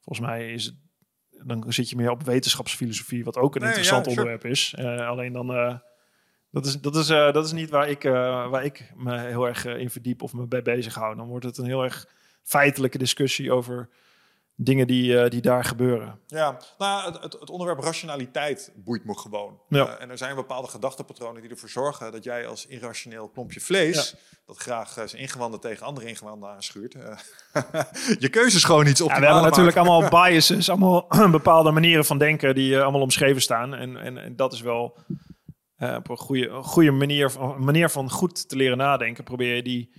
volgens mij is het dan zit je meer op wetenschapsfilosofie, wat ook een interessant onderwerp is. Uh, alleen dan, uh, dat, is, dat, is, uh, dat is niet waar ik, waar ik me heel erg in verdiep of me bij bezig hou. Dan wordt het een heel erg feitelijke discussie over dingen die, uh, die daar gebeuren. Ja, nou, het, het, onderwerp rationaliteit boeit me gewoon. Ja. Uh, en er zijn bepaalde gedachtepatronen die ervoor zorgen dat jij als irrationeel klompje vlees, dat graag uh, zijn ingewanden tegen andere ingewanden aanschuurt, je keuzes gewoon iets op. Ja, we hebben natuurlijk allemaal biases, allemaal bepaalde manieren van denken die allemaal omschreven staan. En, en, en dat is wel op een goede, goede manier, manier van goed te leren nadenken, probeer je die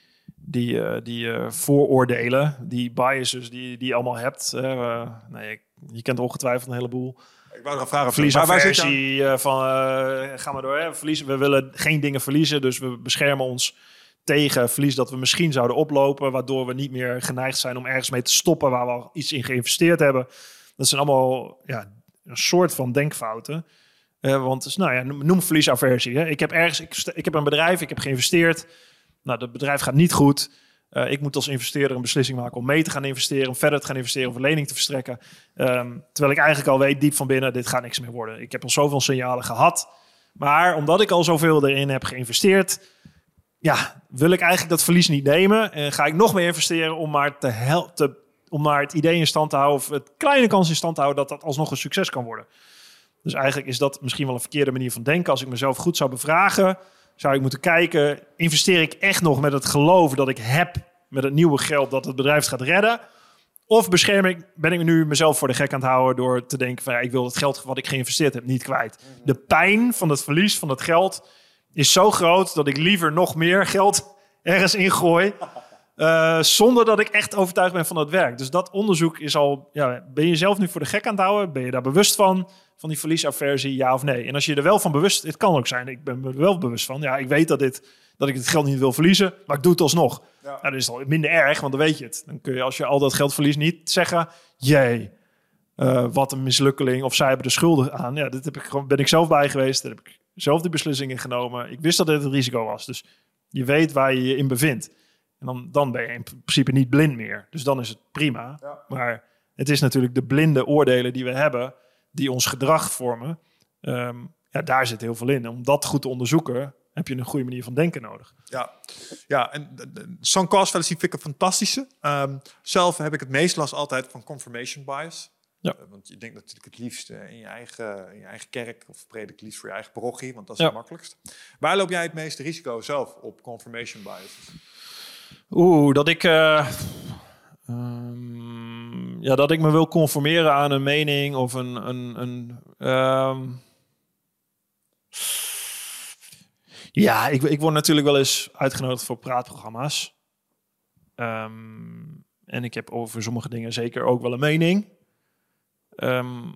die, uh, die uh, vooroordelen, die biases die, die je allemaal hebt. Uh, nee, je kent ongetwijfeld een heleboel. Ik wou nog vragen. Verliesaversie van, ga maar door. Hè. Verliezen, we willen geen dingen verliezen, dus we beschermen ons tegen verlies dat we misschien zouden oplopen, waardoor we niet meer geneigd zijn om ergens mee te stoppen waar we al iets in geïnvesteerd hebben. Dat zijn allemaal ja, een soort van denkfouten. want dus, nou ja, noem verliesaversie. Hè. Ik heb ergens, ik, ik heb een bedrijf, ik heb geïnvesteerd. Nou, het bedrijf gaat niet goed. Uh, ik moet als investeerder een beslissing maken om mee te gaan investeren, om verder te gaan investeren, of een lening te verstrekken. Um, terwijl ik eigenlijk al weet, diep van binnen, dit gaat niks meer worden. Ik heb al zoveel signalen gehad. Maar omdat ik al zoveel erin heb geïnvesteerd, ja, wil ik eigenlijk dat verlies niet nemen. En ga ik nog meer investeren om maar, te te, om maar het idee in stand te houden, of het kleine kans in stand te houden dat dat alsnog een succes kan worden. Dus eigenlijk is dat misschien wel een verkeerde manier van denken. Als ik mezelf goed zou bevragen, zou ik moeten kijken, investeer ik echt nog met het geloof dat ik heb met het nieuwe geld dat het bedrijf gaat redden? Of bescherm ik, ben ik nu mezelf voor de gek aan het houden door te denken van ja, ik wil het geld wat ik geïnvesteerd heb niet kwijt. De pijn van het verlies van het geld is zo groot dat ik liever nog meer geld ergens ingooi. Uh, zonder dat ik echt overtuigd ben van het werk. Dus dat onderzoek is al. Ja, ben je zelf nu voor de gek aan het houden? Ben je daar bewust van? Van die verliesaversie, ja of nee? En als je er wel van bewust, het kan ook zijn, ik ben me er wel bewust van. Ja, ik weet dat, dit, dat ik het geld niet wil verliezen, maar ik doe het alsnog. Ja. Nou, dat is al minder erg, want dan weet je het. Dan kun je als je al dat geld verliest niet zeggen, jee, uh, wat een mislukkeling. Of zij hebben de schulden aan. Ja, dit heb ik gewoon, ben ik zelf bij geweest. Daar heb ik zelf die beslissingen genomen. Ik wist dat dit een risico was. Dus je weet waar je je in bevindt. En dan, dan ben je in principe niet blind meer. Dus dan is het prima. Maar het is natuurlijk de blinde oordelen die we hebben, die ons gedrag vormen. Ehm, ja, daar zit heel veel in. Om dat goed te onderzoeken, heb je een goede manier van denken nodig. Ja, ja en zo'n cost fallacy vind ik een fantastische. Um, zelf heb ik het meest last altijd van confirmation bias. Ja. Uh, want je denkt natuurlijk het liefst uh, in, je eigen, in je eigen kerk of predik liefst voor je eigen parochie, want dat is het makkelijkst. Waar loop jij het meeste risico zelf op confirmation bias? Oeh, dat ik. Uh, um, ja, dat ik me wil conformeren aan een mening of een. een, een um, ja, ik, ik word natuurlijk wel eens uitgenodigd voor praatprogramma's. Um, en ik heb over sommige dingen zeker ook wel een mening. Ehm,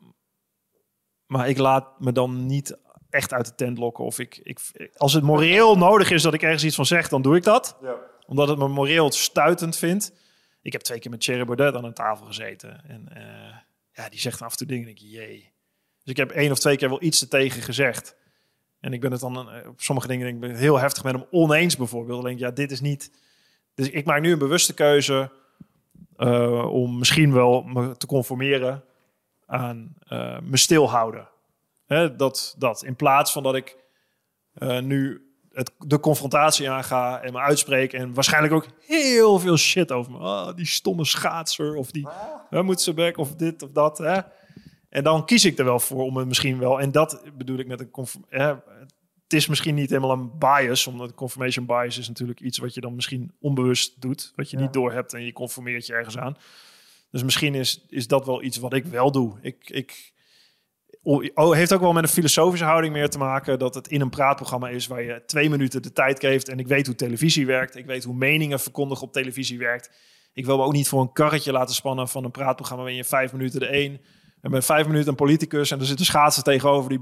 maar ik laat me dan niet echt uit de tent lokken. Of ik, ik, als het moreel nodig is dat ik ergens iets van zeg, dan doe ik dat. Ja. Omdat het me moreel stuitend vindt. Ik heb twee keer met Thierry Baudet aan een tafel gezeten. En uh, ja, die zegt af en toe dingen. En ik jee. Dus ik heb één of twee keer wel iets tegen gezegd. En ik ben het dan eh, op sommige dingen denk ik, ben heel heftig met hem oneens bijvoorbeeld. Dan denk ja, dit is niet. Dus ik maak nu een bewuste keuze uh, om misschien wel me te conformeren aan me stilhouden. Hè, dat, dat in plaats van dat ik nu het, de confrontatie aanga en me uitspreek en waarschijnlijk ook heel veel shit over me. Oh, die stomme schaatser of die hè, moet ze back of dit of dat. Hè. En dan kies ik er wel voor om het misschien wel. En dat bedoel ik met een hè, het is misschien niet helemaal een bias, omdat confirmation bias is natuurlijk iets wat je dan misschien onbewust doet, wat je niet door hebt en je conformeert je ergens aan. Dus misschien is, is dat wel iets wat ik wel doe. Ik, ik, heeft ook wel met een filosofische houding meer te maken dat het in een praatprogramma is waar je twee minuten de tijd geeft. En ik weet hoe televisie werkt. Ik weet hoe meningen verkondigen op televisie werkt. Ik wil me ook niet voor een karretje laten spannen van een praatprogramma waarin je vijf minuten de een en met vijf minuten een politicus en er zitten schaatsen tegenover die.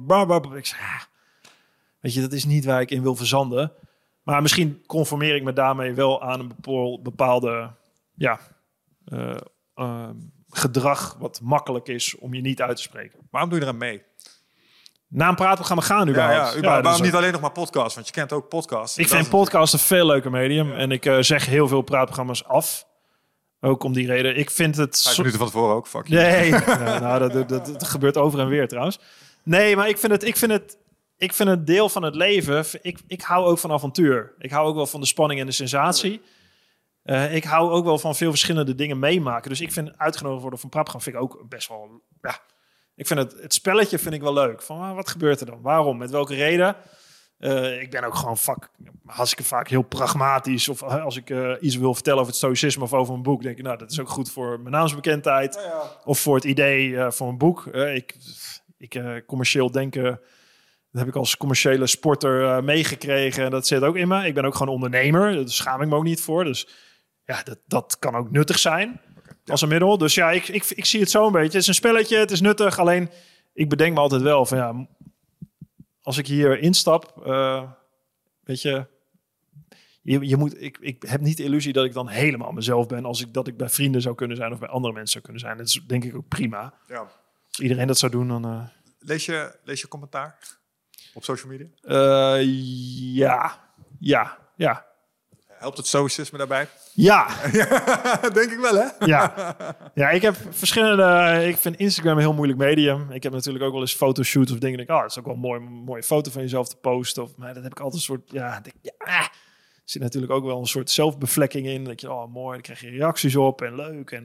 Ik zeg, ah, weet je, dat is niet waar ik in wil verzanden. Maar misschien conformeer ik me daarmee wel aan een bepaalde ja, uh, uh, gedrag wat makkelijk is om je niet uit te spreken. Waarom doe je eraan mee? Na een praatprogramma gaan überhaupt. Ja, ja, ja waarom niet alleen nog maar podcast? Want je kent ook podcast. Ik vind podcast een veel leuker medium. En ik uh, zeg heel veel praatprogramma's af. Ook om die reden. Ik vind het... Vijf minuten van tevoren ook, fuck Nee, nou, dat, dat, dat, gebeurt over en weer trouwens. Nee, maar ik vind het, ik vind het, ik vind het deel van het leven... Ik, ik hou ook van avontuur. Ik hou ook wel van de spanning en de sensatie. Uh, ik hou ook wel van veel verschillende dingen meemaken. Dus ik vind uitgenodigd worden van praatprogramma vind ik ook best wel... Ja, ik vind het, het spelletje vind ik wel leuk. Van ah, wat gebeurt er dan? Waarom? Met welke reden? Uh, ik ben ook gewoon vak, ik vaak heel pragmatisch. Of als ik uh, iets wil vertellen over het stoïcisme of over een boek, denk ik, nou, dat is ook goed voor mijn naamsbekendheid. Ja, ja. Of voor het idee uh, voor een boek. ik, ik commercieel denken, dat heb ik als commerciële sporter meegekregen. En dat zit ook in me. Ik ben ook gewoon ondernemer. Daar schaam ik me ook niet voor. Dus ja, dat, dat kan ook nuttig zijn als een middel. Dus ja, ik, ik, ik zie het zo een beetje. Het is een spelletje, het is nuttig. Alleen, ik bedenk me altijd wel van ja, als ik hier instap, uh, weet je, je, je moet, ik, ik heb niet de illusie dat ik dan helemaal mezelf ben als ik dat ik bij vrienden zou kunnen zijn of bij andere mensen zou kunnen zijn. Dat is denk ik ook prima. Ja. Als iedereen dat zou doen, dan. Uh... Lees, je, lees je commentaar op social media? Uh, ja, ja, ja. Helpt het stoïcisme daarbij? Ja. Denk ik wel, hè? ja. Ja, ik heb verschillende... Ik vind Instagram een heel moeilijk medium. Ik heb natuurlijk ook wel eens fotoshoots of dingen. Denk, oh, het is ook wel mooi een mooie foto van jezelf te posten. Of, maar dat heb ik altijd een soort... Ja, denk, ja er zit natuurlijk ook wel een soort zelfbevlekking in. Dat je, oh, mooi, dan krijg je reacties op en leuk. En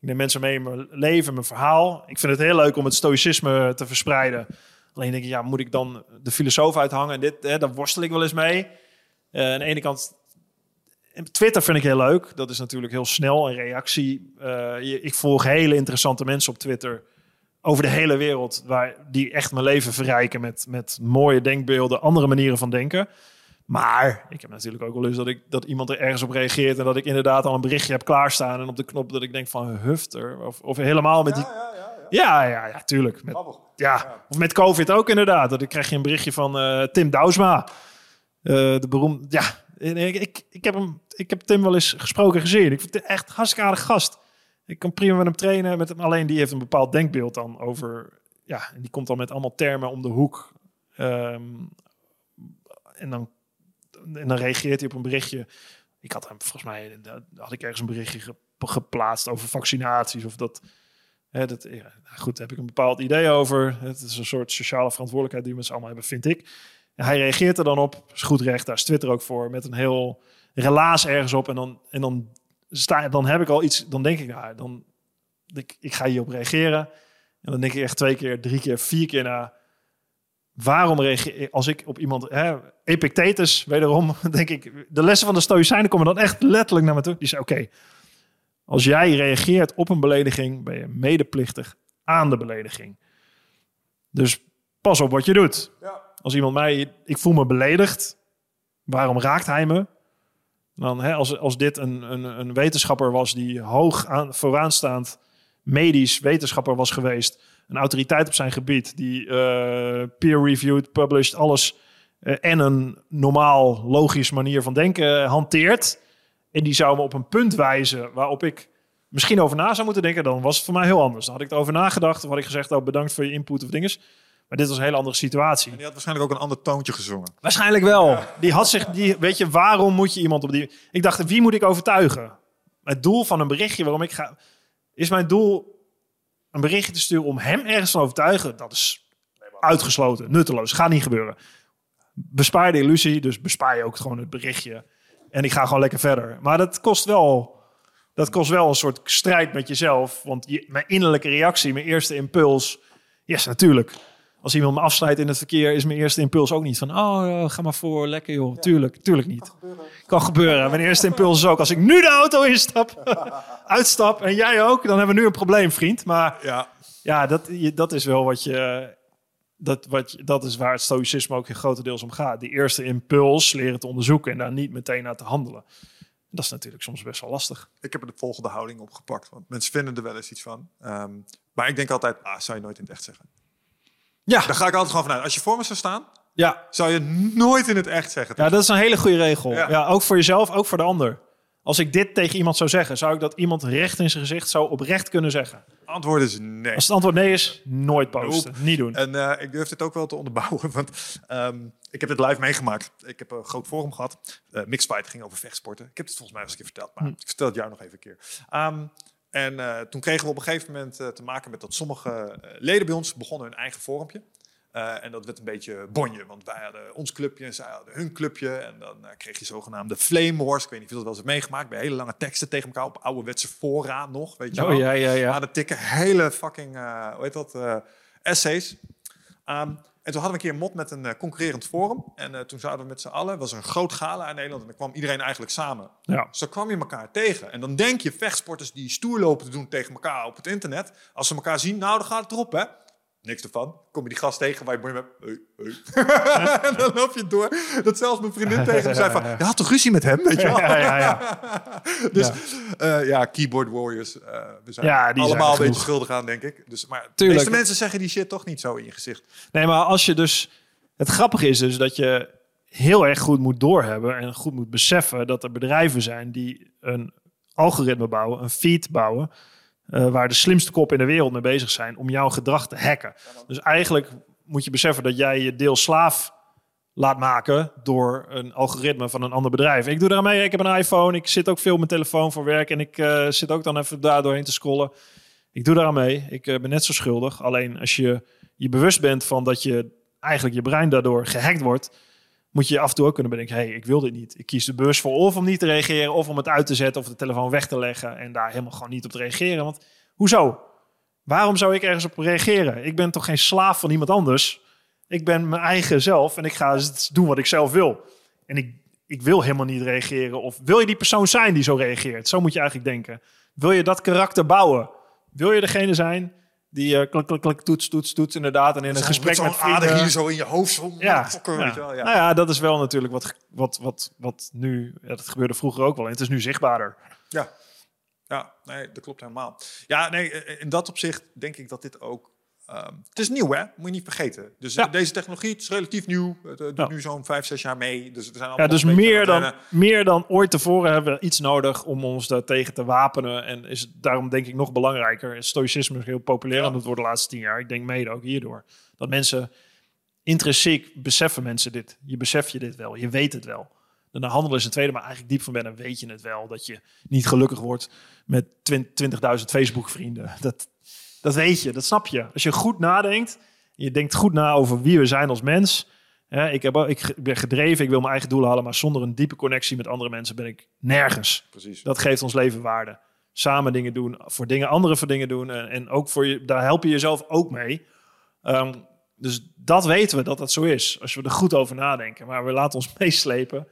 ik neem mensen mee in mijn leven, mijn verhaal. Ik vind het heel leuk om het stoïcisme te verspreiden. Alleen denk ik, ja, moet ik dan de filosoof uithangen? En dit, hè, daar worstel ik wel eens mee. Uh, aan de ene kant Twitter vind ik heel leuk. Dat is natuurlijk heel snel een reactie. Uh, ik volg hele interessante mensen op Twitter over de hele wereld, waar die echt mijn leven verrijken met, met mooie denkbeelden, andere manieren van denken. Maar ik heb natuurlijk ook wel eens dat, ik, dat iemand er ergens op reageert en dat ik inderdaad al een berichtje heb klaarstaan en op de knop dat ik denk van hufter of, of helemaal met die. Ja, ja, ja, ja, ja, ja tuurlijk. Met, ja, of met COVID ook inderdaad. Dat ik krijg je een berichtje van uh, Tim Douwsma, uh, de beroemde. Ja, ik, ik, ik, heb hem, ik heb Tim wel eens gesproken gezien. Ik vind het echt hartstikke aardig gast. Ik kan prima met hem trainen. Met hem, alleen die heeft een bepaald denkbeeld dan over... Ja, en die komt dan met allemaal termen om de hoek. Ehm, en, dan, en dan reageert hij op een berichtje. Ik had hem volgens mij... had ik ergens een berichtje geplaatst over vaccinaties. Of dat... Hè, dat ja, goed, daar heb ik een bepaald idee over. Het is een soort sociale verantwoordelijkheid die we met allemaal hebben, vind ik hij reageert er dan op, is goed recht, daar is Twitter ook voor, met een heel relaas ergens op. En dan, en dan, sta, dan heb ik al iets, dan denk ik, nou, dan, ik, ik ga hierop reageren. En dan denk ik echt twee keer, drie keer, vier keer na. Waarom reageer als ik op iemand, hè, Epictetus, wederom, denk ik, de lessen van de Stoïcijnen komen dan echt letterlijk naar me toe. Die zei, oké, als jij reageert op een belediging, ben je medeplichtig aan de belediging. Dus pas op wat je doet. Ja. Als iemand mij, ik voel me beledigd, waarom raakt hij me? Dan, hè, als, als dit een, een, een wetenschapper was die hoog aan, vooraanstaand medisch wetenschapper was geweest, een autoriteit op zijn gebied, die uh, peer-reviewed, published, alles uh, en een normaal logisch manier van denken hanteert. En die zou me op een punt wijzen waarop ik misschien over na zou moeten denken, dan was het voor mij heel anders. Dan had ik erover nagedacht of had ik gezegd, oh bedankt voor je input of dinges. Maar dit was een hele andere situatie. En die had waarschijnlijk ook een ander toontje gezongen. Waarschijnlijk wel. Die had zich, die, weet je, waarom moet je iemand op die... Ik dacht, wie moet ik overtuigen? Het doel van een berichtje waarom ik ga... Is mijn doel een berichtje te sturen om hem ergens van overtuigen? Dat is uitgesloten, nutteloos. Gaat niet gebeuren. Bespaar de illusie, dus bespaar je ook gewoon het berichtje. En ik ga gewoon lekker verder. Maar dat kost wel... Dat kost wel een soort strijd met jezelf. Want je, mijn innerlijke reactie, mijn eerste impuls... Yes, natuurlijk als iemand me afsnijdt in het verkeer, is mijn eerste impuls ook niet van, oh, ga maar voor, lekker joh. Tuurlijk, tuurlijk niet. Kan gebeuren. Kan gebeuren. Mijn eerste impuls is ook, als ik nu de auto instap, uitstap en jij ook, dan hebben we nu een probleem, vriend. Maar ja, ja dat, dat is wel wat je, dat, wat, dat is waar het stoïcisme ook grotendeels om gaat. Die eerste impuls leren te onderzoeken en daar niet meteen naar te handelen. Dat is natuurlijk soms best wel lastig. Ik heb er de volgende houding opgepakt, want mensen vinden er wel eens iets van. Um, maar ik denk altijd, ah, zou je nooit in het echt zeggen. Ja. Daar ga ik altijd gewoon vanuit. Als je voor me zou staan, ja. zou je nooit in het echt zeggen. Ja, dat is een hele goede regel. Ja. ook voor jezelf, ook voor de ander. Als ik dit tegen iemand zou zeggen, zou ik dat iemand recht in zijn gezicht zou oprecht kunnen zeggen? Antwoord is nee. Als het antwoord nee is, nooit posten. Niet doen. En uh, ik durf dit ook wel te onderbouwen, want um, ik heb het live meegemaakt. Ik heb een groot forum gehad. Uh, Mixfight ging over vechtsporten. Ik heb het volgens mij eens een keer verteld, maar hm. ik vertel het jou nog even een keer. Um, en uh, toen kregen we op een gegeven moment uh, te maken met dat sommige uh, leden bij ons begonnen hun eigen forumpje. en dat werd een beetje bonje, want wij hadden ons clubje en zij hadden hun clubje. En dan kreeg je zogenaamde flame wars. Ik weet niet of je dat wel eens hebt meegemaakt. Bij hele lange teksten tegen elkaar op ouderwetse fora nog, weet je oh, wel. ja, ja, ja. Maar tikken hele fucking, hoe heet dat, essays. Um, en toen hadden we een keer een mod met een uh, concurrerend forum. En uh, toen zouden we met z'n allen, was er een groot gala in Nederland. En dan kwam iedereen eigenlijk samen. Ja. Zo kwam je elkaar tegen. En dan denk je, vechtsporters die stoer lopen te doen tegen elkaar op het internet. Als ze elkaar zien, nou dan gaat het erop hè niks ervan. Kom je die gast tegen waar je mooi met... en dan loop je door. Dat zelfs mijn vriendin tegen me zei van... Je had toch ruzie met hem, weet je wel? Ja, ja, ja. dus ja. Uh, ja. keyboard warriors. Uh, we zijn die allemaal zijn een beetje schuldig aan, denk ik. Dus, maar de meeste mensen zeggen die shit toch niet zo in je gezicht. Nee, maar als je dus... Het grappige is dus dat je heel erg goed moet doorhebben... en goed moet beseffen dat er bedrijven zijn die een algoritme bouwen, een feed bouwen uh, waar de slimste koppen in de wereld mee bezig zijn om jouw gedrag te hacken. Dus eigenlijk moet je beseffen dat jij je deel slaaf laat maken door een algoritme van een ander bedrijf. Ik doe daar mee. Ik heb een iPhone. Ik zit ook veel op mijn telefoon voor werk en ik uh, zit ook dan even daar doorheen te scrollen. Ik doe daar mee. Ik uh, ben net zo schuldig. Alleen als je je bewust bent van dat je eigenlijk je brein daardoor gehackt wordt, moet je af en toe ook kunnen bedenken: hey, ik wil dit niet. Ik kies er bewust voor of om niet te reageren, of om het uit te zetten, of de telefoon weg te leggen en daar helemaal gewoon niet op te reageren. Want hoezo? Waarom zou ik ergens op reageren? Ik ben toch geen slaaf van iemand anders? Ik ben mijn eigen zelf en ik ga doen wat ik zelf wil. En ik, ik wil helemaal niet reageren. Of wil je die persoon zijn die zo reageert? Zo moet je eigenlijk denken. Wil je dat karakter bouwen? Wil je degene zijn die uh, klik, klik, klik, toets, toets, toets, inderdaad. En in een gesprek met vrienden... hier zo in je hoofd. Zo, ja, fokker, Weet je wel, ja. Nou ja, dat is wel natuurlijk wat, wat, wat, wat nu... Ja, dat gebeurde vroeger ook wel. En het is nu zichtbaarder. Ja, ja nee, dat klopt helemaal. Ja, nee, in dat opzicht denk ik dat dit ook Ehm, het is nieuw, hè? Moet je niet vergeten. Dus deze technologie is relatief nieuw. Het uh, doet nu zo'n vijf, zes jaar mee. Dus, er zijn ja, dus meer dan, meer dan ooit tevoren hebben we iets nodig om ons daar tegen te wapenen. En is het daarom denk ik nog belangrijker. Stoïcisme is heel populair aan het worden de laatste tien jaar. Ik denk mede ook hierdoor. Dat mensen intrinsiek beseffen mensen dit. Je beseft je dit wel. Je weet het wel. Dan handelen is een tweede, maar eigenlijk diep van binnen weet je het wel. Dat je niet gelukkig wordt met 20.000 Facebook vrienden. Dat, dat weet je, dat snap je. Als je goed nadenkt, je denkt goed na over wie we zijn als mens. ik, heb, ik ben gedreven, ik wil mijn eigen doelen halen, maar zonder een diepe connectie met andere mensen ben ik nergens. Precies. Dat geeft ons leven waarde. Samen dingen doen, voor dingen, anderen voor dingen doen. En, en ook voor je, daar help je jezelf ook mee. Ehm, dus dat weten we dat dat zo is, als we er goed over nadenken. Maar we laten ons meeslepen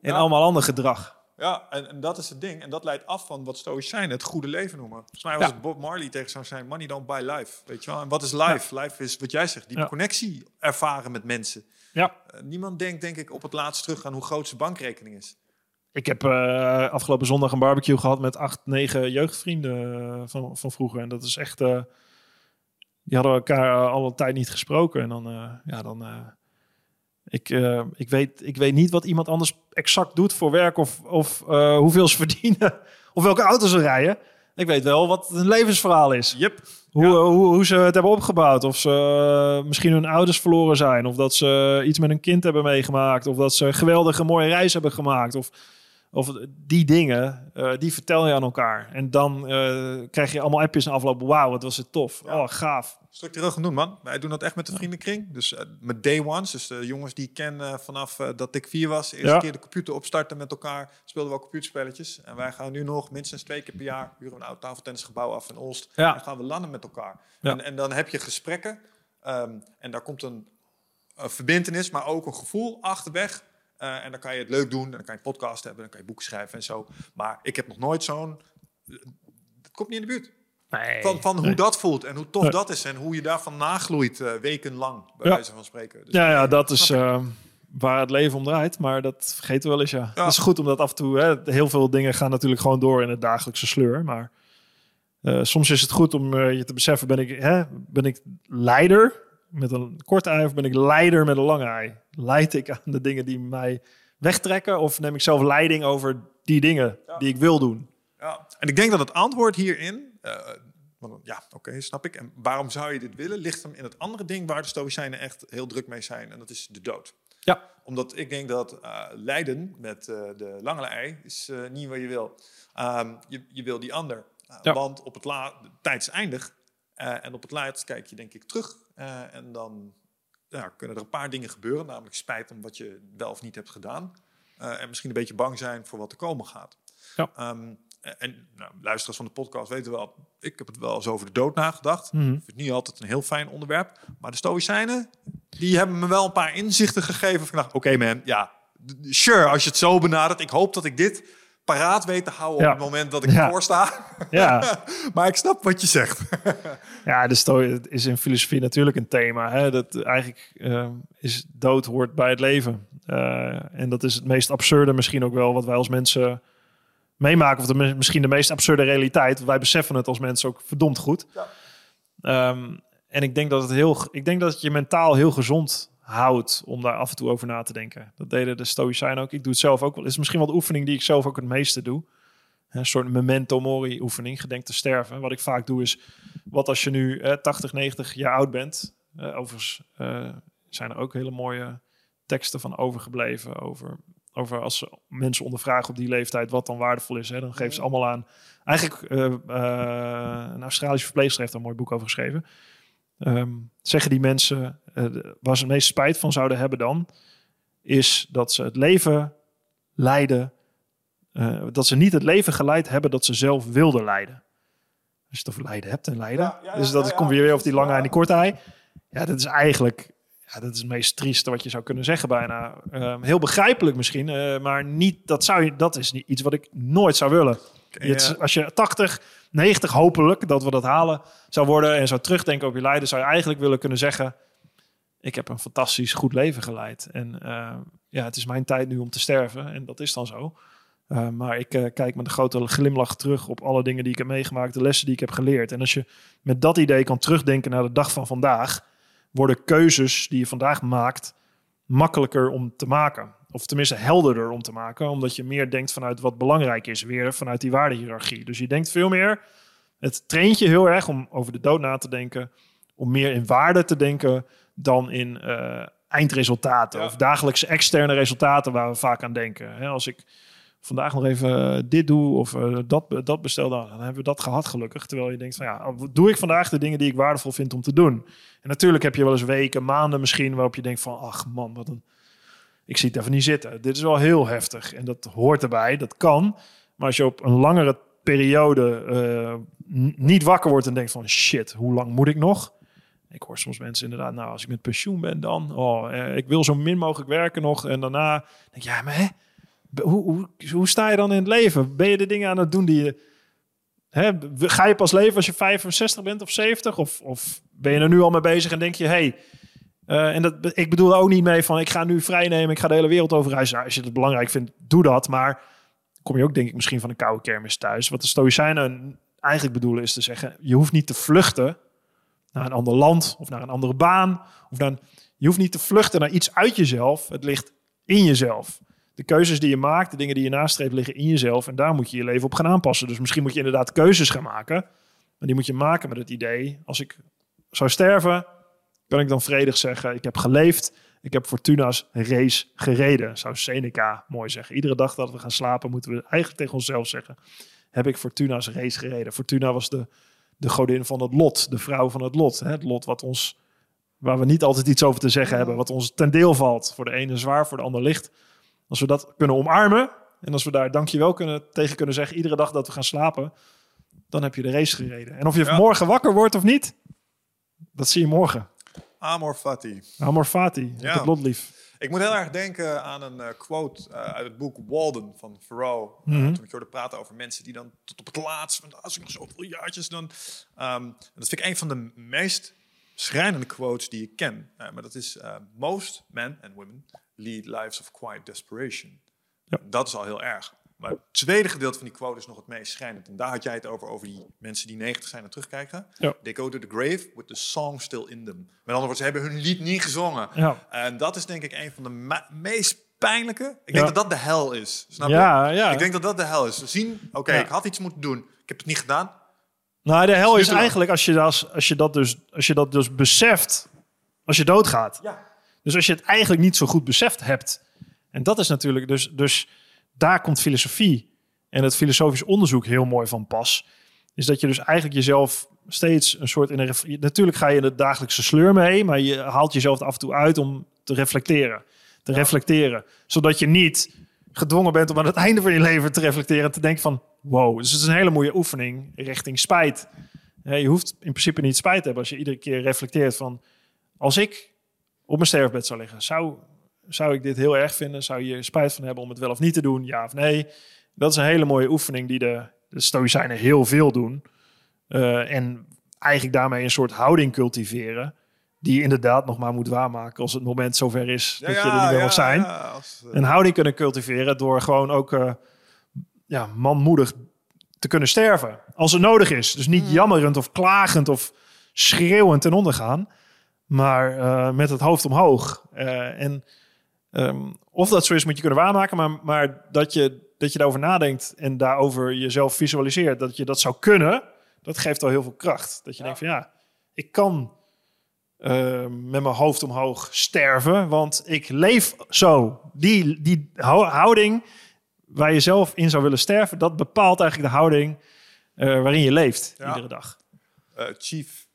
in allemaal ander gedrag. Ja, en, en, dat is het ding. En dat leidt af van wat stoïcijnen het goede leven noemen. Volgens mij was het Bob Marley tegen zou zijn, money don't buy life. Weet je wel? En wat is life? Life is wat jij zegt, die connectie ervaren met mensen. Ja. Uh, niemand denkt, denk ik, op het laatst terug aan hoe groot zijn bankrekening is. ik heb uh, afgelopen zondag een barbecue gehad met acht, negen jeugdvrienden van, van vroeger. En dat is echt... die hadden elkaar al een tijd niet gesproken. En dan, ja, dan ik, uh, ik, weet, ik weet niet wat iemand anders exact doet voor werk of, of uh, hoeveel ze verdienen of welke auto's ze rijden. Ik weet wel wat hun levensverhaal is. Yep. Hoe, ja. hoe, hoe, ze het hebben opgebouwd. Of ze uh, misschien hun ouders verloren zijn. Of dat ze iets met een kind hebben meegemaakt. Of dat ze een geweldige mooie reis hebben gemaakt. Of, of die dingen, die vertel je aan elkaar. En dan krijg je allemaal appjes en afloop. Wauw, wat was het tof. Ja. Oh, gaaf structureel doen, man. Wij doen dat echt met de vriendenkring. Dus uh, met day ones, dus de jongens die ik ken vanaf dat ik vier was. Eerste ja. keer de computer opstarten met elkaar. Speelden we al computerspelletjes. En wij gaan nu nog minstens twee keer per jaar... huren we een oud tafeltennisgebouw af in Olst. Ja. En gaan we landen met elkaar. En, en, dan heb je gesprekken. Um, en daar komt een, een, verbindenis, maar ook een gevoel achterweg. En dan kan je het leuk doen. En dan kan je een podcast hebben. Dan kan je boeken schrijven en zo. Maar ik heb nog nooit zo'n... Het komt niet in de buurt. Nee, van van hoe dat voelt en hoe tof nee. dat is en hoe je daarvan nagloeit uh, wekenlang, bij ja. wijze van spreken. Dus ja, ja, dat is uh, waar het leven om draait, maar dat vergeten we wel eens, ja. ja. Het is goed omdat af en toe, hè, heel veel dingen gaan natuurlijk gewoon door in het dagelijkse sleur, maar uh, soms is het goed om je te beseffen, ben ik, hè, ben ik leider met een korte ei of ben ik leider met een lange ei? Leid ik aan de dingen die mij wegtrekken of neem ik zelf leiding over die dingen ja. die ik wil doen? Ja, en ik denk dat het antwoord hierin uh, ja, oké, okay, snap ik. En waarom zou je dit willen? Ligt hem in het andere ding waar de Stoïcijnen echt heel druk mee zijn. En dat is de dood. Ja. Omdat ik denk dat uh, lijden met uh, de lange ei is niet wat je wil. Um, je, je wil die ander. Ja. Want op het la tijd is eindig. en op het laatst kijk je denk ik terug. En dan ja, kunnen er een paar dingen gebeuren. Namelijk spijt om wat je wel of niet hebt gedaan. en misschien een beetje bang zijn voor wat er komen gaat. Ja. Um, en nou, luisteraars van de podcast weten wel, ik heb het wel eens over de dood nagedacht. Mm -hmm. Ik vind het niet altijd een heel fijn onderwerp. Maar de Stoïcijnen, die hebben me wel een paar inzichten gegeven. Van, oké okay man, ja, sure, als je het zo benadert. Ik hoop dat ik dit paraat weet te houden ja. op het moment dat ik ja. ervoor sta. Ja. maar ik snap wat je zegt. ja, de stoï is in filosofie natuurlijk een thema. Hè? Dat eigenlijk uh, is dood hoort bij het leven. Uh, en dat is het meest absurde misschien ook wel wat wij als mensen meemaken. Of de, misschien de meest absurde realiteit. Wij beseffen het als mensen ook verdomd goed. Ja. Um, en ik denk dat het heel, ik denk dat het je mentaal heel gezond houdt om daar af en toe over na te denken. Dat deden de Stoïcijnen ook. Ik doe het zelf ook wel. Het is misschien wel de oefening die ik zelf ook het meeste doe. Een soort memento mori oefening, gedenk te sterven. Wat ik vaak doe is, wat als je nu eh, 80, 90 jaar oud bent. Uh, overigens uh, zijn er ook hele mooie teksten van overgebleven over over als mensen ondervragen op die leeftijd wat dan waardevol is. Hè, dan geven ze allemaal aan. Eigenlijk, uh, uh, een Australische verpleegster heeft er een mooi boek over geschreven. Um, zeggen die mensen, uh, waar ze het meest spijt van zouden hebben dan, is dat ze het leven leiden, dat ze niet het leven geleid hebben dat ze zelf wilden leiden. Als je het over leiden hebt en leiden. Ja, ja, ja, dus dat komt weer weer over die lange en die korte ei. Ja, dat is eigenlijk ja, dat is het meest trieste wat je zou kunnen zeggen bijna. Uh, heel begrijpelijk misschien, uh, maar niet, dat, zou je, dat is niet iets wat ik nooit zou willen. Als je 80, 90 hopelijk, dat we dat halen, zou worden en zou terugdenken op je lijden, zou je eigenlijk willen kunnen zeggen, ik heb een fantastisch goed leven geleid. En uh, ja, het is mijn tijd nu om te sterven en dat is dan zo. Uh, maar ik uh, kijk met een grote glimlach terug op alle dingen die ik heb meegemaakt, de lessen die ik heb geleerd. En als je met dat idee kan terugdenken naar de dag van vandaag, worden keuzes die je vandaag maakt makkelijker om te maken. Of tenminste helderder om te maken, omdat je meer denkt vanuit wat belangrijk is, weer vanuit die waardehiërarchie. Dus je denkt veel meer, het traint je heel erg om over de dood na te denken, om meer in waarde te denken dan in uh, eindresultaten ja. of dagelijkse externe resultaten waar we vaak aan denken. Als ik vandaag nog even dit doe of uh, dat, dat bestel, dan, dan hebben we dat gehad gelukkig. Terwijl je denkt van ja, doe ik vandaag de dingen die ik waardevol vind om te doen? En natuurlijk heb je wel eens weken, maanden misschien waarop je denkt van ach man, wat een... Ik zie het even niet zitten. Dit is wel heel heftig en dat hoort erbij, dat kan. Maar als je op een langere periode uh, niet wakker wordt en denkt van shit, hoe lang moet ik nog? Ik hoor soms mensen inderdaad, nou als ik met pensioen ben dan, oh, uh, ik wil zo min mogelijk werken nog. En daarna denk je, ja maar hè, hoe, hoe, hoe, sta je dan in het leven? Ben je de dingen aan het doen die je... Hè, ga je pas leven als je 65 bent of 70? Of, of ben je er nu al mee bezig en denk je... Hey, uh, en dat, ik bedoel er ook niet mee van... ik ga nu vrij nemen, ik ga de hele wereld over reizen. Nou, als je het belangrijk vindt, doe dat. Maar kom je ook denk ik misschien van een koude kermis thuis. Wat de Stoïcijnen eigenlijk bedoelen is te zeggen, je hoeft niet te vluchten naar een ander land of naar een andere baan. Of dan, je hoeft niet te vluchten naar iets uit jezelf. Het ligt in jezelf. De keuzes die je maakt, de dingen die je nastreeft, liggen in jezelf. En daar moet je je leven op gaan aanpassen. Dus misschien moet je inderdaad keuzes gaan maken. Maar die moet je maken met het idee, als ik zou sterven, kan ik dan vredig zeggen, ik heb geleefd. Ik heb Fortuna's race gereden, zou Seneca mooi zeggen. Iedere dag dat we gaan slapen, moeten we eigenlijk tegen onszelf zeggen: Heb ik Fortuna's race gereden? Fortuna was de, de godin van het lot, de vrouw van het lot. Hè? Het lot wat ons, waar we niet altijd iets over te zeggen hebben, wat ons ten deel valt. Voor de ene zwaar, voor de ander licht. Als we dat kunnen omarmen en als we daar dankjewel kunnen, tegen kunnen zeggen, iedere dag dat we gaan slapen, dan heb je de race gereden. En of je morgen wakker wordt of niet, dat zie je morgen. Amor fati. Amor fati, ja. het lot lief. Ik moet heel erg denken aan een uh, quote uh, uit het boek Walden van Thoreau. Mm -hmm. Toen ik hoorde praten over mensen die dan tot op het laatst, want als ik nog zoveel jaartjes dan... Um, dat vind ik een van de meest schrijnende quotes die ik ken. Uh, maar dat is, most men and women lead lives of quiet desperation. Ja. Dat is al heel erg. Maar het tweede gedeelte van die quote is nog het meest schrijnend. En daar had jij het over, over die mensen die 90 zijn en terugkijken. Ja. They go to the grave with the song still in them. Met andere woorden, ze hebben hun lied niet gezongen. Ja. En dat is denk ik een van de meest pijnlijke. Ik denk dat dat de hel is. Snap ja, je? Ja. Ik denk dat dat de hel is. We zien, oké, ik had iets moeten doen. Ik heb het niet gedaan. Nou, de hel is eigenlijk als je, dat, als, je dat dus, als je dat dus beseft als je doodgaat. Ja. Dus als je het eigenlijk niet zo goed beseft hebt. En dat is natuurlijk dus... dus daar komt filosofie en het filosofisch onderzoek heel mooi van pas. Is dat je dus eigenlijk jezelf steeds een soort in een. Natuurlijk ga je in de dagelijkse sleur mee, maar je haalt jezelf er af en toe uit om te reflecteren. Te reflecteren. Zodat je niet gedwongen bent om aan het einde van je leven te reflecteren en te denken van wow. Dus het is een hele mooie oefening richting spijt. Je hoeft in principe niet spijt te hebben als je iedere keer reflecteert van als ik op mijn sterfbed zou liggen, zou, zou ik dit heel erg vinden? Zou je spijt van hebben om het wel of niet te doen? Ja of nee? Dat is een hele mooie oefening die de, de Stoïcijnen heel veel doen. Uh, en eigenlijk daarmee een soort houding cultiveren. Die je inderdaad nog maar moet waarmaken als het moment zover is dat je er niet meer mag zijn. Als, uh... Een houding kunnen cultiveren door gewoon ook uh, ja, manmoedig te kunnen sterven. Als het nodig is. Dus niet mm. jammerend of klagend of schreeuwend ten onder gaan. Maar met het hoofd omhoog. en Um, of dat zo is, moet je kunnen waarmaken, maar, maar dat, je, dat je daarover nadenkt en daarover jezelf visualiseert, dat je dat zou kunnen, dat geeft al heel veel kracht. Dat je denkt van ja, ik kan uh, met mijn hoofd omhoog sterven, want ik leef zo. Die, die houding waar je zelf in zou willen sterven, dat bepaalt eigenlijk de houding uh, waarin je leeft ja. iedere dag. Uh, Chief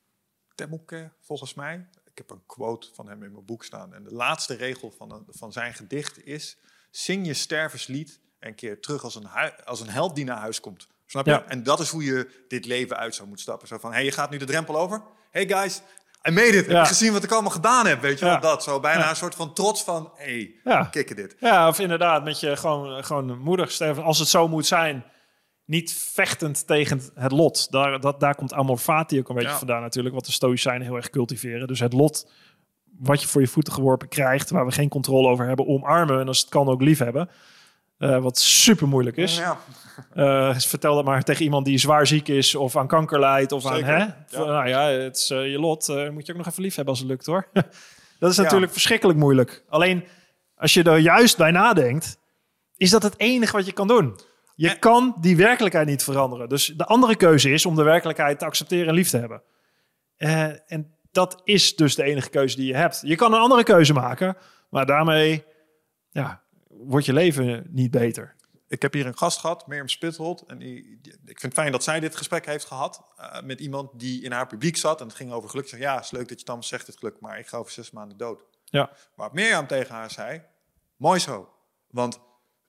Temuke, volgens mij, ik heb een quote van hem in mijn boek staan. En de laatste regel van, een, van zijn gedicht is: Zing je stervenslied en keer terug als een, als een held die naar huis komt. Snap je? En dat is hoe je dit leven uit zou moeten stappen. Zo van: hey, je gaat nu de drempel over. Hey guys, I made it. Ja. Heb je gezien wat ik allemaal gedaan heb? Weet je ja. Dat zo bijna een soort van trots van: hey, ja. kikken dit. Ja, of inderdaad, met je gewoon, gewoon moedig sterven. Als het zo moet zijn niet vechtend tegen het lot. Daar, dat, daar komt amor fati ook een beetje vandaan natuurlijk, wat de stoïcijnen heel erg cultiveren. Dus het lot wat je voor je voeten geworpen krijgt, waar we geen controle over hebben, omarmen en als het kan ook lief hebben. Uh, wat super moeilijk is. Ja. Uh, vertel dat maar tegen iemand die zwaar ziek is of aan kanker lijdt of aan hè? Ja. Nou ja, het is uh, je lot. moet je ook nog even lief hebben als het lukt hoor. dat is natuurlijk verschrikkelijk moeilijk. Alleen als je er juist bij nadenkt, is dat het enige wat je kan doen. Je kan die werkelijkheid niet veranderen. Dus de andere keuze is om de werkelijkheid te accepteren en lief te hebben. Uh, en dat is dus de enige keuze die je hebt. Je kan een andere keuze maken, maar daarmee ja, wordt je leven niet beter. Ik heb hier een gast gehad, Mirjam Spithold. En die, ik vind het fijn dat zij dit gesprek heeft gehad uh, met iemand die in haar publiek zat. En het ging over geluk. Zeg, ja, het is leuk dat je dan zegt het geluk, maar ik ga over zes maanden dood. Ja. Maar Mirjam tegen haar zei, mooi zo. Want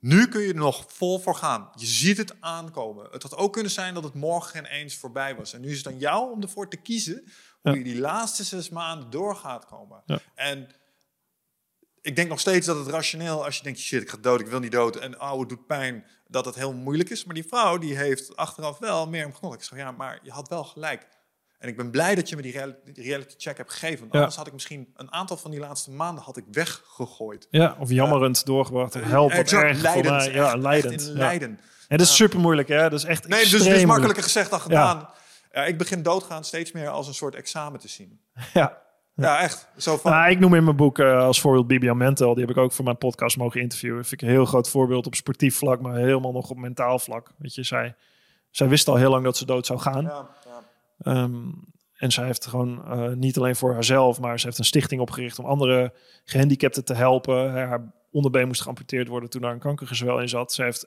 nu kun je er nog vol voor gaan. Je ziet het aankomen. Het had ook kunnen zijn dat het morgen ineens voorbij was. En nu is het aan jou om ervoor te kiezen hoe je die laatste zes maanden door gaat komen. En ik denk nog steeds dat het rationeel, als je denkt, shit, ik ga dood, ik wil niet dood. En oh, het doet pijn, dat het heel moeilijk is. Maar die vrouw, die heeft achteraf wel meer om genoeg. Ik zeg, ja, maar je had wel gelijk. En ik ben blij dat je me die reality check hebt gegeven. Want anders had ik misschien een aantal van die laatste maanden had ik weggegooid. Ja, of jammerend doorgebracht. Of help, exact, erg leidend, mij. Ja, leidend. Echt in lijden. En dat is super moeilijk, hè? Dat is echt Nee, dus het is makkelijker gezegd dan gedaan. Ja. ik begin doodgaan steeds meer als een soort examen te zien. Ja. Ja, echt. Zo van, Nou, ik noem in mijn boek eh, als voorbeeld Bibian Mentel. Die heb ik ook voor mijn podcast mogen interviewen. Vind ik een heel groot voorbeeld op sportief vlak, maar helemaal nog op mentaal vlak. Weet je, zij, zij wist al heel lang dat ze dood zou gaan. ja, Ehm, en zij heeft gewoon eh, niet alleen voor haarzelf, maar ze heeft een stichting opgericht om andere gehandicapten te helpen. Haar onderbeen moest geamputeerd worden toen daar een kankergezwel in zat. Ze heeft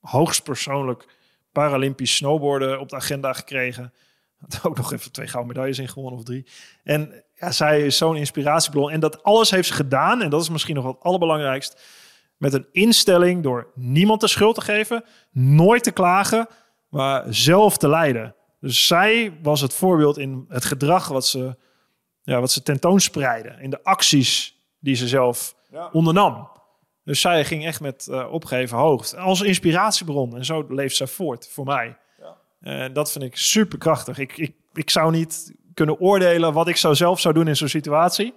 hoogstpersoonlijk Paralympisch snowboarden op de agenda gekregen. Had ook nog even twee gouden medailles in gewonnen of drie. En ja, zij is zo'n inspiratiebron. En dat alles heeft ze gedaan, en dat is misschien nog het allerbelangrijkst, met een instelling door niemand de schuld te geven, nooit te klagen, maar zelf te leiden. Dus zij was het voorbeeld in het gedrag wat ze, ja, wat ze tentoonspreidde. In de acties die ze zelf Ja. ondernam. Dus zij ging echt met eh, opgeheven hoofd. Als inspiratiebron. En zo leeft zij voort voor mij. Ja. En dat vind ik super krachtig. Ik, ik, ik zou niet kunnen oordelen wat ik zou zelf zou doen in zo'n situatie.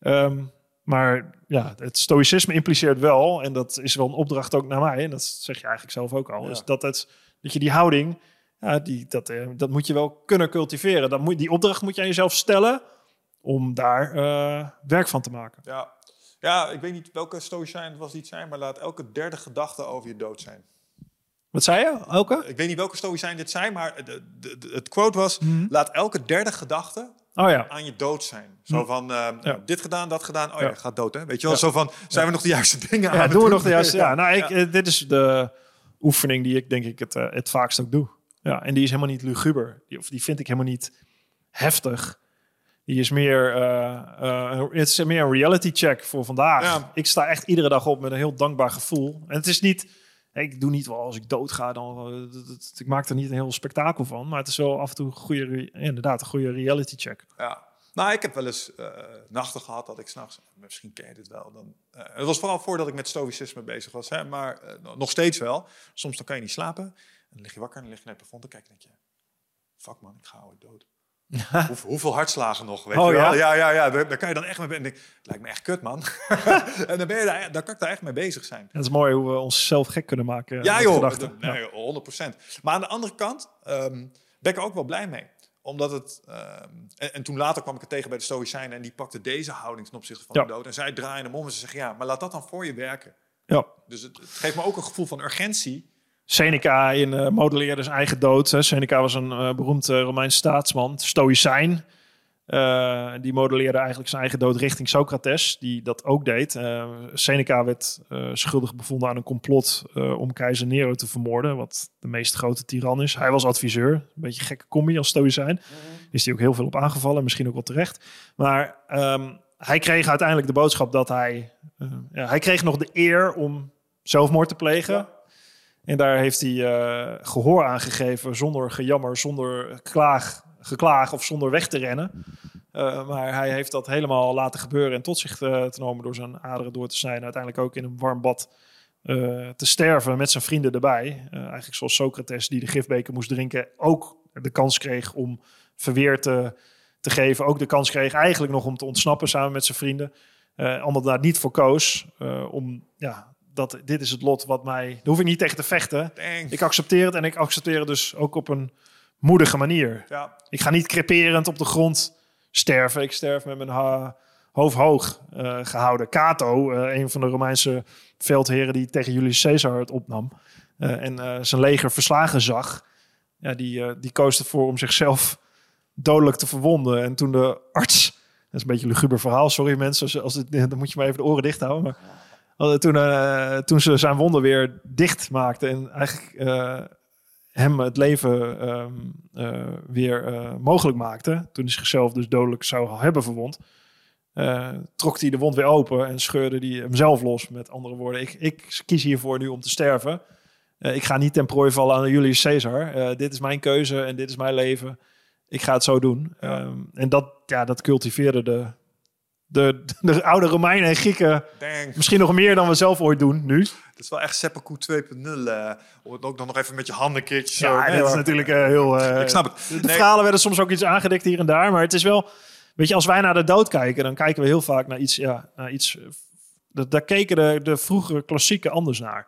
Ehm, maar ja, het stoïcisme impliceert wel, en dat is wel een opdracht ook naar mij, en dat zeg je eigenlijk zelf ook al, Ja. is dat, het, dat je die houding, ja, die, dat, eh, dat moet je wel kunnen cultiveren. Dat moet, die opdracht moet je aan jezelf stellen om daar eh, werk van te maken. Ja. ja, ik weet niet welke stoïcijn het was die het zijn, maar laat elke derde gedachte over je dood zijn. Wat zei je, Elke? Ik weet niet welke stoïcijn dit zijn, maar de, de, de- het quote was: Mhm. laat elke derde gedachte Oh ja. aan je dood zijn. Zo van, eh, Ja. dit gedaan, dat gedaan. Oh ja, Ja. gaat dood, hè? Weet je wel? Zo van, zijn we nog de juiste dingen aan doen we nog de juiste. Ja, nou, ik, dit is de oefening die ik denk ik het, het vaakst ook doe. Ja, en die is helemaal niet luguber. Die, of die vind ik helemaal niet heftig. Die is meer, eh, eh, het is meer een reality check voor vandaag. Ja. Ik sta echt iedere dag op met een heel dankbaar gevoel. En het is niet, ik doe niet wel als ik doodga, dan, eh, ik maak er niet een heel spektakel van. Maar het is wel af en toe een goede, inderdaad, een goede reality check. Ja. Nou, ik heb wel eens nachten gehad dat ik s'nachts, misschien ken je dit wel, dan, het was vooral voordat ik met stoïcisme bezig was, hè, maar nog steeds wel. Soms dan kan je niet slapen, en dan lig je wakker en dan lig je naar het plafond en denk je, fuck man, ik ga ooit dood. Hoe, hoeveel hartslagen nog, weet Oh, je wel? ja? Ja, ja, ja, daar, daar kan je dan echt mee... en denk, lijkt me echt kut, man. en dan, ben je daar, dan kan ik daar echt mee bezig zijn. Het is mooi hoe we onszelf gek kunnen maken. Ja joh, dat- nee, 100%. Maar aan de andere kant ehm, ben ik er ook wel blij mee. Omdat het... ehm, en, en toen later kwam ik het tegen bij de Stoïcijnen... en die pakte deze houding ten opzichte van Ja. de dood. En zij draaien hem om en ze zeggen... ja, maar laat dat dan voor je werken. Ja. Dus het, het geeft me ook een gevoel van urgentie. Seneca in eh modelleerde zijn eigen dood. Hè. Seneca was een eh, beroemd eh, Romeins staatsman, stoïcijn. Eh, die modelleerde eigenlijk zijn eigen dood richting Socrates, die dat ook deed. Eh, Seneca werd eh, schuldig bevonden aan een complot eh, om keizer Nero te vermoorden, wat de meest grote tiran is. Hij was adviseur, een beetje een gekke combi als stoïcijn. Is hij ook heel veel op aangevallen, misschien ook wel terecht. Maar ehm, hij kreeg uiteindelijk de boodschap dat hij... eh, ja, hij kreeg nog de eer om zelfmoord te plegen. Ja. En daar heeft hij eh, gehoor aan gegeven zonder gejammer, zonder klaag, geklaag of zonder weg te rennen. Eh, maar hij heeft dat helemaal laten gebeuren en tot zich eh, te nemen door zijn aderen door te snijden. Uiteindelijk ook in een warm bad te sterven met zijn vrienden erbij. Eigenlijk zoals Socrates die de gifbeker moest drinken ook de kans kreeg om verweer te, te geven. Ook de kans kreeg eigenlijk nog om te ontsnappen samen met zijn vrienden. Allemaal daar niet voor koos. om, ja, dat, dit is het lot wat mij... Daar hoef ik niet tegen te vechten. Thanks. Ik accepteer het en ik accepteer het dus ook op een moedige manier. ja, Ik ga niet creperend op de grond sterven. Ik sterf met mijn ha- hoofd hoog eh, gehouden. Cato, eh, een van de Romeinse veldheren die tegen Julius Caesar het opnam eh, en zijn leger verslagen zag, ja, die, die koos ervoor om zichzelf dodelijk te verwonden. En toen de arts, dat is een beetje een luguber verhaal, sorry mensen, als, het, dan moet je maar even de oren dicht houden. Maar toen, eh, toen ze zijn wonden weer dicht maakten en eigenlijk eh, hem het leven ehm, eh, weer eh, mogelijk maakte, toen hij zichzelf dus dodelijk zou hebben verwond, eh, trok hij de wond weer open en scheurde hij hemzelf los. Met andere woorden, ik, ik kies hiervoor nu om te sterven. Eh, ik ga niet ten prooi vallen aan Julius Caesar. Eh, dit is mijn keuze en dit is mijn leven. Ik ga het zo doen. Ja. Ehm, en dat, ja, dat cultiveerde de, de, de oude Romeinen en Grieken Dang. misschien nog meer dan we zelf ooit doen nu. Het is wel echt seppuku 2.0. eh om het ook dan nog even met je handen een keertje zo. Ja, Nee, dat is natuurlijk eh, heel... eh, Ik snap het. De verhalen werden soms ook iets aangedikt hier en daar. Maar het is wel... Weet je, als wij naar de dood kijken, dan kijken we heel vaak naar iets... Ja, naar iets eh, dat- daar keken de, de vroegere klassieken anders naar.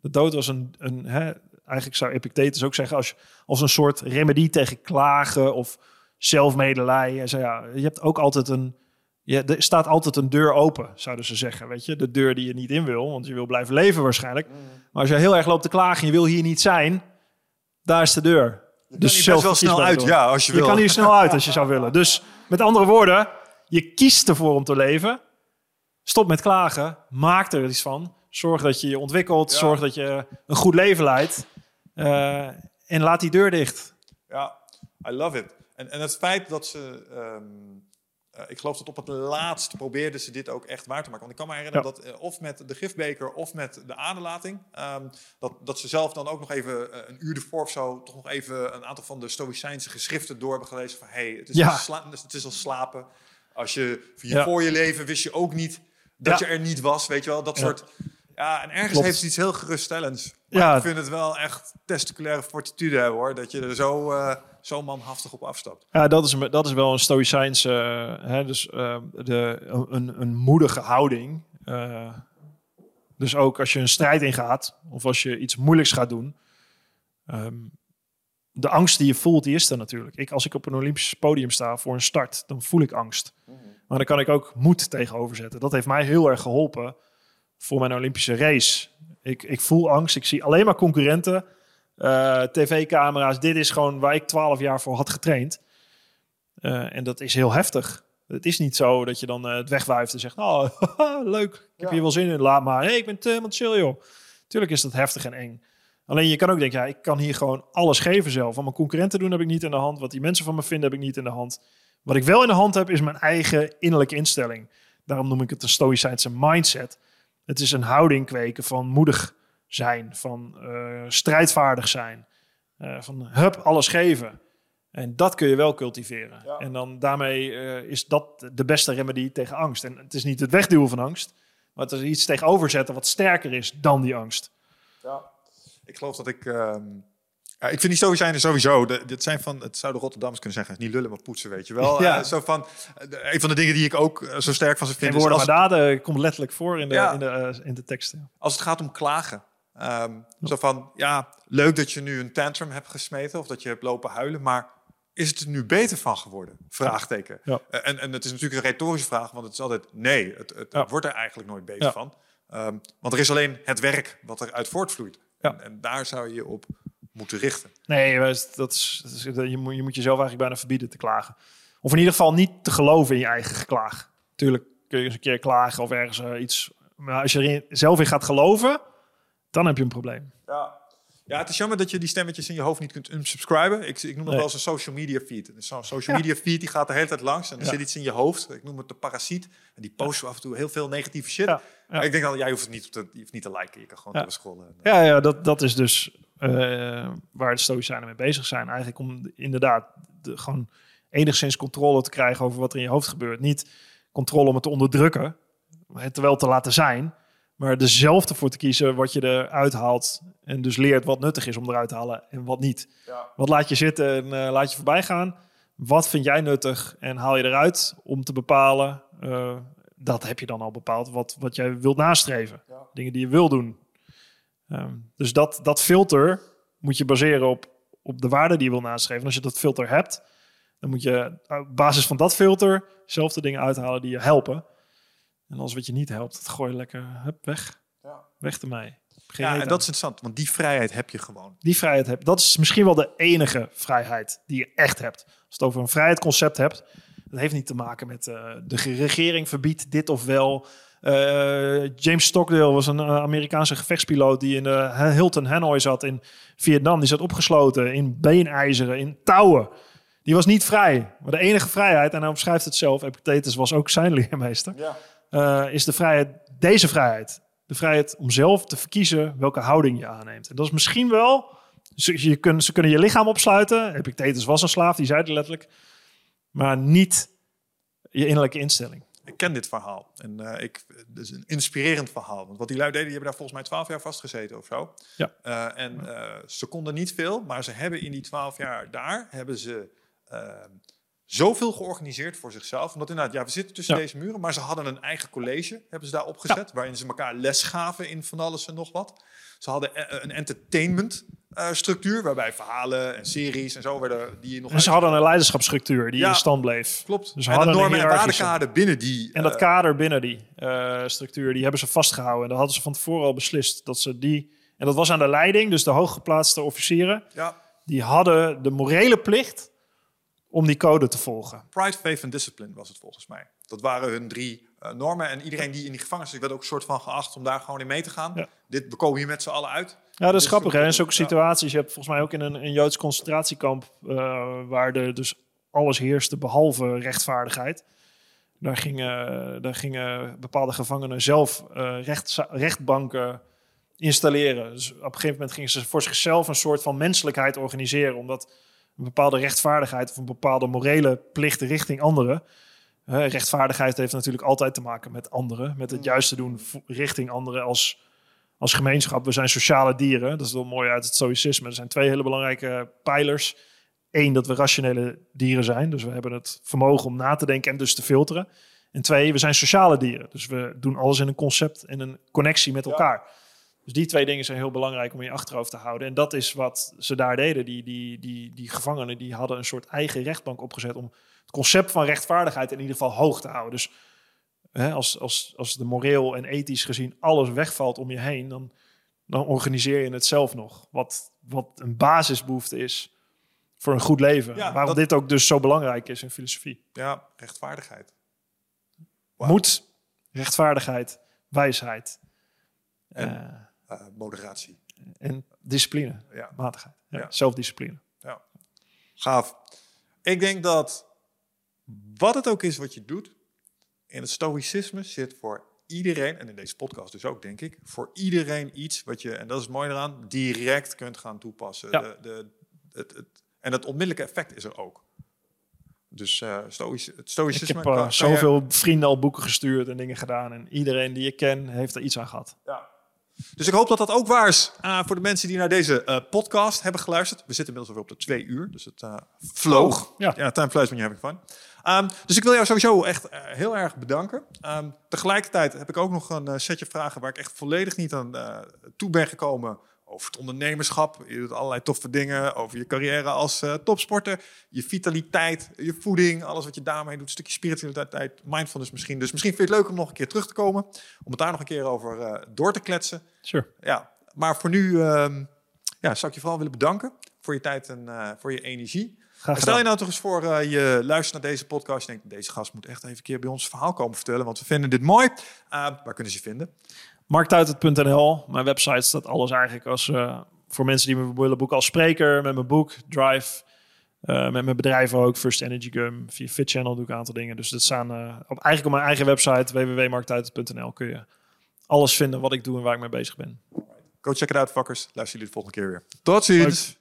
De dood was een... een hè, eigenlijk zou Epictetus ook zeggen... Als, als een soort remedie tegen klagen of zelfmedelij. Hij zei, ja, je hebt ook altijd een... Er staat altijd een deur open, zouden ze zeggen. Weet je, de deur die je niet in wil, want je wil blijven leven waarschijnlijk. Maar als je heel erg loopt te klagen en je wil hier niet zijn, daar is de deur. Je kan hier best wel snel uit, ja, als je, Je wil. kan hier snel uit als je zou willen. Dus met andere woorden, je kiest ervoor om te leven. Stop met klagen. Maak er iets van. Zorg dat je je ontwikkelt. Ja. Zorg dat je een goed leven leidt. Eh, en laat die deur dicht. Ja, I love it. En, en het feit dat ze, ehm, eh, ik geloof dat op het laatst probeerden ze dit ook echt waar te maken. Want ik kan me herinneren Ja. dat eh, of met de gifbeker of met de aderlating, ehm, dat, dat ze zelf dan ook nog even eh, een uur ervoor of zo, toch nog even een aantal van de Stoïcijnse geschriften door hebben gelezen van, hey, het is, Ja. sla- het is als slapen. Als je je Ja. voor je leven wist je ook niet dat je er niet was, weet je wel, dat soort. Ja, en ergens Klopt. heeft het iets heel geruststellends. Maar Ja. ik vind het wel echt testiculaire fortitude hebben hoor. Dat je er zo, zo manhaftig op afstapt. Ja, dat is, een- dat is wel een stoïcijnse, eh, hè, dus eh, de, een, een moedige houding. Eh, dus ook als je een strijd ingaat of als je iets moeilijks gaat doen. ehm, de angst die je voelt, die is er natuurlijk. Ik, als ik op een Olympisch podium sta voor een start, dan voel ik angst. Maar dan kan ik ook moed tegenover zetten. Dat heeft mij heel erg geholpen voor mijn Olympische race. Ik, ik voel angst, ik zie alleen maar concurrenten. Eh, tv-camera's. Dit is gewoon waar ik twaalf jaar voor had getraind. Eh, en dat is heel heftig. Het is niet zo dat je dan eh, het wegwuift en zegt... Oh, leuk, ik heb Ja. hier wel zin in, laat maar. Hey, ik ben te helemaal chill, joh. Tuurlijk is dat heftig en eng. Alleen je kan ook denken, ja, ik kan hier gewoon alles geven zelf. Wat mijn concurrenten doen heb ik niet in de hand. Wat die mensen van me vinden heb ik niet in de hand. Wat ik wel in de hand heb, is mijn eigen innerlijke instelling. Daarom noem ik het een stoïcijnse mindset. Het is een houding kweken van moedig zijn, van eh, strijdvaardig zijn, eh, van hup, alles geven. En dat kun je wel cultiveren. Ja. En dan daarmee eh, is dat de beste remedie tegen angst. En het is niet het wegduwen van angst, maar het is iets tegenover zetten wat sterker is dan die angst. Ja. Ik geloof dat ik... ehm, ja, ik vind die stoïcijnen sowieso... De, dit zijn van, het zouden Rotterdammers kunnen zeggen... Niet lullen, maar poetsen, weet je wel. Ja. Zo van, een van de dingen die ik ook zo sterk van ze vind... Is woorden als, maar daden komt letterlijk voor in de, Ja. in de, in de teksten. als het gaat om klagen. Ehm, Zo van, ja, leuk dat je nu een tantrum hebt gesmeten... of dat je hebt lopen huilen, maar... Is het er nu beter van geworden? Vraagteken. Ja. Eh, En, en het is natuurlijk een retorische vraag, want het is altijd nee. Het, het, wordt er eigenlijk nooit beter van. Ehm, want er is alleen het werk wat eruit voortvloeit. En, en daar zou je je op moeten richten. Nee, dat is, dat is, je, moet, je moet jezelf eigenlijk bijna verbieden te klagen. Of in ieder geval niet te geloven in je eigen geklaag. Tuurlijk kun je eens een keer klagen of ergens eh, iets. Maar als je er zelf in gaat geloven, dan heb je een probleem. Ja. ja, het is jammer dat je die stemmetjes in je hoofd niet kunt unsubscriben. Ik, ik noem het Nee. wel eens een social media feed. Dus Zo'n social media feed die gaat de hele tijd langs en er Ja. zit iets in je hoofd. Ik noem het de parasiet. En die posten af en toe heel veel negatieve shit. Ja, ja. Maar Ik denk dat jij hoeft het niet te, je hoeft niet te liken. Je kan gewoon Ja. door scrollen. Ja, ja dat, dat is dus eh, waar de Stoïcijnen mee bezig zijn. Eigenlijk om inderdaad de, gewoon enigszins controle te krijgen over wat er in je hoofd gebeurt. Niet controle om het te onderdrukken, maar het wel te laten zijn. Maar zelf ervoor te kiezen wat je eruit haalt. En dus leert wat nuttig is om eruit te halen en wat niet. Ja. Wat laat je zitten en eh, laat je voorbij gaan. Wat vind jij nuttig en haal je eruit om te bepalen. eh, dat heb je dan al bepaald, wat, wat jij wilt nastreven. Ja. Dingen die je wil doen. Ehm, dus dat, dat filter moet je baseren op, op de waarde die je wil nastreven. En als je dat filter hebt, dan moet je op basis van dat filter zelf de dingen uithalen die je helpen. En als wat je niet helpt, dat gooi je lekker hup, weg. Ja. Weg ermee. Geen Ja, en aan. dat is interessant, want die vrijheid heb je gewoon. die vrijheid hebt. Dat is misschien wel de enige vrijheid die je echt hebt. Als je het over een vrijheidsconcept hebt, dat heeft niet te maken met eh, de ge- regering verbiedt dit of wel. Eh, James Stockdale was een eh, Amerikaanse gevechtspiloot die in de Hilton Hanoi zat in Vietnam. Die zat opgesloten in beenijzeren, in touwen. Die was niet vrij. Maar de enige vrijheid, en hij omschrijft het zelf, Epictetus was ook zijn leermeester, Ja. Eh, is de vrijheid, deze vrijheid. De vrijheid om zelf te verkiezen welke houding je aanneemt. En dat is misschien wel, ze, je kun, ze kunnen je lichaam opsluiten. Epictetus was een slaaf, die zei het letterlijk. Maar niet je innerlijke instelling. ik ken dit verhaal. En uh, ik, het is een inspirerend verhaal. Want wat die lui deden, die hebben daar volgens mij twaalf jaar vastgezeten of zo. Ja. Uh, en uh, ze konden niet veel, maar ze hebben in die twaalf jaar daar, hebben ze zoveel georganiseerd voor zichzelf. Omdat inderdaad, ja, we zitten tussen Ja. deze muren, maar ze hadden een eigen college, hebben ze daar opgezet, waarin ze elkaar les gaven in van alles en nog wat. Ze hadden eh, een entertainment eh, structuur, waarbij verhalen en series en zo werden die nog En ze hadden een leiderschapsstructuur die Ja. in stand bleef. Klopt. Dus ze en hadden de een normen en waardekader binnen die. En dat eh, kader binnen die structuur, die hebben ze vastgehouden. En dat hadden ze van tevoren al beslist. Dat ze die, en dat was aan de leiding, dus de hooggeplaatste officieren. ja, Die hadden de morele plicht om die code te volgen. Pride, Faith en Discipline was het volgens mij. Dat waren hun drie eh, normen. En iedereen die in die gevangenis zit, werd ook een soort van geacht om daar gewoon in mee te gaan. Ja. Dit, we komen hier met z'n allen uit. Ja, dat is grappig. Hè? In zulke situaties, je hebt volgens mij ook in een, een Joods concentratiekamp... eh, waar er dus alles heerste behalve rechtvaardigheid. Daar gingen, daar gingen bepaalde gevangenen zelf eh, rechtza- rechtbanken installeren. Dus op een gegeven moment gingen ze voor zichzelf een soort van menselijkheid organiseren. Omdat een bepaalde rechtvaardigheid of een bepaalde morele plicht richting anderen... Rechtvaardigheid heeft natuurlijk altijd te maken met anderen. Met het juiste doen richting anderen als als gemeenschap, we zijn sociale dieren. Dat is wel mooi uit het stoïcisme. Er zijn twee hele belangrijke pijlers. Eén, dat we rationele dieren zijn. Dus we hebben het vermogen om na te denken en dus te filteren. En twee, we zijn sociale dieren. Dus we doen alles in een concept en een connectie met elkaar. Dus die twee dingen zijn heel belangrijk om in je achterhoofd te houden. En dat is wat ze daar deden. Die, die, die, die gevangenen die hadden een soort eigen rechtbank opgezet... om het concept van rechtvaardigheid in ieder geval hoog te houden. Dus hè, als, als, als de moreel en ethisch gezien alles wegvalt om je heen, dan, dan organiseer je het zelf nog. Wat, wat een basisbehoefte is voor een goed leven. Ja, Waarom dat- dit ook dus zo belangrijk is in filosofie. Ja, rechtvaardigheid. Wauw. Moed, rechtvaardigheid, wijsheid En- Eh, moderatie. en discipline, Ja, matigheid, ja, Ja. zelfdiscipline. gaaf. Ik denk dat wat het ook is wat je doet, in het stoïcisme zit voor iedereen, en in deze podcast dus ook denk ik, voor iedereen iets wat je, en dat is het mooie eraan, direct kunt gaan toepassen. Ja. De, de, het, het, en het onmiddellijke effect is er ook. Dus eh stoïci- het Ik stoïcisme... heb eh, kan je- zoveel vrienden al boeken gestuurd en dingen gedaan. En iedereen die ik ken heeft er iets aan gehad. Ja. Dus ik hoop dat dat ook waar is eh, voor de mensen die naar deze eh, podcast hebben geluisterd. We zitten inmiddels alweer op de twee uur, dus het eh, vloog. Oh, ja. ja, time flies when you're having fun. Ehm, dus ik wil jou sowieso echt heel erg bedanken. Ehm, tegelijkertijd heb ik ook nog een setje vragen waar ik echt volledig niet aan toe ben gekomen. Over het ondernemerschap. Je doet allerlei toffe dingen. Over je carrière als eh, topsporter. Je vitaliteit, je voeding. Alles wat je daarmee doet. Een stukje spiritualiteit, mindfulness misschien. Dus misschien vind je het leuk om nog een keer terug te komen. Om het daar nog een keer over eh, door te kletsen. Sure. Ja, maar voor nu ehm, ja, zou ik je vooral willen bedanken. Voor je tijd en eh, voor je energie. Stel je nou toch eens voor, je luistert naar deze podcast. Je denkt, deze gast moet echt even een keer bij ons verhaal komen vertellen. Want we vinden dit mooi. Waar kunnen ze vinden? Marktuitert.nl. Mijn website staat alles eigenlijk als eh, voor mensen die me willen boeken als spreker, met mijn boek Drive, eh, met mijn bedrijf ook First Energy Gum. Via Fit Channel doe ik een aantal dingen. Dus dat staan eh, op, eigenlijk op mijn eigen website www.marktuitert.nl kun je alles vinden wat ik doe en waar ik mee bezig ben. Go check it out, fuckers. Luister jullie de volgende keer weer. Tot ziens.